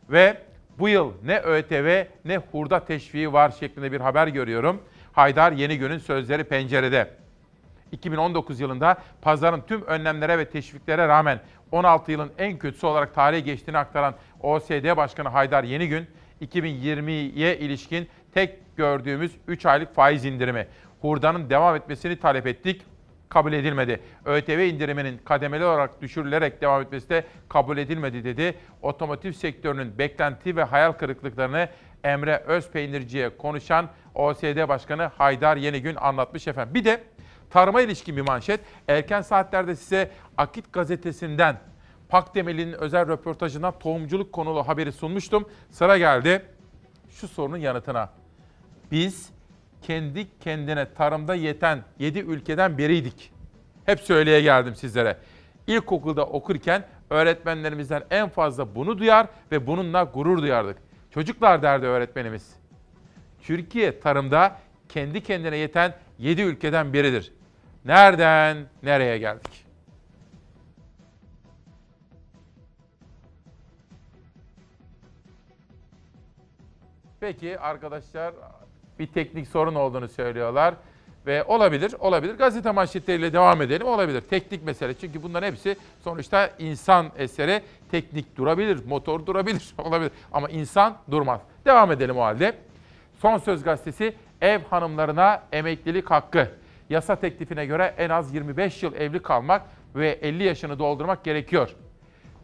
Ve bu yıl ne ÖTV ne hurda teşviği var şeklinde bir haber görüyorum. Haydar Yenigün'ün sözleri pencerede. 2019 yılında pazarın tüm önlemlere ve teşviklere rağmen 16 yılın en kötüsü olarak tarihe geçtiğini aktaran OSD Başkanı Haydar Yenigün, 2020'ye ilişkin tek gördüğümüz 3 aylık faiz indirimi, hurdanın devam etmesini talep ettik, kabul edilmedi. ÖTV indiriminin kademeli olarak düşürülerek devam etmesi de kabul edilmedi dedi. Otomotiv sektörünün beklenti ve hayal kırıklıklarını Emre Özpeynirci'ye konuşan OSD Başkanı Haydar Yenigün anlatmış efendim. Bir de tarıma ilişkin bir manşet. Erken saatlerde size Akit gazetesinden Pakdemirli'nin özel röportajından tohumculuk konulu haberi sunmuştum. Sıra geldi şu sorunun yanıtına. Biz kendi kendine tarımda yeten 7 ülkeden biriydik. Hep söyleye geldim sizlere. İlkokulda okurken öğretmenlerimizden en fazla bunu duyar ve bununla gurur duyardık. Çocuklar derdi öğretmenimiz. Türkiye tarımda kendi kendine yeten 7 ülkeden biridir. Nereden nereye geldik? Peki arkadaşlar bir teknik sorun olduğunu söylüyorlar Ve olabilir, olabilir. Gazete manşetleriyle devam edelim. Olabilir. Teknik mesele. Çünkü bunların hepsi sonuçta insan eseri. Teknik durabilir, motor durabilir, olabilir. Ama insan durmaz. Devam edelim o halde. Son Söz Gazetesi ev hanımlarına emeklilik hakkı. Yasa teklifine göre en az 25 yıl evli kalmak ve 50 yaşını doldurmak gerekiyor.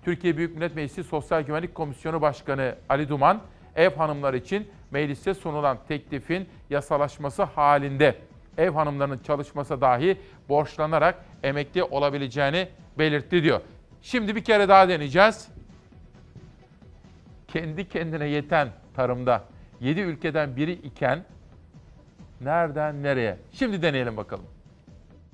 Türkiye Büyük Millet Meclisi Sosyal Güvenlik Komisyonu Başkanı Ali Duman, ev hanımları için mecliste sunulan teklifin yasalaşması halinde ev hanımlarının çalışması dahi borçlanarak emekli olabileceğini belirtti diyor. Şimdi bir kere daha deneyeceğiz. Kendi kendine yeten tarımda 7 ülkeden biri iken nereden nereye? Şimdi deneyelim bakalım.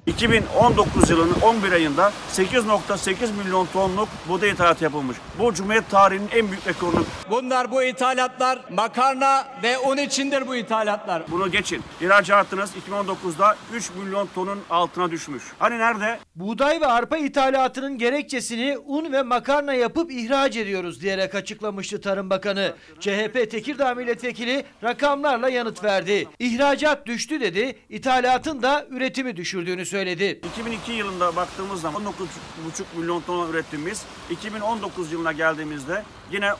2019 yılının 11 ayında 8.8 milyon tonluk buğday ithalatı yapılmış. Bu Cumhuriyet tarihinin en büyük rekorunu. Bunlar bu ithalatlar makarna ve un içindir bu ithalatlar. Bunu geçin. İhracatınız 2019'da 3 milyon tonun altına düşmüş. Hani nerede? Buğday ve arpa ithalatının gerekçesini un ve makarna yapıp ihraç ediyoruz diyerek açıklamıştı Tarım Bakanı. CHP Tekirdağ Milletvekili rakamlarla yanıt verdi. İhracat düştü dedi, ithalatın da üretimi düşürdüğünü söyledi. 2002 yılında baktığımız zaman 19,5 milyon ton ürettiğimiz 2019 yılına geldiğimizde yine 19,5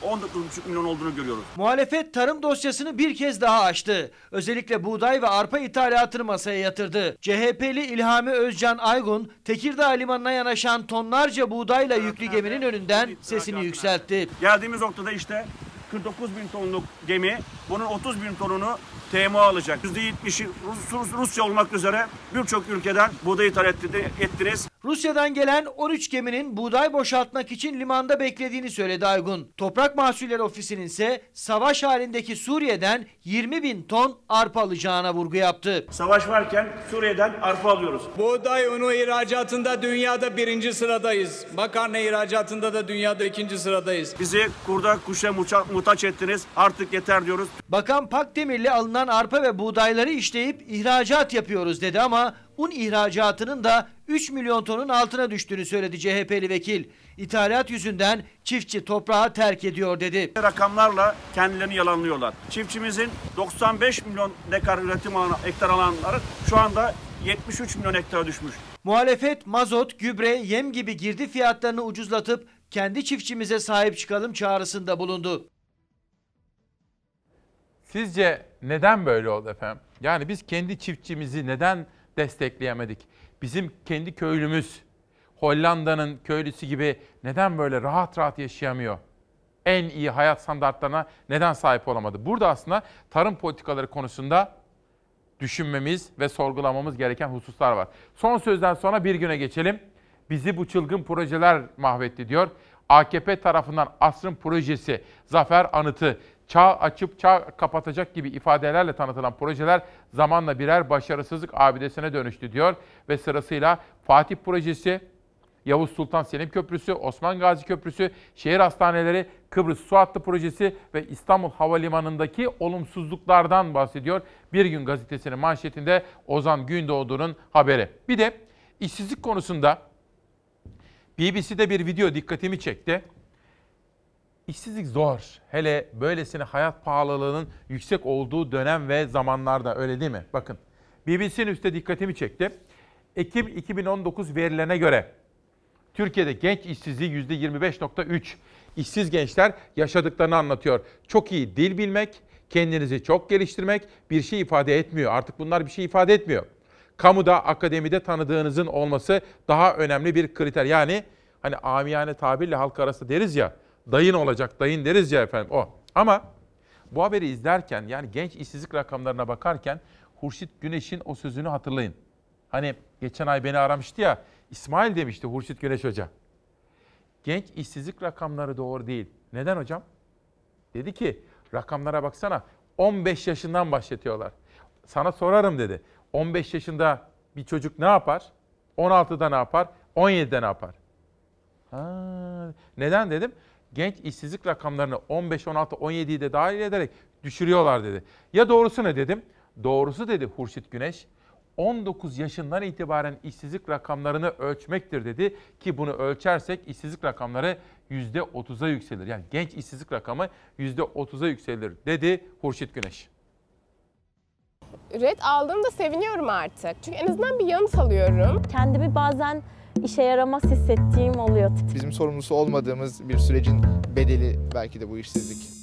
milyon olduğunu görüyoruz. Muhalefet tarım dosyasını bir kez daha açtı. Özellikle buğday ve arpa ithalatını masaya yatırdı. CHP'li İlhami Özcan Aygun, Tekirdağ Limanı'na yanaşan tonlarca buğdayla yüklü geminin önünden sesini yükseltti. Geldiğimiz noktada işte 49 bin tonluk gemi bunun 30 bin tonunu TMO alacak. %70'i Rus, Rus, Rusya olmak üzere birçok ülkeden buğday ithal etti- ettiniz. Rusya'dan gelen 13 geminin buğday boşaltmak için limanda beklediğini söyledi Aygun. Toprak Mahsulleri Ofisi'nin ise savaş halindeki Suriye'den 20 bin ton arpa alacağına vurgu yaptı. Savaş varken Suriye'den arpa alıyoruz. Buğday unu ihracatında dünyada birinci sıradayız. Makarna ihracatında da dünyada ikinci sıradayız. Bizi kurda kuşa muça, muhtaç ettiniz. Artık yeter diyoruz. Bakan Pakdemirli alınan arpa ve buğdayları işleyip ihracat yapıyoruz dedi ama un ihracatının da 3 milyon tonun altına düştüğünü söyledi CHP'li vekil. İthalat yüzünden çiftçi toprağı terk ediyor dedi. Rakamlarla kendilerini yalanlıyorlar. Çiftçimizin 95 milyon dekar üretim alanı, hektar alanları şu anda 73 milyon hektara düşmüş. Muhalefet mazot, gübre, yem gibi girdi fiyatlarını ucuzlatıp kendi çiftçimize sahip çıkalım çağrısında bulundu. Sizce neden böyle oldu efendim? Yani biz kendi çiftçimizi neden destekleyemedik? Bizim kendi köylümüz Hollanda'nın köylüsü gibi neden böyle rahat rahat yaşayamıyor? En iyi hayat standartlarına neden sahip olamadı? Burada aslında tarım politikaları konusunda düşünmemiz ve sorgulamamız gereken hususlar var. Son sözden sonra bir güne geçelim. Bizi bu çılgın projeler mahvetti diyor. AKP tarafından asrın projesi, zafer anıtı, çağ açıp çağ kapatacak gibi ifadelerle tanıtılan projeler zamanla birer başarısızlık abidesine dönüştü diyor. Ve sırasıyla Fatih projesi, Yavuz Sultan Selim Köprüsü, Osman Gazi Köprüsü, şehir hastaneleri, Kıbrıs Su Hattı Projesi ve İstanbul Havalimanı'ndaki olumsuzluklardan bahsediyor. Bir gün gazetesinin manşetinde Ozan Gündoğdu'nun haberi. Bir de işsizlik konusunda BBC'de bir video dikkatimi çekti. İşsizlik zor. Hele böylesine hayat pahalılığının yüksek olduğu dönem ve zamanlarda öyle değil mi? Bakın BBC'nin üstte dikkatimi çekti. Ekim 2019 verilerine göre Türkiye'de genç işsizliği %25.3. İşsiz gençler yaşadıklarını anlatıyor. Çok iyi dil bilmek, kendinizi çok geliştirmek bir şey ifade etmiyor. Artık bunlar bir şey ifade etmiyor. Kamuda, akademide tanıdığınızın olması daha önemli bir kriter. Yani hani amiyane tabirle halk arasında deriz ya, dayın olacak, dayın deriz ya efendim o. Ama bu haberi izlerken yani genç işsizlik rakamlarına bakarken Hurşit Güneş'in o sözünü hatırlayın. Hani geçen ay beni aramıştı ya, İsmail demişti Hurşit Güneş Hoca. Genç işsizlik rakamları doğru değil. Neden hocam? Dedi ki rakamlara baksana 15 yaşından başlatıyorlar. Sana sorarım dedi. 15 yaşında bir çocuk ne yapar? 16'da ne yapar? 17'de ne yapar? Ha, neden dedim? Genç işsizlik rakamlarını 15, 16, 17'yi de dahil ederek düşürüyorlar dedi. Ya doğrusu ne dedim? Doğrusu dedi Hurşit Güneş. 19 yaşından itibaren işsizlik rakamlarını ölçmektir dedi ki bunu ölçersek işsizlik rakamları %30'a yükselir. Yani genç işsizlik rakamı %30'a yükselir dedi Hurşit Güneş. red aldığımda seviniyorum artık. Çünkü en azından bir yanıt alıyorum. Kendimi bazen işe yaramaz hissettiğim oluyor. Bizim sorumlusu olmadığımız bir sürecin bedeli belki de bu işsizlik.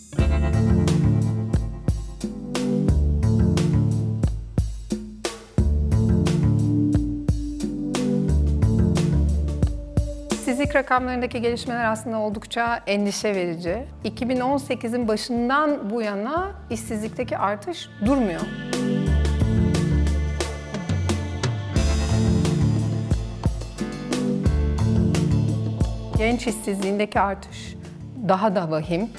İşsizlik rakamlarındaki gelişmeler aslında oldukça endişe verici. 2018'in başından bu yana işsizlikteki artış durmuyor. Genç işsizliğindeki artış daha da vahim.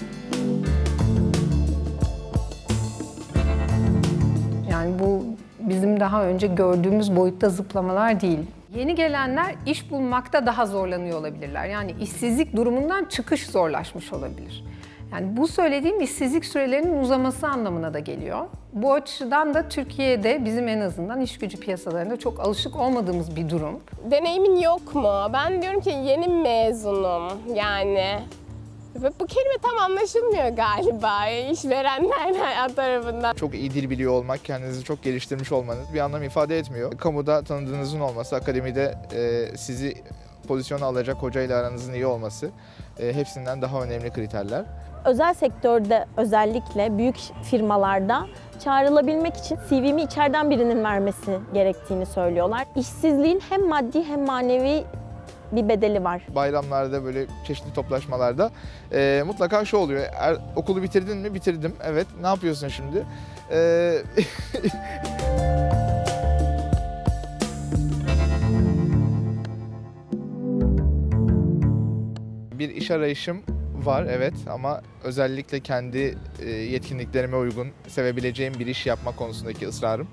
Yani bu bizim daha önce gördüğümüz boyutta zıplamalar değil. Yeni gelenler iş bulmakta daha zorlanıyor olabilirler. Yani işsizlik durumundan çıkış zorlaşmış olabilir. Yani bu söylediğim işsizlik sürelerinin uzaması anlamına da geliyor. Bu açıdan da Türkiye'de bizim en azından iş gücü piyasalarında çok alışık olmadığımız bir durum. Deneyimin yok mu? Ben diyorum ki yeni mezunum yani. Ve bu kelime tam anlaşılmıyor galiba işverenler tarafından. Çok iyi dil biliyor olmak, kendinizi çok geliştirmiş olmanız bir anlam ifade etmiyor. Kamuda tanıdığınızın olması, akademide e, sizi pozisyona alacak hocayla aranızın iyi olması e, hepsinden daha önemli kriterler. Özel sektörde özellikle büyük firmalarda çağrılabilmek için CV'mi içeriden birinin vermesi gerektiğini söylüyorlar. İşsizliğin hem maddi hem manevi bir bedeli var. Bayramlarda böyle çeşitli toplaşmalarda e, mutlaka şu oluyor. Er, okulu bitirdin mi? Bitirdim. Evet. Ne yapıyorsun şimdi? E, bir iş arayışım var evet ama özellikle kendi e, yetkinliklerime uygun sevebileceğim bir iş yapma konusundaki ısrarım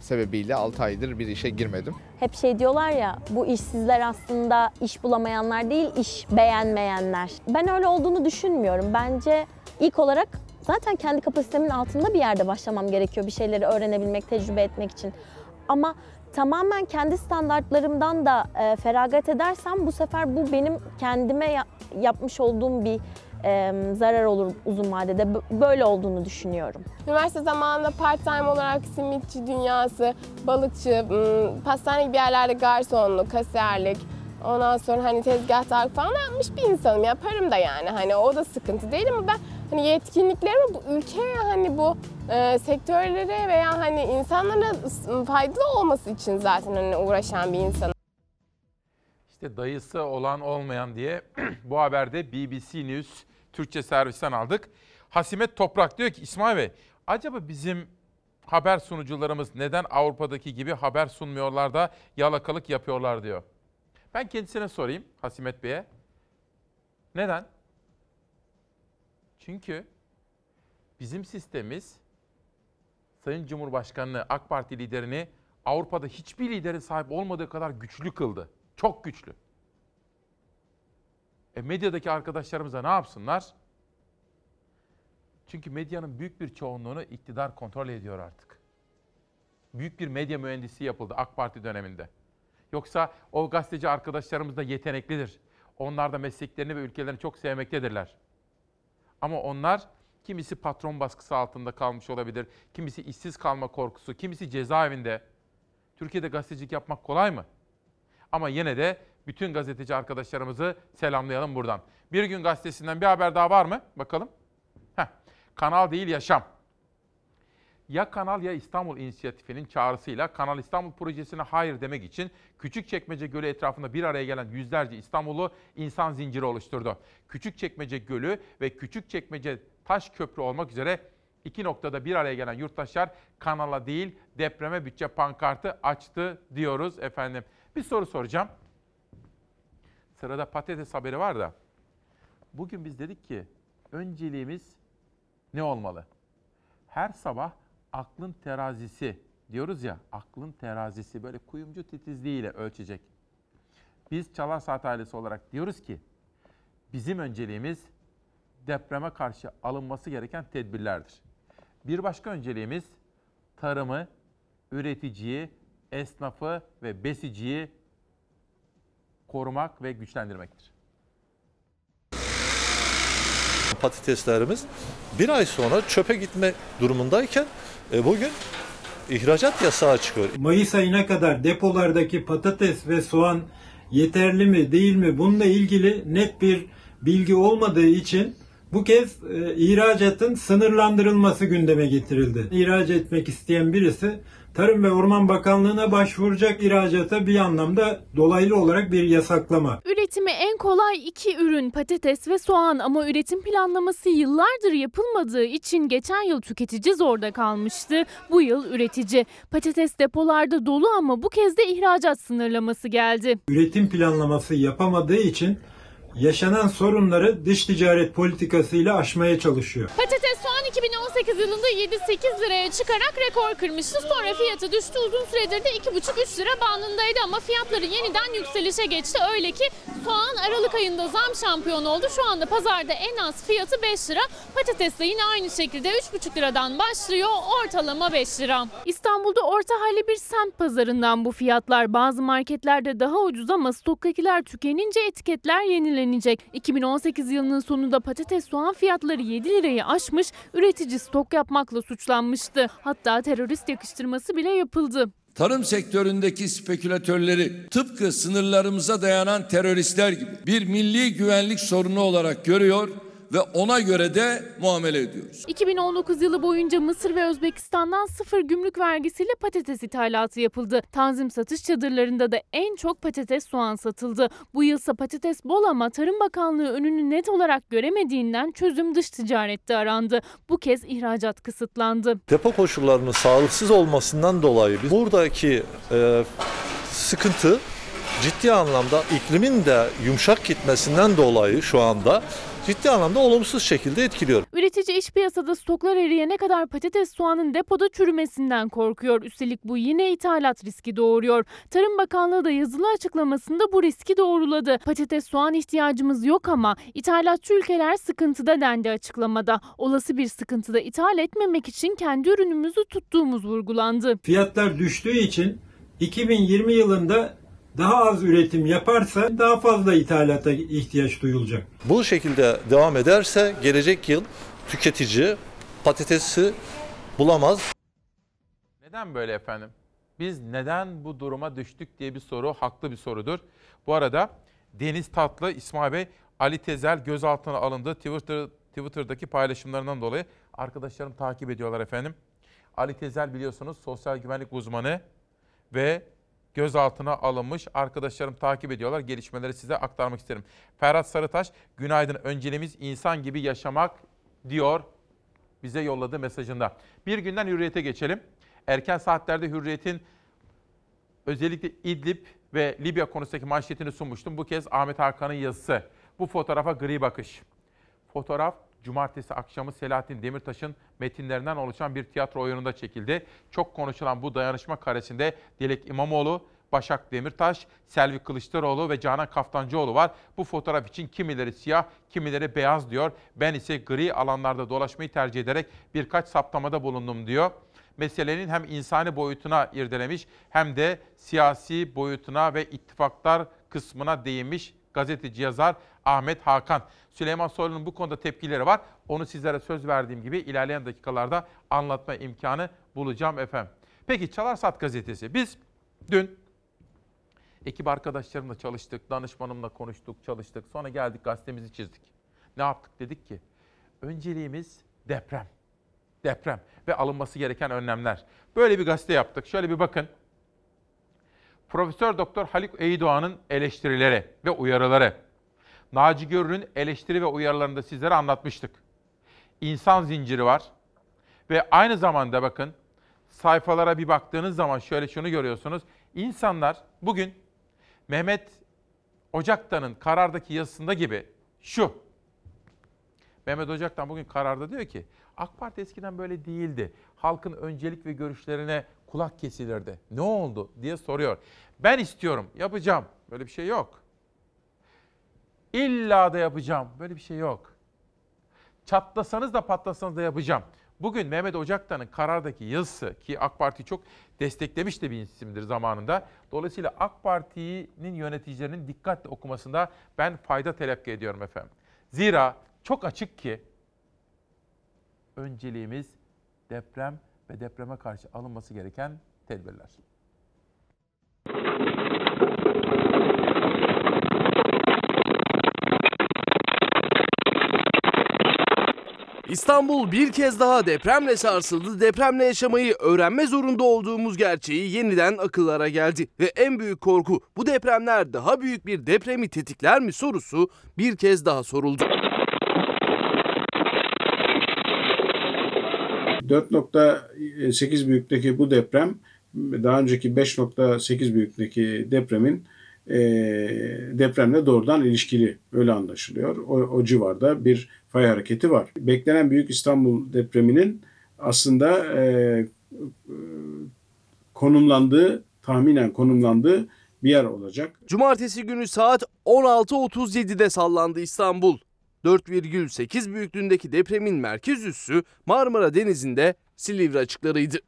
sebebiyle 6 aydır bir işe girmedim. Hep şey diyorlar ya bu işsizler aslında iş bulamayanlar değil iş beğenmeyenler. Ben öyle olduğunu düşünmüyorum. Bence ilk olarak zaten kendi kapasitemin altında bir yerde başlamam gerekiyor bir şeyleri öğrenebilmek, tecrübe etmek için. Ama tamamen kendi standartlarımdan da e, feragat edersem bu sefer bu benim kendime ya- yapmış olduğum bir e, zarar olur uzun vadede. Böyle olduğunu düşünüyorum. Üniversite zamanında part time olarak simitçi dünyası, balıkçı, pastane gibi yerlerde garsonluk, kasiyerlik, ondan sonra hani tezgahtar falan yapmış bir insanım. Yaparım da yani hani o da sıkıntı değil ama ben hani yetkinliklerimi bu ülkeye hani bu e, sektörlere veya hani insanlara ıs- faydalı olması için zaten hani uğraşan bir insanım. İşte dayısı olan olmayan diye bu haberde BBC News Türkçe servisten aldık. Hasimet Toprak diyor ki İsmail Bey acaba bizim haber sunucularımız neden Avrupa'daki gibi haber sunmuyorlar da yalakalık yapıyorlar diyor. Ben kendisine sorayım Hasimet Bey'e. Neden? Çünkü bizim sistemimiz Sayın Cumhurbaşkanı'nı, AK Parti liderini Avrupa'da hiçbir liderin sahip olmadığı kadar güçlü kıldı. Çok güçlü. E medyadaki arkadaşlarımız da ne yapsınlar? Çünkü medyanın büyük bir çoğunluğunu iktidar kontrol ediyor artık. Büyük bir medya mühendisi yapıldı AK Parti döneminde. Yoksa o gazeteci arkadaşlarımız da yeteneklidir. Onlar da mesleklerini ve ülkelerini çok sevmektedirler. Ama onlar kimisi patron baskısı altında kalmış olabilir, kimisi işsiz kalma korkusu, kimisi cezaevinde. Türkiye'de gazetecilik yapmak kolay mı? Ama yine de bütün gazeteci arkadaşlarımızı selamlayalım buradan. Bir gün gazetesinden bir haber daha var mı? Bakalım. Heh. Kanal değil yaşam. Ya Kanal ya İstanbul inisiyatifinin çağrısıyla Kanal İstanbul projesine hayır demek için Küçükçekmece Gölü etrafında bir araya gelen yüzlerce İstanbullu insan zinciri oluşturdu. Küçükçekmece Gölü ve Küçükçekmece Taş Köprü olmak üzere iki noktada bir araya gelen yurttaşlar kanala değil depreme bütçe pankartı açtı diyoruz efendim. Bir soru soracağım. Sırada patates haberi var da. Bugün biz dedik ki önceliğimiz ne olmalı? Her sabah aklın terazisi diyoruz ya, aklın terazisi böyle kuyumcu titizliğiyle ölçecek. Biz Çalar Saat ailesi olarak diyoruz ki bizim önceliğimiz depreme karşı alınması gereken tedbirlerdir. Bir başka önceliğimiz tarımı, üreticiyi, esnafı ve besiciyi korumak ve güçlendirmektir. Patateslerimiz bir ay sonra çöpe gitme durumundayken e, bugün ihracat yasağı çıkıyor. Mayıs ayına kadar depolardaki patates ve soğan yeterli mi değil mi bununla ilgili net bir bilgi olmadığı için bu kez e, ihracatın sınırlandırılması gündeme getirildi. İhraç etmek isteyen birisi Tarım ve Orman Bakanlığı'na başvuracak ihracata bir anlamda dolaylı olarak bir yasaklama. Üretimi en kolay iki ürün patates ve soğan ama üretim planlaması yıllardır yapılmadığı için geçen yıl tüketici zorda kalmıştı. Bu yıl üretici. Patates depolarda dolu ama bu kez de ihracat sınırlaması geldi. Üretim planlaması yapamadığı için yaşanan sorunları dış ticaret politikasıyla aşmaya çalışıyor. Patates soğan 2018 yılında 7-8 liraya çıkarak rekor kırmıştı. Sonra fiyatı düştü. Uzun süredir de 2,5-3 lira bandındaydı ama fiyatları yeniden yükselişe geçti. Öyle ki soğan Aralık ayında zam şampiyonu oldu. Şu anda pazarda en az fiyatı 5 lira. Patates de yine aynı şekilde 3,5 liradan başlıyor. Ortalama 5 lira. İstanbul'da orta halli bir semt pazarından bu fiyatlar. Bazı marketlerde daha ucuz ama stoktakiler tükenince etiketler yenilenecek. 2018 yılının sonunda patates soğan fiyatları 7 lirayı aşmış, üretici stok yapmakla suçlanmıştı. Hatta terörist yakıştırması bile yapıldı. Tarım sektöründeki spekülatörleri tıpkı sınırlarımıza dayanan teröristler gibi bir milli güvenlik sorunu olarak görüyor ve ona göre de muamele ediyoruz. 2019 yılı boyunca Mısır ve Özbekistan'dan sıfır gümrük vergisiyle patates ithalatı yapıldı. Tanzim satış çadırlarında da en çok patates soğan satıldı. Bu yılsa patates bol ama Tarım Bakanlığı önünü net olarak göremediğinden çözüm dış ticarette arandı. Bu kez ihracat kısıtlandı. Depo koşullarının sağlıksız olmasından dolayı biz buradaki e, sıkıntı ciddi anlamda iklimin de yumuşak gitmesinden dolayı şu anda ciddi anlamda olumsuz şekilde etkiliyor. Üretici iş piyasada stoklar eriyene kadar patates soğanın depoda çürümesinden korkuyor. Üstelik bu yine ithalat riski doğuruyor. Tarım Bakanlığı da yazılı açıklamasında bu riski doğruladı. Patates soğan ihtiyacımız yok ama ithalatçı ülkeler sıkıntıda dendi açıklamada. Olası bir sıkıntıda ithal etmemek için kendi ürünümüzü tuttuğumuz vurgulandı. Fiyatlar düştüğü için 2020 yılında daha az üretim yaparsa daha fazla ithalata ihtiyaç duyulacak. Bu şekilde devam ederse gelecek yıl tüketici patatesi bulamaz. Neden böyle efendim? Biz neden bu duruma düştük diye bir soru haklı bir sorudur. Bu arada Deniz Tatlı, İsmail Bey, Ali Tezel gözaltına alındı. Twitter, Twitter'daki paylaşımlarından dolayı arkadaşlarım takip ediyorlar efendim. Ali Tezel biliyorsunuz sosyal güvenlik uzmanı ve gözaltına alınmış. Arkadaşlarım takip ediyorlar. Gelişmeleri size aktarmak isterim. Ferhat Sarıtaş, günaydın. Önceliğimiz insan gibi yaşamak diyor bize yolladığı mesajında. Bir günden hürriyete geçelim. Erken saatlerde hürriyetin özellikle İdlib ve Libya konusundaki manşetini sunmuştum. Bu kez Ahmet Hakan'ın yazısı. Bu fotoğrafa gri bakış. Fotoğraf cumartesi akşamı Selahattin Demirtaş'ın metinlerinden oluşan bir tiyatro oyununda çekildi. Çok konuşulan bu dayanışma karesinde Dilek İmamoğlu, Başak Demirtaş, Selvi Kılıçdaroğlu ve Canan Kaftancıoğlu var. Bu fotoğraf için kimileri siyah, kimileri beyaz diyor. Ben ise gri alanlarda dolaşmayı tercih ederek birkaç saptamada bulundum diyor. Meselenin hem insani boyutuna irdelemiş hem de siyasi boyutuna ve ittifaklar kısmına değinmiş gazeteci yazar Ahmet Hakan. Süleyman Soylu'nun bu konuda tepkileri var. Onu sizlere söz verdiğim gibi ilerleyen dakikalarda anlatma imkanı bulacağım efendim. Peki Çalar Saat gazetesi. Biz dün ekip arkadaşlarımla çalıştık, danışmanımla konuştuk, çalıştık. Sonra geldik gazetemizi çizdik. Ne yaptık dedik ki önceliğimiz deprem. Deprem ve alınması gereken önlemler. Böyle bir gazete yaptık. Şöyle bir bakın. Profesör Doktor Haluk Eydoğan'ın eleştirileri ve uyarıları. Naci Görür'ün eleştiri ve uyarılarını da sizlere anlatmıştık. İnsan zinciri var. Ve aynı zamanda bakın sayfalara bir baktığınız zaman şöyle şunu görüyorsunuz. İnsanlar bugün Mehmet Ocaktan'ın karardaki yazısında gibi şu. Mehmet Ocaktan bugün kararda diyor ki AK Parti eskiden böyle değildi. Halkın öncelik ve görüşlerine kulak kesilirdi. Ne oldu diye soruyor. Ben istiyorum, yapacağım. Böyle bir şey yok. İlla da yapacağım. Böyle bir şey yok. Çatlasanız da patlasanız da yapacağım. Bugün Mehmet Ocaktan'ın karardaki yazısı ki AK Parti çok desteklemiş de bir isimdir zamanında. Dolayısıyla AK Parti'nin yöneticilerinin dikkatle okumasında ben fayda telakki ediyorum efendim. Zira çok açık ki önceliğimiz deprem ve depreme karşı alınması gereken tedbirler. İstanbul bir kez daha depremle sarsıldı. Depremle yaşamayı öğrenme zorunda olduğumuz gerçeği yeniden akıllara geldi. Ve en büyük korku bu depremler daha büyük bir depremi tetikler mi sorusu bir kez daha soruldu. 4.8 büyüklükteki bu deprem daha önceki 5.8 büyüklükteki depremin e, depremle doğrudan ilişkili öyle anlaşılıyor. O, o civarda bir fay hareketi var. Beklenen Büyük İstanbul depreminin aslında e, e, konumlandığı, tahminen konumlandığı bir yer olacak. Cumartesi günü saat 16.37'de sallandı İstanbul. 4,8 büyüklüğündeki depremin merkez üssü Marmara Denizi'nde Silivri açıklarıydı.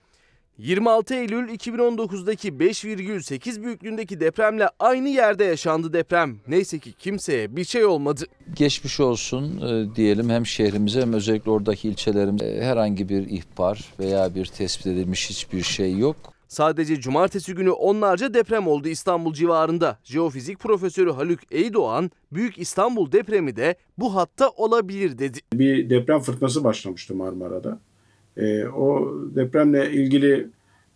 26 Eylül 2019'daki 5,8 büyüklüğündeki depremle aynı yerde yaşandı deprem. Neyse ki kimseye bir şey olmadı. Geçmiş olsun e, diyelim hem şehrimize hem özellikle oradaki ilçelerimize herhangi bir ihbar veya bir tespit edilmiş hiçbir şey yok. Sadece cumartesi günü onlarca deprem oldu İstanbul civarında. Jeofizik profesörü Haluk Eydoğan, Büyük İstanbul depremi de bu hatta olabilir dedi. Bir deprem fırtınası başlamıştı Marmara'da. E, o depremle ilgili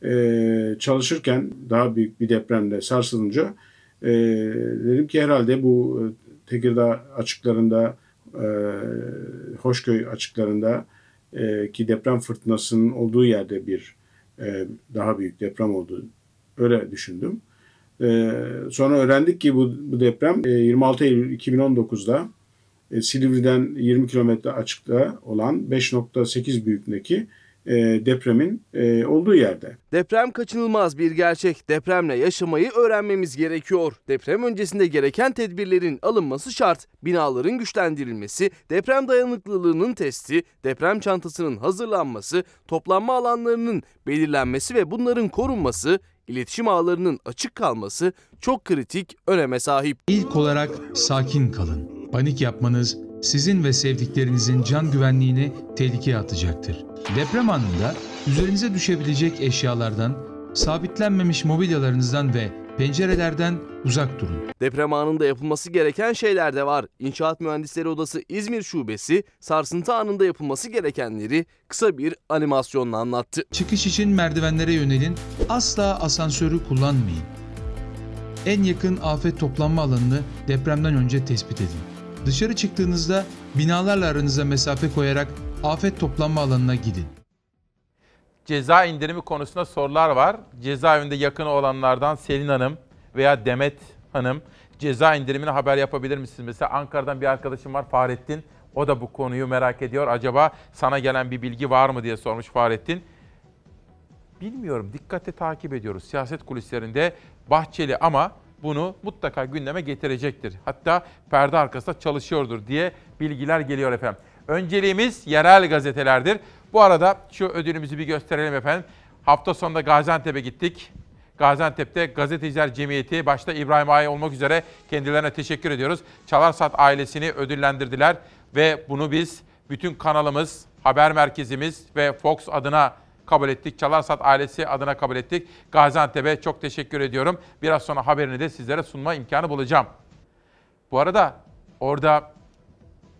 e, çalışırken daha büyük bir depremle sarsılınca e, dedim ki herhalde bu e, Tekirdağ açıklarında, e, Hoşköy açıklarında e, ki deprem fırtınasının olduğu yerde bir e, daha büyük deprem oldu. Öyle düşündüm. E, sonra öğrendik ki bu, bu deprem e, 26 Eylül 2019'da e, Silivri'den 20 kilometre açıkta olan 5.8 büyüklüğündeki e, depremin e, olduğu yerde. Deprem kaçınılmaz bir gerçek. Depremle yaşamayı öğrenmemiz gerekiyor. Deprem öncesinde gereken tedbirlerin alınması şart. Binaların güçlendirilmesi, deprem dayanıklılığının testi, deprem çantasının hazırlanması, toplanma alanlarının belirlenmesi ve bunların korunması, iletişim ağlarının açık kalması çok kritik öneme sahip. İlk olarak sakin kalın. Panik yapmanız sizin ve sevdiklerinizin can güvenliğini tehlikeye atacaktır. Deprem anında üzerinize düşebilecek eşyalardan, sabitlenmemiş mobilyalarınızdan ve pencerelerden uzak durun. Deprem anında yapılması gereken şeyler de var. İnşaat Mühendisleri Odası İzmir Şubesi sarsıntı anında yapılması gerekenleri kısa bir animasyonla anlattı. Çıkış için merdivenlere yönelin, asla asansörü kullanmayın. En yakın afet toplanma alanını depremden önce tespit edin. Dışarı çıktığınızda binalarla aranıza mesafe koyarak afet toplanma alanına gidin. Ceza indirimi konusunda sorular var. Cezaevinde yakın olanlardan Selin Hanım veya Demet Hanım ceza indirimine haber yapabilir misiniz? Mesela Ankara'dan bir arkadaşım var Fahrettin. O da bu konuyu merak ediyor. Acaba sana gelen bir bilgi var mı diye sormuş Fahrettin. Bilmiyorum. Dikkatle takip ediyoruz. Siyaset kulislerinde Bahçeli ama bunu mutlaka gündeme getirecektir. Hatta perde arkasında çalışıyordur diye bilgiler geliyor efendim. Önceliğimiz yerel gazetelerdir. Bu arada şu ödülümüzü bir gösterelim efendim. Hafta sonunda Gaziantep'e gittik. Gaziantep'te Gazeteciler Cemiyeti başta İbrahim Ay olmak üzere kendilerine teşekkür ediyoruz. Çalarsat ailesini ödüllendirdiler ve bunu biz bütün kanalımız, haber merkezimiz ve Fox adına kabul ettik. Çalarsat ailesi adına kabul ettik. Gaziantep'e çok teşekkür ediyorum. Biraz sonra haberini de sizlere sunma imkanı bulacağım. Bu arada orada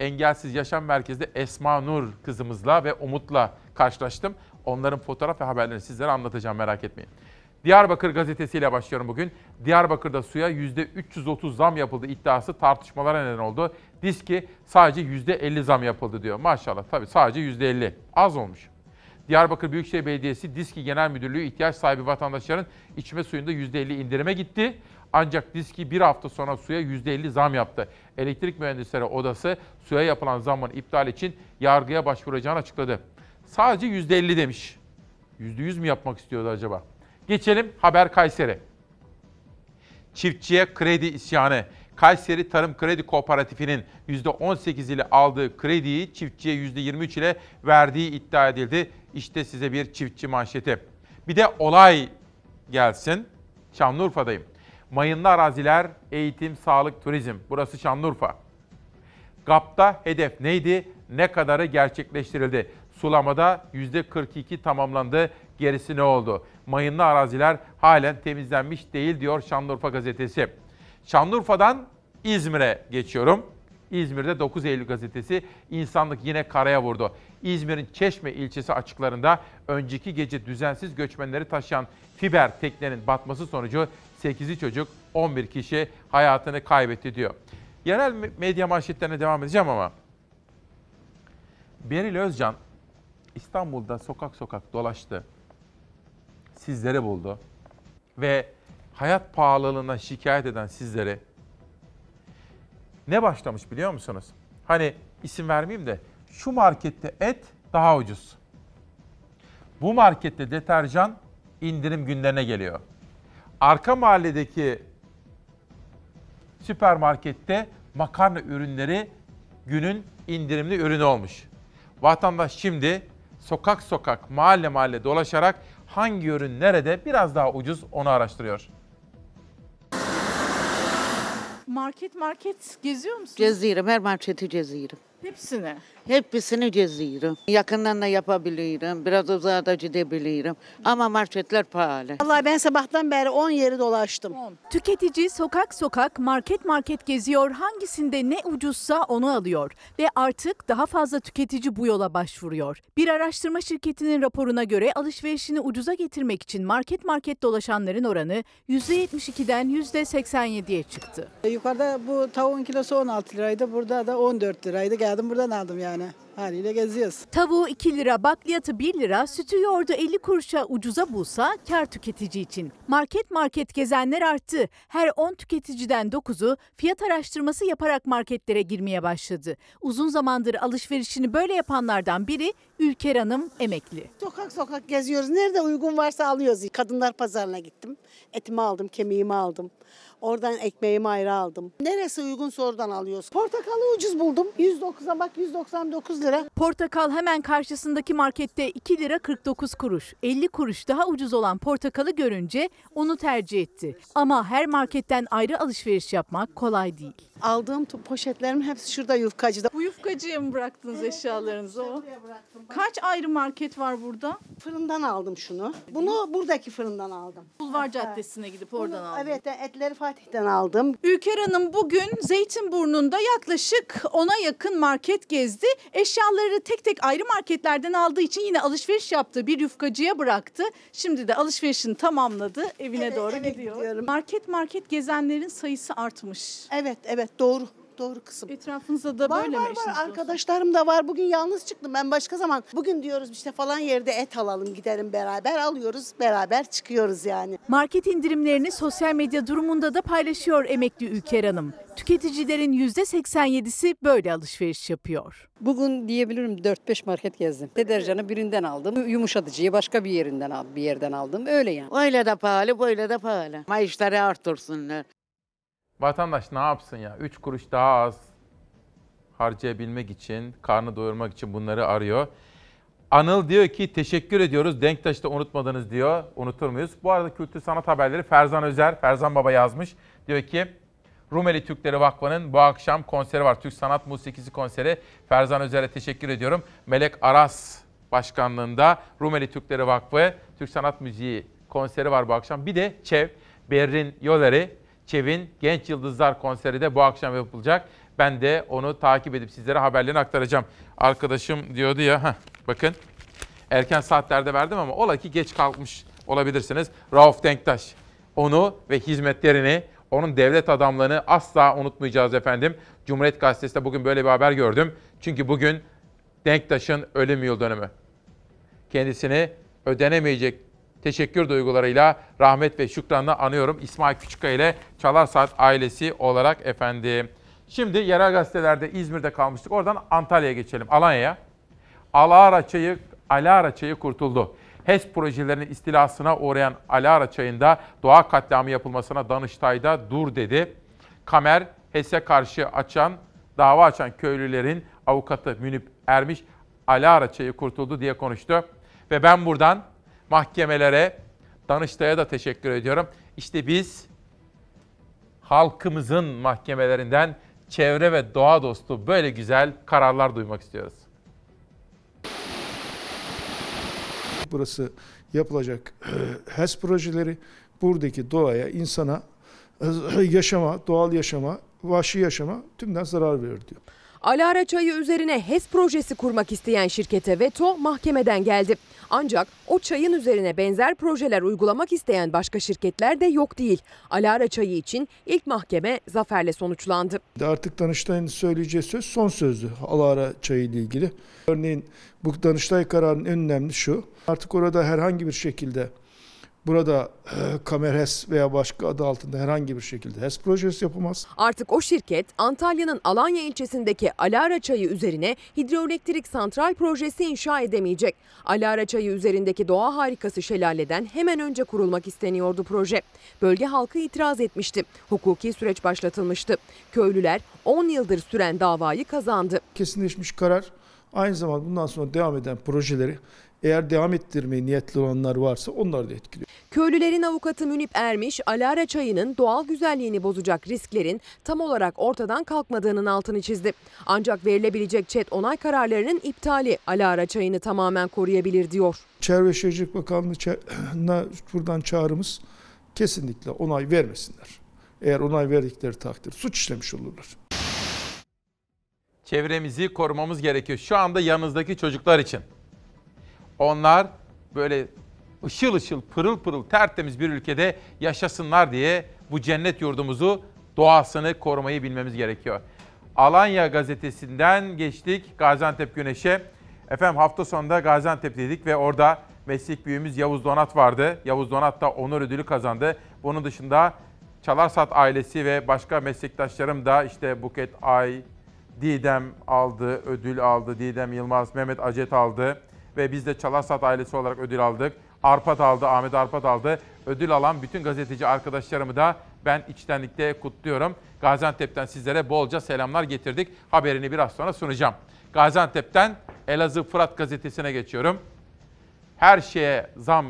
Engelsiz Yaşam Merkezi'nde Esma Nur kızımızla ve Umut'la karşılaştım. Onların fotoğraf ve haberlerini sizlere anlatacağım merak etmeyin. Diyarbakır gazetesiyle başlıyorum bugün. Diyarbakır'da suya %330 zam yapıldı iddiası tartışmalara neden oldu. Diski sadece %50 zam yapıldı diyor. Maşallah tabii sadece %50. Az olmuş. Diyarbakır Büyükşehir Belediyesi Diski Genel Müdürlüğü ihtiyaç sahibi vatandaşların içme suyunda %50 indirime gitti. Ancak Diski bir hafta sonra suya %50 zam yaptı. Elektrik Mühendisleri Odası suya yapılan zamın iptal için yargıya başvuracağını açıkladı. Sadece %50 demiş. %100 mü yapmak istiyordu acaba? Geçelim Haber Kayseri. Çiftçiye kredi isyanı. Kayseri Tarım Kredi Kooperatifi'nin %18 ile aldığı krediyi çiftçiye %23 ile verdiği iddia edildi. İşte size bir çiftçi manşeti. Bir de olay gelsin. Şanlıurfa'dayım. Mayınlı araziler, eğitim, sağlık, turizm. Burası Şanlıurfa. GAP'ta hedef neydi? Ne kadarı gerçekleştirildi? Sulamada %42 tamamlandı. Gerisi ne oldu? Mayınlı araziler halen temizlenmiş değil diyor Şanlıurfa gazetesi. Şanlıurfa'dan İzmir'e geçiyorum. İzmir'de 9 Eylül gazetesi insanlık yine karaya vurdu. İzmir'in Çeşme ilçesi açıklarında önceki gece düzensiz göçmenleri taşıyan fiber teknenin batması sonucu 8'i çocuk 11 kişi hayatını kaybetti diyor. Yerel medya manşetlerine devam edeceğim ama Beril Özcan İstanbul'da sokak sokak dolaştı. Sizleri buldu ve hayat pahalılığından şikayet eden sizlere ne başlamış biliyor musunuz? Hani isim vermeyeyim de şu markette et daha ucuz. Bu markette deterjan indirim günlerine geliyor. Arka mahalledeki süpermarkette makarna ürünleri günün indirimli ürünü olmuş. Vatandaş şimdi sokak sokak, mahalle mahalle dolaşarak hangi ürün nerede biraz daha ucuz onu araştırıyor. Market market geziyor musun? Geziyorum, her marketi geziyorum. Hepsini. Hepsini geziyorum. Yakından da yapabilirim, biraz uzağa da gidebilirim. Ama marketler pahalı. Vallahi ben sabahtan beri 10 yeri dolaştım. Tüketici sokak sokak market market geziyor. Hangisinde ne ucuzsa onu alıyor. Ve artık daha fazla tüketici bu yola başvuruyor. Bir araştırma şirketinin raporuna göre alışverişini ucuza getirmek için market market dolaşanların oranı %72'den %87'ye çıktı. Yukarıda bu tavuğun kilosu 16 liraydı. Burada da 14 liraydı. Geldim buradan aldım yani. Haliyle geziyoruz. Tavuğu 2 lira, bakliyatı 1 lira, sütü yoğurdu 50 kuruşa ucuza bulsa kar tüketici için. Market market gezenler arttı. Her 10 tüketiciden 9'u fiyat araştırması yaparak marketlere girmeye başladı. Uzun zamandır alışverişini böyle yapanlardan biri Ülker Hanım emekli. Sokak sokak geziyoruz. Nerede uygun varsa alıyoruz. Kadınlar pazarına gittim. Etimi aldım, kemiğimi aldım. Oradan ekmeğimi ayrı aldım. Neresi uygunsa oradan alıyoruz. Portakalı ucuz buldum. 109'a bak 199 lira. Portakal hemen karşısındaki markette 2 lira 49 kuruş. 50 kuruş daha ucuz olan portakalı görünce onu tercih etti. Ama her marketten ayrı alışveriş yapmak kolay değil. Aldığım poşetlerim hepsi şurada yufkacıda. Bu yufkacıya mı bıraktınız eşyalarınızı o? Kaç ayrı market var burada? Fırından aldım şunu. Bunu buradaki fırından aldım. Bulvar Caddesi'ne gidip oradan Bunu, aldım. Evet etleri Fatih'ten aldım. Ülker Hanım bugün Zeytinburnu'nda yaklaşık 10'a yakın market gezdi. Eşyaları tek tek ayrı marketlerden aldığı için yine alışveriş yaptığı bir yufkacıya bıraktı. Şimdi de alışverişini tamamladı. Evine doğru gidiyor. Market market gezenlerin sayısı artmış. Evet evet doğru. Doğru kısım. Etrafınızda da var, böyle mi var, eşiniz var. dostunuz? Arkadaşlarım da var. Bugün yalnız çıktım. Ben başka zaman. Bugün diyoruz işte falan yerde et alalım gidelim beraber. Alıyoruz beraber çıkıyoruz yani. Market indirimlerini sosyal medya durumunda da paylaşıyor emekli Ülker Hanım. Tüketicilerin %87'si böyle alışveriş yapıyor. Bugün diyebilirim 4-5 market gezdim. Deterjanı birinden aldım. Yumuşatıcıyı başka bir yerinden aldım, bir yerden aldım. Öyle yani. Öyle de pahalı, böyle de pahalı. Maaşları artırsınlar. Vatandaş ne yapsın ya? 3 kuruş daha az harcayabilmek için, karnı doyurmak için bunları arıyor. Anıl diyor ki teşekkür ediyoruz. Denktaş'ı da unutmadınız diyor. Unutur muyuz? Bu arada kültür sanat haberleri Ferzan Özer, Ferzan Baba yazmış. Diyor ki Rumeli Türkleri Vakfı'nın bu akşam konseri var. Türk Sanat Musikisi konseri. Ferzan Özer'e teşekkür ediyorum. Melek Aras başkanlığında Rumeli Türkleri Vakfı Türk Sanat Müziği konseri var bu akşam. Bir de ÇEV, Berrin Yoleri, ÇEV'in Genç Yıldızlar konseri de bu akşam yapılacak. Ben de onu takip edip sizlere haberlerini aktaracağım. Arkadaşım diyordu ya, heh, bakın erken saatlerde verdim ama ola ki geç kalkmış olabilirsiniz. Rauf Denktaş. Onu ve hizmetlerini, onun devlet adamlığını asla unutmayacağız efendim. Cumhuriyet Gazetesi'nde bugün böyle bir haber gördüm. Çünkü bugün Denktaş'ın ölüm yıl dönümü. Kendisini ödenemeyecek teşekkür duygularıyla rahmet ve şükranla anıyorum. İsmail Küçükkaya ile Çalar Saat ailesi olarak efendim. Şimdi yerel gazetelerde İzmir'de kalmıştık. Oradan Antalya'ya geçelim. Alanya'ya. Alara çayı, Alara çayı kurtuldu. HES projelerinin istilasına uğrayan Alara çayında doğa katliamı yapılmasına Danıştay'da dur dedi. Kamer HES'e karşı açan, dava açan köylülerin avukatı Münip Ermiş Alara çayı kurtuldu diye konuştu. Ve ben buradan mahkemelere, Danıştay'a da teşekkür ediyorum. İşte biz halkımızın mahkemelerinden çevre ve doğa dostu böyle güzel kararlar duymak istiyoruz. Burası yapılacak HES projeleri buradaki doğaya, insana, yaşama, doğal yaşama, vahşi yaşama tümden zarar verir diyor. Alara çayı üzerine HES projesi kurmak isteyen şirkete veto mahkemeden geldi. Ancak o çayın üzerine benzer projeler uygulamak isteyen başka şirketler de yok değil. Alara çayı için ilk mahkeme zaferle sonuçlandı. Artık Danıştay'ın söyleyeceği söz son sözdü Alara çayı ile ilgili. Örneğin bu Danıştay kararının en önemli şu. Artık orada herhangi bir şekilde burada e, Kamer HES veya başka adı altında herhangi bir şekilde HES projesi yapılmaz. Artık o şirket Antalya'nın Alanya ilçesindeki Alara çayı üzerine hidroelektrik santral projesi inşa edemeyecek. Alara çayı üzerindeki doğa harikası şelaleden hemen önce kurulmak isteniyordu proje. Bölge halkı itiraz etmişti. Hukuki süreç başlatılmıştı. Köylüler 10 yıldır süren davayı kazandı. Kesinleşmiş karar aynı zamanda bundan sonra devam eden projeleri eğer devam ettirmeye niyetli olanlar varsa onları da etkiliyor. Köylülerin avukatı Münip Ermiş, Alara çayının doğal güzelliğini bozacak risklerin tam olarak ortadan kalkmadığının altını çizdi. Ancak verilebilecek çet onay kararlarının iptali Alara çayını tamamen koruyabilir diyor. Çevre ve Şehircilik Bakanlığı'na buradan çağrımız kesinlikle onay vermesinler. Eğer onay verdikleri takdir suç işlemiş olurlar. Çevremizi korumamız gerekiyor. Şu anda yanınızdaki çocuklar için. Onlar böyle ışıl ışıl, pırıl pırıl, tertemiz bir ülkede yaşasınlar diye bu cennet yurdumuzu, doğasını korumayı bilmemiz gerekiyor. Alanya gazetesinden geçtik Gaziantep Güneş'e. Efendim hafta sonunda Gaziantep'teydik ve orada meslek büyüğümüz Yavuz Donat vardı. Yavuz Donat da onur ödülü kazandı. Bunun dışında Çalarsat ailesi ve başka meslektaşlarım da işte Buket Ay, Didem aldı, ödül aldı. Didem Yılmaz, Mehmet Acet aldı ve biz de Çalarsat ailesi olarak ödül aldık. Arpat aldı, Ahmet Arpat aldı. Ödül alan bütün gazeteci arkadaşlarımı da ben içtenlikle kutluyorum. Gaziantep'ten sizlere bolca selamlar getirdik. Haberini biraz sonra sunacağım. Gaziantep'ten Elazığ Fırat gazetesine geçiyorum. Her şeye zam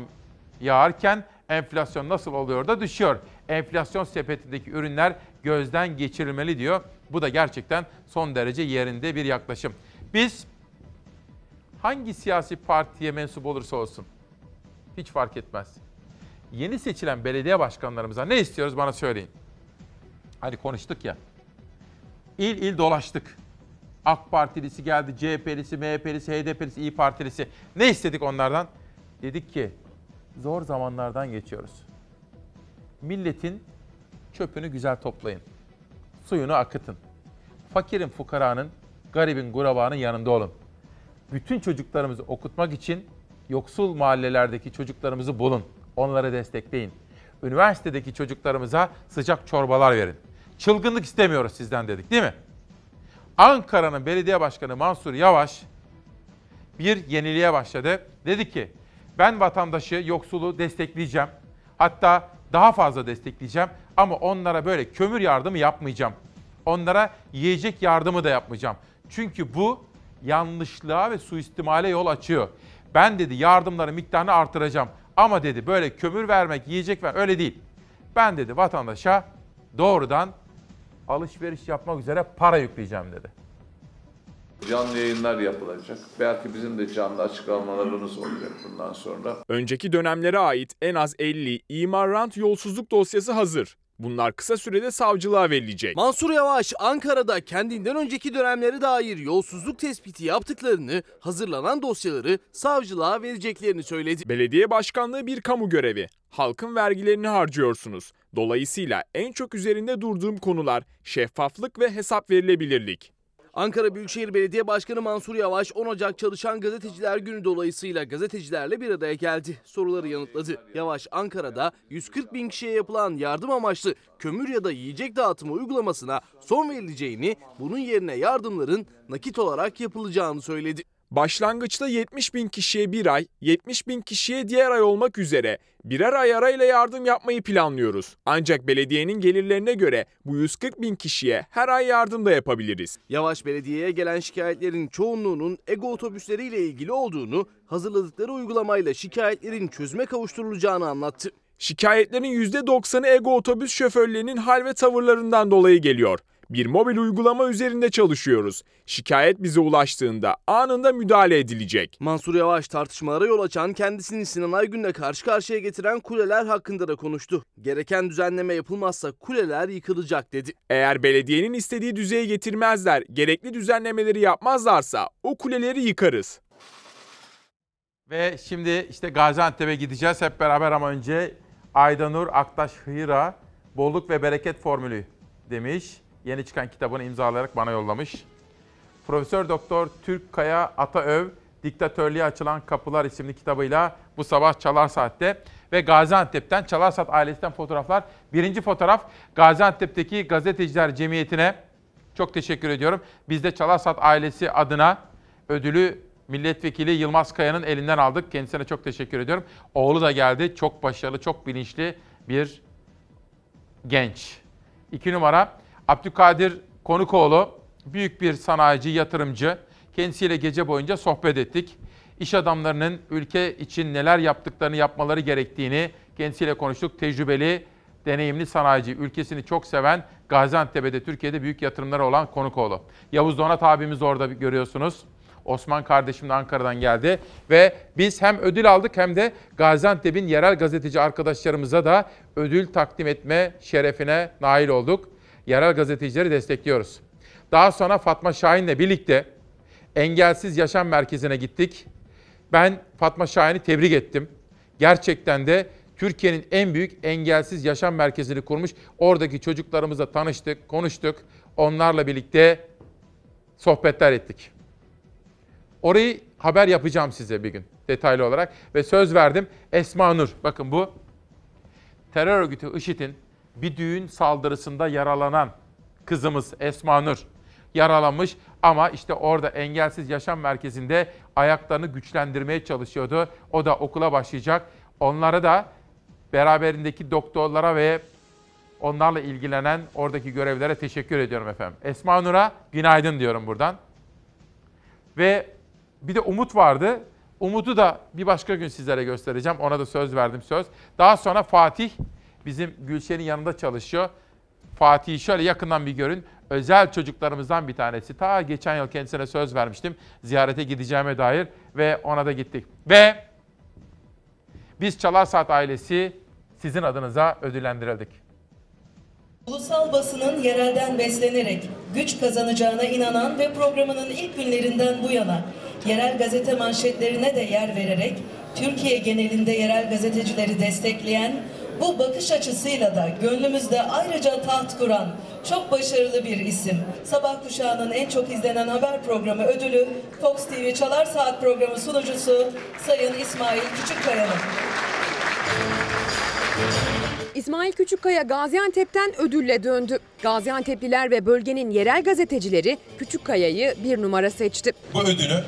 yağarken enflasyon nasıl oluyor da düşüyor. Enflasyon sepetindeki ürünler gözden geçirilmeli diyor. Bu da gerçekten son derece yerinde bir yaklaşım. Biz hangi siyasi partiye mensup olursa olsun hiç fark etmez. Yeni seçilen belediye başkanlarımıza ne istiyoruz bana söyleyin. Hani konuştuk ya. İl il dolaştık. AK Partilisi geldi, CHP'lisi, MHP'lisi, HDP'lisi, İyi Partilisi. Ne istedik onlardan? Dedik ki zor zamanlardan geçiyoruz. Milletin çöpünü güzel toplayın. Suyunu akıtın. Fakirin, fukaranın, garibin, gurabanın yanında olun. Bütün çocuklarımızı okutmak için yoksul mahallelerdeki çocuklarımızı bulun. Onları destekleyin. Üniversitedeki çocuklarımıza sıcak çorbalar verin. Çılgınlık istemiyoruz sizden dedik değil mi? Ankara'nın belediye başkanı Mansur Yavaş bir yeniliğe başladı. Dedi ki ben vatandaşı, yoksulu destekleyeceğim. Hatta daha fazla destekleyeceğim ama onlara böyle kömür yardımı yapmayacağım. Onlara yiyecek yardımı da yapmayacağım. Çünkü bu yanlışlığa ve suistimale yol açıyor. Ben dedi yardımların miktarını artıracağım. Ama dedi böyle kömür vermek, yiyecek ver öyle değil. Ben dedi vatandaşa doğrudan alışveriş yapmak üzere para yükleyeceğim dedi. Canlı yayınlar yapılacak. Belki bizim de canlı açıklamalarımız olacak bundan sonra. Önceki dönemlere ait en az 50 imar rant yolsuzluk dosyası hazır. Bunlar kısa sürede savcılığa verilecek. Mansur Yavaş Ankara'da kendinden önceki dönemlere dair yolsuzluk tespiti yaptıklarını, hazırlanan dosyaları savcılığa vereceklerini söyledi. Belediye başkanlığı bir kamu görevi. Halkın vergilerini harcıyorsunuz. Dolayısıyla en çok üzerinde durduğum konular şeffaflık ve hesap verilebilirlik. Ankara Büyükşehir Belediye Başkanı Mansur Yavaş 10 Ocak Çalışan Gazeteciler Günü dolayısıyla gazetecilerle bir araya geldi. Soruları yanıtladı. Yavaş Ankara'da 140 bin kişiye yapılan yardım amaçlı kömür ya da yiyecek dağıtımı uygulamasına son verileceğini, bunun yerine yardımların nakit olarak yapılacağını söyledi. Başlangıçta 70 bin kişiye bir ay, 70 bin kişiye diğer ay olmak üzere birer ay arayla yardım yapmayı planlıyoruz. Ancak belediyenin gelirlerine göre bu 140 bin kişiye her ay yardım da yapabiliriz. Yavaş belediyeye gelen şikayetlerin çoğunluğunun ego otobüsleriyle ilgili olduğunu, hazırladıkları uygulamayla şikayetlerin çözüme kavuşturulacağını anlattı. Şikayetlerin %90'ı ego otobüs şoförlerinin hal ve tavırlarından dolayı geliyor. Bir mobil uygulama üzerinde çalışıyoruz. Şikayet bize ulaştığında anında müdahale edilecek. Mansur Yavaş tartışmalara yol açan kendisini Sinan Aygün'le karşı karşıya getiren kuleler hakkında da konuştu. Gereken düzenleme yapılmazsa kuleler yıkılacak dedi. Eğer belediyenin istediği düzeye getirmezler, gerekli düzenlemeleri yapmazlarsa o kuleleri yıkarız. Ve şimdi işte Gaziantep'e gideceğiz hep beraber ama önce Aydanur Aktaş Hıyra bolluk ve bereket formülü demiş. Yeni çıkan kitabını imzalayarak bana yollamış. Profesör Doktor Türk Kaya Ataöv Diktatörlüğe Açılan Kapılar isimli kitabıyla bu sabah Çalar Saat'te ve Gaziantep'ten Çalar Saat ailesinden fotoğraflar. Birinci fotoğraf Gaziantep'teki Gazeteciler Cemiyeti'ne çok teşekkür ediyorum. Biz de Çalar Saat ailesi adına ödülü Milletvekili Yılmaz Kaya'nın elinden aldık. Kendisine çok teşekkür ediyorum. Oğlu da geldi. Çok başarılı, çok bilinçli bir genç. İki numara Abdülkadir Konukoğlu. Büyük bir sanayici, yatırımcı. Kendisiyle gece boyunca sohbet ettik. İş adamlarının ülke için neler yaptıklarını yapmaları gerektiğini kendisiyle konuştuk. Tecrübeli, deneyimli sanayici, ülkesini çok seven, Gaziantep'te de Türkiye'de büyük yatırımları olan Konukoğlu. Yavuz Donat abimiz orada görüyorsunuz. Osman kardeşim de Ankara'dan geldi ve biz hem ödül aldık hem de Gaziantep'in yerel gazeteci arkadaşlarımıza da ödül takdim etme şerefine nail olduk. Yerel gazetecileri destekliyoruz. Daha sonra Fatma Şahin'le birlikte Engelsiz Yaşam Merkezi'ne gittik. Ben Fatma Şahin'i tebrik ettim. Gerçekten de Türkiye'nin en büyük engelsiz yaşam merkezini kurmuş. Oradaki çocuklarımızla tanıştık, konuştuk. Onlarla birlikte sohbetler ettik. Orayı haber yapacağım size bir gün detaylı olarak ve söz verdim. Esma Nur, bakın bu terör örgütü IŞİD'in bir düğün saldırısında yaralanan kızımız Esma Nur yaralanmış ama işte orada engelsiz yaşam merkezinde ayaklarını güçlendirmeye çalışıyordu. O da okula başlayacak. Onlara da beraberindeki doktorlara ve onlarla ilgilenen oradaki görevlere teşekkür ediyorum efendim. Esma Nur'a günaydın diyorum buradan. Ve bir de Umut vardı. Umut'u da bir başka gün sizlere göstereceğim. Ona da söz verdim söz. Daha sonra Fatih bizim Gülşen'in yanında çalışıyor. Fatih'i şöyle yakından bir görün. Özel çocuklarımızdan bir tanesi. Ta geçen yıl kendisine söz vermiştim. Ziyarete gideceğime dair ve ona da gittik. Ve biz Çalar Saat ailesi sizin adınıza ödüllendirildik. Ulusal basının yerelden beslenerek güç kazanacağına inanan ve programının ilk günlerinden bu yana yerel gazete manşetlerine de yer vererek Türkiye genelinde yerel gazetecileri destekleyen bu bakış açısıyla da gönlümüzde ayrıca taht kuran çok başarılı bir isim. Sabah kuşağının en çok izlenen haber programı ödülü Fox TV Çalar Saat programı sunucusu Sayın İsmail Küçükkaya'nın. İsmail Küçükkaya Gaziantep'ten ödülle döndü. Gaziantep'liler ve bölgenin yerel gazetecileri Küçükkaya'yı bir numara seçti. Bu ödülü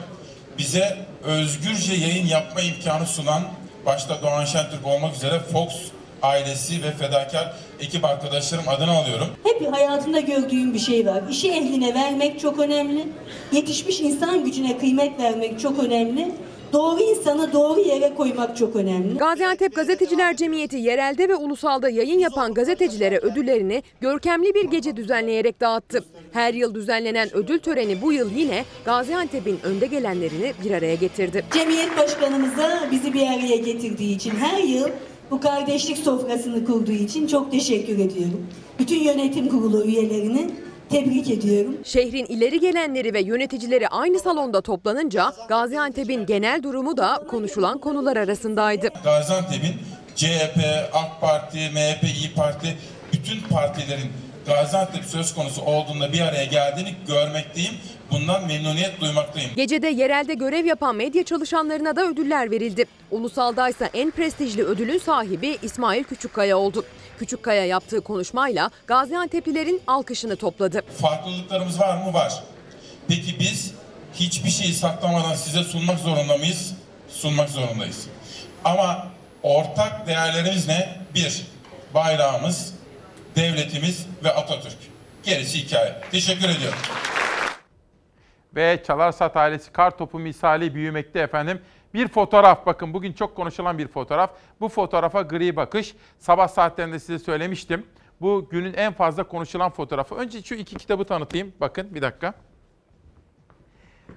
bize özgürce yayın yapma imkanı sunan başta Doğan Şentürk olmak üzere Fox ailesi ve fedakar ekip arkadaşlarım adına alıyorum. Hep hayatımda gördüğüm bir şey var. İşi ehline vermek çok önemli. Yetişmiş insan gücüne kıymet vermek çok önemli. Doğru insanı doğru yere koymak çok önemli. Gaziantep Gazeteciler Cemiyeti yerelde ve ulusalda yayın yapan gazetecilere ödüllerini görkemli bir gece düzenleyerek dağıttı. Her yıl düzenlenen ödül töreni bu yıl yine Gaziantep'in önde gelenlerini bir araya getirdi. Cemiyet başkanımıza bizi bir araya getirdiği için her yıl bu kardeşlik sofrasını kurduğu için çok teşekkür ediyorum. Bütün yönetim kurulu üyelerini tebrik ediyorum. Şehrin ileri gelenleri ve yöneticileri aynı salonda toplanınca Gaziantep'in genel durumu da konuşulan konular arasındaydı. Gaziantep'in CHP, AK Parti, MHP, İyi Parti bütün partilerin Gaziantep söz konusu olduğunda bir araya geldiğini görmekteyim. Bundan memnuniyet duymaktayım. Gecede yerelde görev yapan medya çalışanlarına da ödüller verildi. Ulusaldaysa en prestijli ödülün sahibi İsmail Küçükkaya oldu. Küçükkaya yaptığı konuşmayla Gaziantep'lilerin alkışını topladı. Farklılıklarımız var mı? Var. Peki biz hiçbir şeyi saklamadan size sunmak zorunda mıyız? Sunmak zorundayız. Ama ortak değerlerimiz ne? Bir, bayrağımız, devletimiz ve Atatürk. Gerisi hikaye. Teşekkür ediyorum. Ve Çalarsat ailesi kar topu misali büyümekte efendim. Bir fotoğraf bakın bugün çok konuşulan bir fotoğraf. Bu fotoğrafa gri bakış. Sabah saatlerinde size söylemiştim. bu günün en fazla konuşulan fotoğrafı. Önce şu iki kitabı tanıtayım. Bakın bir dakika.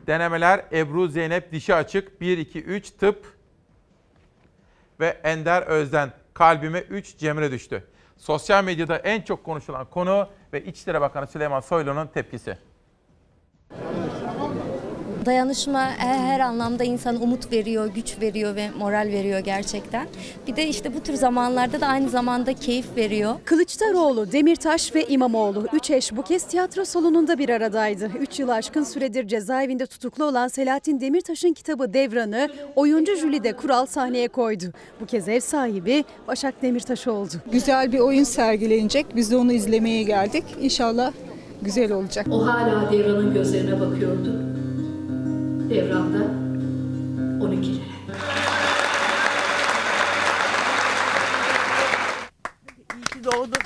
Denemeler Ebru Zeynep Dişi Açık 1 2 3 Tıp ve Ender Özden Kalbime 3 Cemre düştü. Sosyal medyada en çok konuşulan konu ve İçişleri Bakanı Süleyman Soylu'nun tepkisi. Dayanışma her, her anlamda insana umut veriyor, güç veriyor ve moral veriyor gerçekten. Bir de işte bu tür zamanlarda da aynı zamanda keyif veriyor. Kılıçdaroğlu, Demirtaş ve İmamoğlu üç eş bu kez tiyatro salonunda bir aradaydı. 3 yıl aşkın süredir cezaevinde tutuklu olan Selahattin Demirtaş'ın kitabı Devran'ı oyuncu Jülide Kural sahneye koydu. Bu kez ev sahibi Başak Demirtaş oldu. Güzel bir oyun sergilenecek. Biz de onu izlemeye geldik. İnşallah güzel olacak. O hala Devran'ın gözlerine bakıyordu. Devran'da 12'lere. doğdu.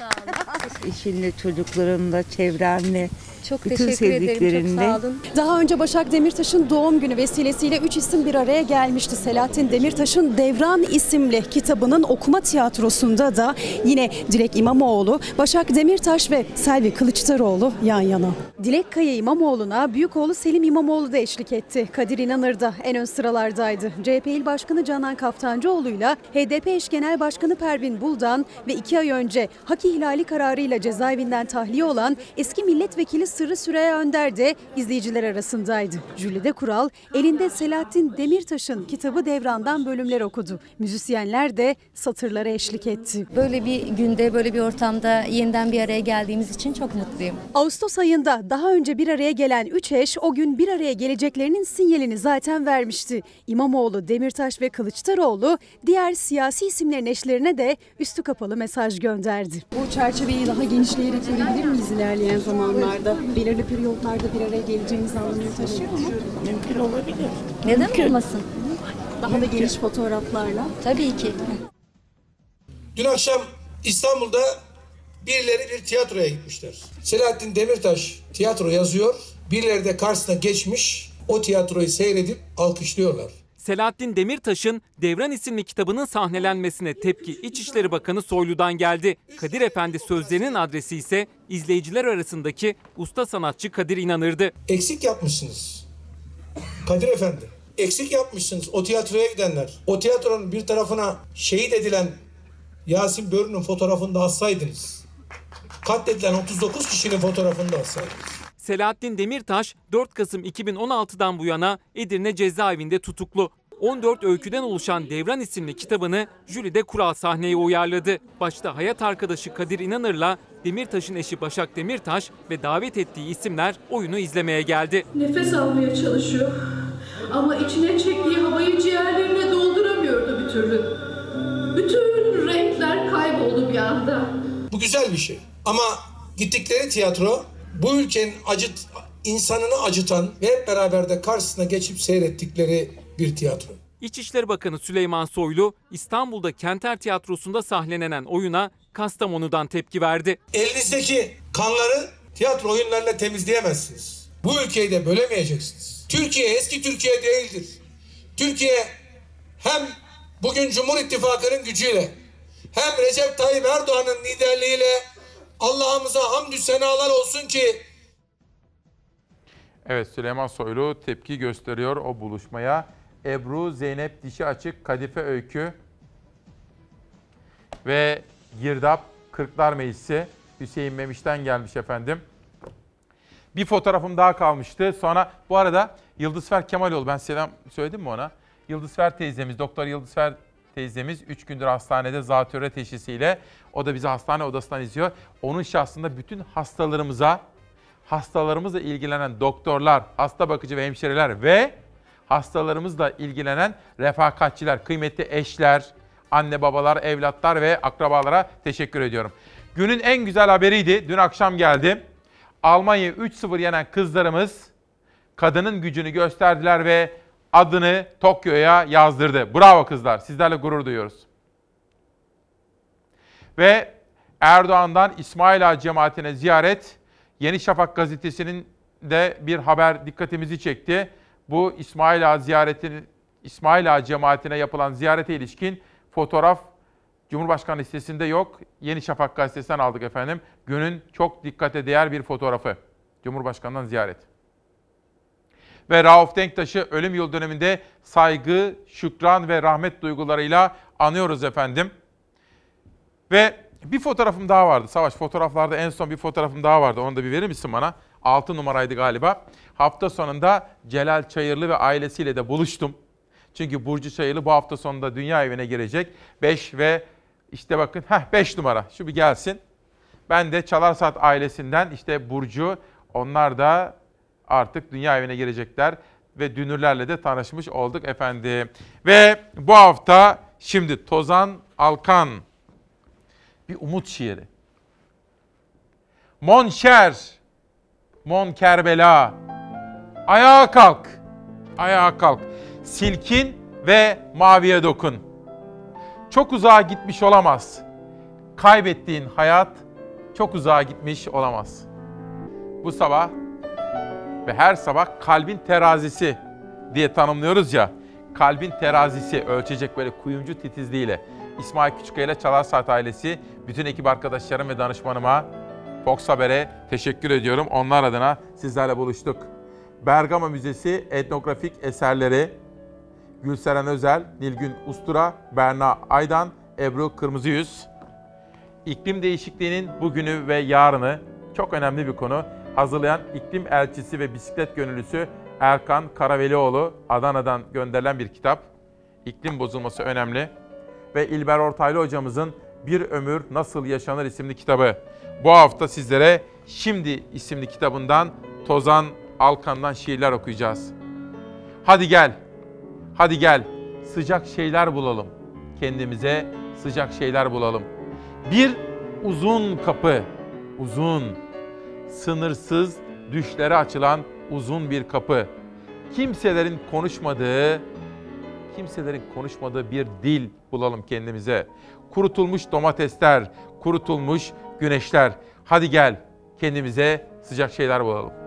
Eşinle, çocuklarınla, çevrenle, Çok bütün teşekkür ederim. Çok sağ olun. Daha önce Başak Demirtaş'ın doğum günü vesilesiyle üç isim bir araya gelmişti. Selahattin Demirtaş'ın Devran isimli kitabının okuma tiyatrosunda da yine Dilek İmamoğlu, Başak Demirtaş ve Selvi Kılıçdaroğlu yan yana. Dilek Kaya İmamoğlu'na büyük oğlu Selim İmamoğlu da eşlik etti. Kadir İnanır da en ön sıralardaydı. CHP İl Başkanı Canan Kaftancıoğlu'yla HDP eş genel başkanı Pervin Buldan ve iki ay önce hak ihlali kararıyla cezaevinden tahliye olan eski milletvekili Sırrı Süreyya Önder de izleyiciler arasındaydı. Jülide Kural elinde Selahattin Demirtaş'ın kitabı Devran'dan bölümler okudu. Müzisyenler de satırlara eşlik etti. Böyle bir günde, böyle bir ortamda yeniden bir araya geldiğimiz için çok mutluyum. Ağustos ayında daha önce bir araya gelen üç eş o gün bir araya geleceklerinin sinyalini zaten vermişti. İmamoğlu, Demirtaş ve Kılıçdaroğlu diğer siyasi isimlerin eşlerine de üstü kapalı mesaj gönderdi. Bu çerçeveyi daha genişleyerek görebilir miyiz ilerleyen zamanlarda? Belirli periyotlarda bir araya geleceğimiz anlamını taşıyor mu? Mümkün olabilir. Neden olmasın? Daha da geniş fotoğraflarla. Tabii ki. Dün akşam İstanbul'da birileri bir tiyatroya gitmişler. Selahattin Demirtaş tiyatro yazıyor. Birileri de karşısına geçmiş. O tiyatroyu seyredip alkışlıyorlar. Selahattin Demirtaş'ın Devran isimli kitabının sahnelenmesine tepki İçişleri Bakanı Soylu'dan geldi. Kadir Efendi sözlerinin adresi ise izleyiciler arasındaki usta sanatçı Kadir İnanır'dı. Eksik yapmışsınız. Kadir Efendi. Eksik yapmışsınız o tiyatroya gidenler. O tiyatronun bir tarafına şehit edilen Yasin Börü'nün fotoğrafını da assaydınız. Katledilen 39 kişinin fotoğrafını da assaydınız. Selahattin Demirtaş 4 Kasım 2016'dan bu yana Edirne cezaevinde tutuklu. 14 öyküden oluşan Devran isimli kitabını Jülide Kural sahneye uyarladı. Başta hayat arkadaşı Kadir İnanır'la Demirtaş'ın eşi Başak Demirtaş ve davet ettiği isimler oyunu izlemeye geldi. Nefes almaya çalışıyor. Ama içine çektiği havayı ciğerlerine dolduramıyordu bir türlü. Bütün renkler kayboldu bir anda. Bu güzel bir şey. Ama gittikleri tiyatro bu ülkenin acıt insanını acıtan ve hep beraber de karşısına geçip seyrettikleri bir tiyatro. İçişleri Bakanı Süleyman Soylu İstanbul'da Kenter Tiyatrosu'nda sahnelenen oyuna Kastamonu'dan tepki verdi. Elinizdeki kanları tiyatro oyunlarıyla temizleyemezsiniz. Bu ülkeyi de bölemeyeceksiniz. Türkiye eski Türkiye değildir. Türkiye hem bugün Cumhur İttifakı'nın gücüyle hem Recep Tayyip Erdoğan'ın liderliğiyle Allah'ımıza hamdü senalar olsun ki Evet Süleyman Soylu tepki gösteriyor o buluşmaya. Ebru Zeynep Dişi Açık Kadife Öykü ve Girdap Kırklar Meclisi Hüseyin Memiş'ten gelmiş efendim. Bir fotoğrafım daha kalmıştı. Sonra bu arada Yıldızfer Kemaloğlu ben selam söyledim mi ona? Yıldızfer teyzemiz, Doktor Yıldızfer teyzemiz 3 gündür hastanede zatürre teşhisiyle. O da bizi hastane odasından izliyor. Onun şahsında bütün hastalarımıza, hastalarımızla ilgilenen doktorlar, hasta bakıcı ve hemşireler ve hastalarımızla ilgilenen refakatçiler, kıymetli eşler, anne babalar, evlatlar ve akrabalara teşekkür ediyorum. Günün en güzel haberiydi. Dün akşam geldi. Almanya 3-0 yenen kızlarımız kadının gücünü gösterdiler ve adını Tokyo'ya yazdırdı. Bravo kızlar. Sizlerle gurur duyuyoruz. Ve Erdoğan'dan İsmail Ağa cemaatine ziyaret Yeni Şafak gazetesinin de bir haber dikkatimizi çekti. Bu İsmail Ağa ziyaretinin İsmail Ağa cemaatine yapılan ziyarete ilişkin fotoğraf Cumhurbaşkanı listesinde yok. Yeni Şafak gazetesinden aldık efendim. Günün çok dikkate değer bir fotoğrafı. Cumhurbaşkanından ziyaret. Ve Rauf Denktaş'ı ölüm yıl döneminde saygı, şükran ve rahmet duygularıyla anıyoruz efendim. Ve bir fotoğrafım daha vardı. Savaş fotoğraflarda en son bir fotoğrafım daha vardı. Onu da bir verir misin bana? 6 numaraydı galiba. Hafta sonunda Celal Çayırlı ve ailesiyle de buluştum. Çünkü Burcu Çayırlı bu hafta sonunda dünya evine girecek. 5 ve işte bakın heh 5 numara şu bir gelsin. Ben de Çalar Saat ailesinden işte Burcu onlar da artık dünya evine girecekler ve dünürlerle de tanışmış olduk efendim. Ve bu hafta şimdi Tozan Alkan bir umut şiiri. Monşer, Mon Kerbela, ayağa kalk, ayağa kalk. Silkin ve maviye dokun. Çok uzağa gitmiş olamaz. Kaybettiğin hayat çok uzağa gitmiş olamaz. Bu sabah ve her sabah kalbin terazisi diye tanımlıyoruz ya. Kalbin terazisi ölçecek böyle kuyumcu titizliğiyle. İsmail Küçükkaya ile Çalar Saat ailesi, bütün ekip arkadaşlarım ve danışmanıma Fox Haber'e teşekkür ediyorum. Onlar adına sizlerle buluştuk. Bergama Müzesi etnografik eserleri Gülseren Özel, Nilgün Ustura, Berna Aydan, Ebru Kırmızıyüz. İklim değişikliğinin bugünü ve yarını çok önemli bir konu. Hazırlayan iklim elçisi ve bisiklet gönüllüsü Erkan Karavelioğlu Adana'dan gönderilen bir kitap. İklim bozulması önemli. Ve İlber Ortaylı hocamızın Bir Ömür Nasıl Yaşanır isimli kitabı. Bu hafta sizlere Şimdi isimli kitabından Tozan Alkan'dan şiirler okuyacağız. Hadi gel, hadi gel sıcak şeyler bulalım. Kendimize sıcak şeyler bulalım. Bir uzun kapı, uzun, sınırsız düşlere açılan uzun bir kapı. Kimselerin konuşmadığı, kimselerin konuşmadığı bir dil bulalım kendimize. Kurutulmuş domatesler, kurutulmuş güneşler. Hadi gel kendimize sıcak şeyler bulalım.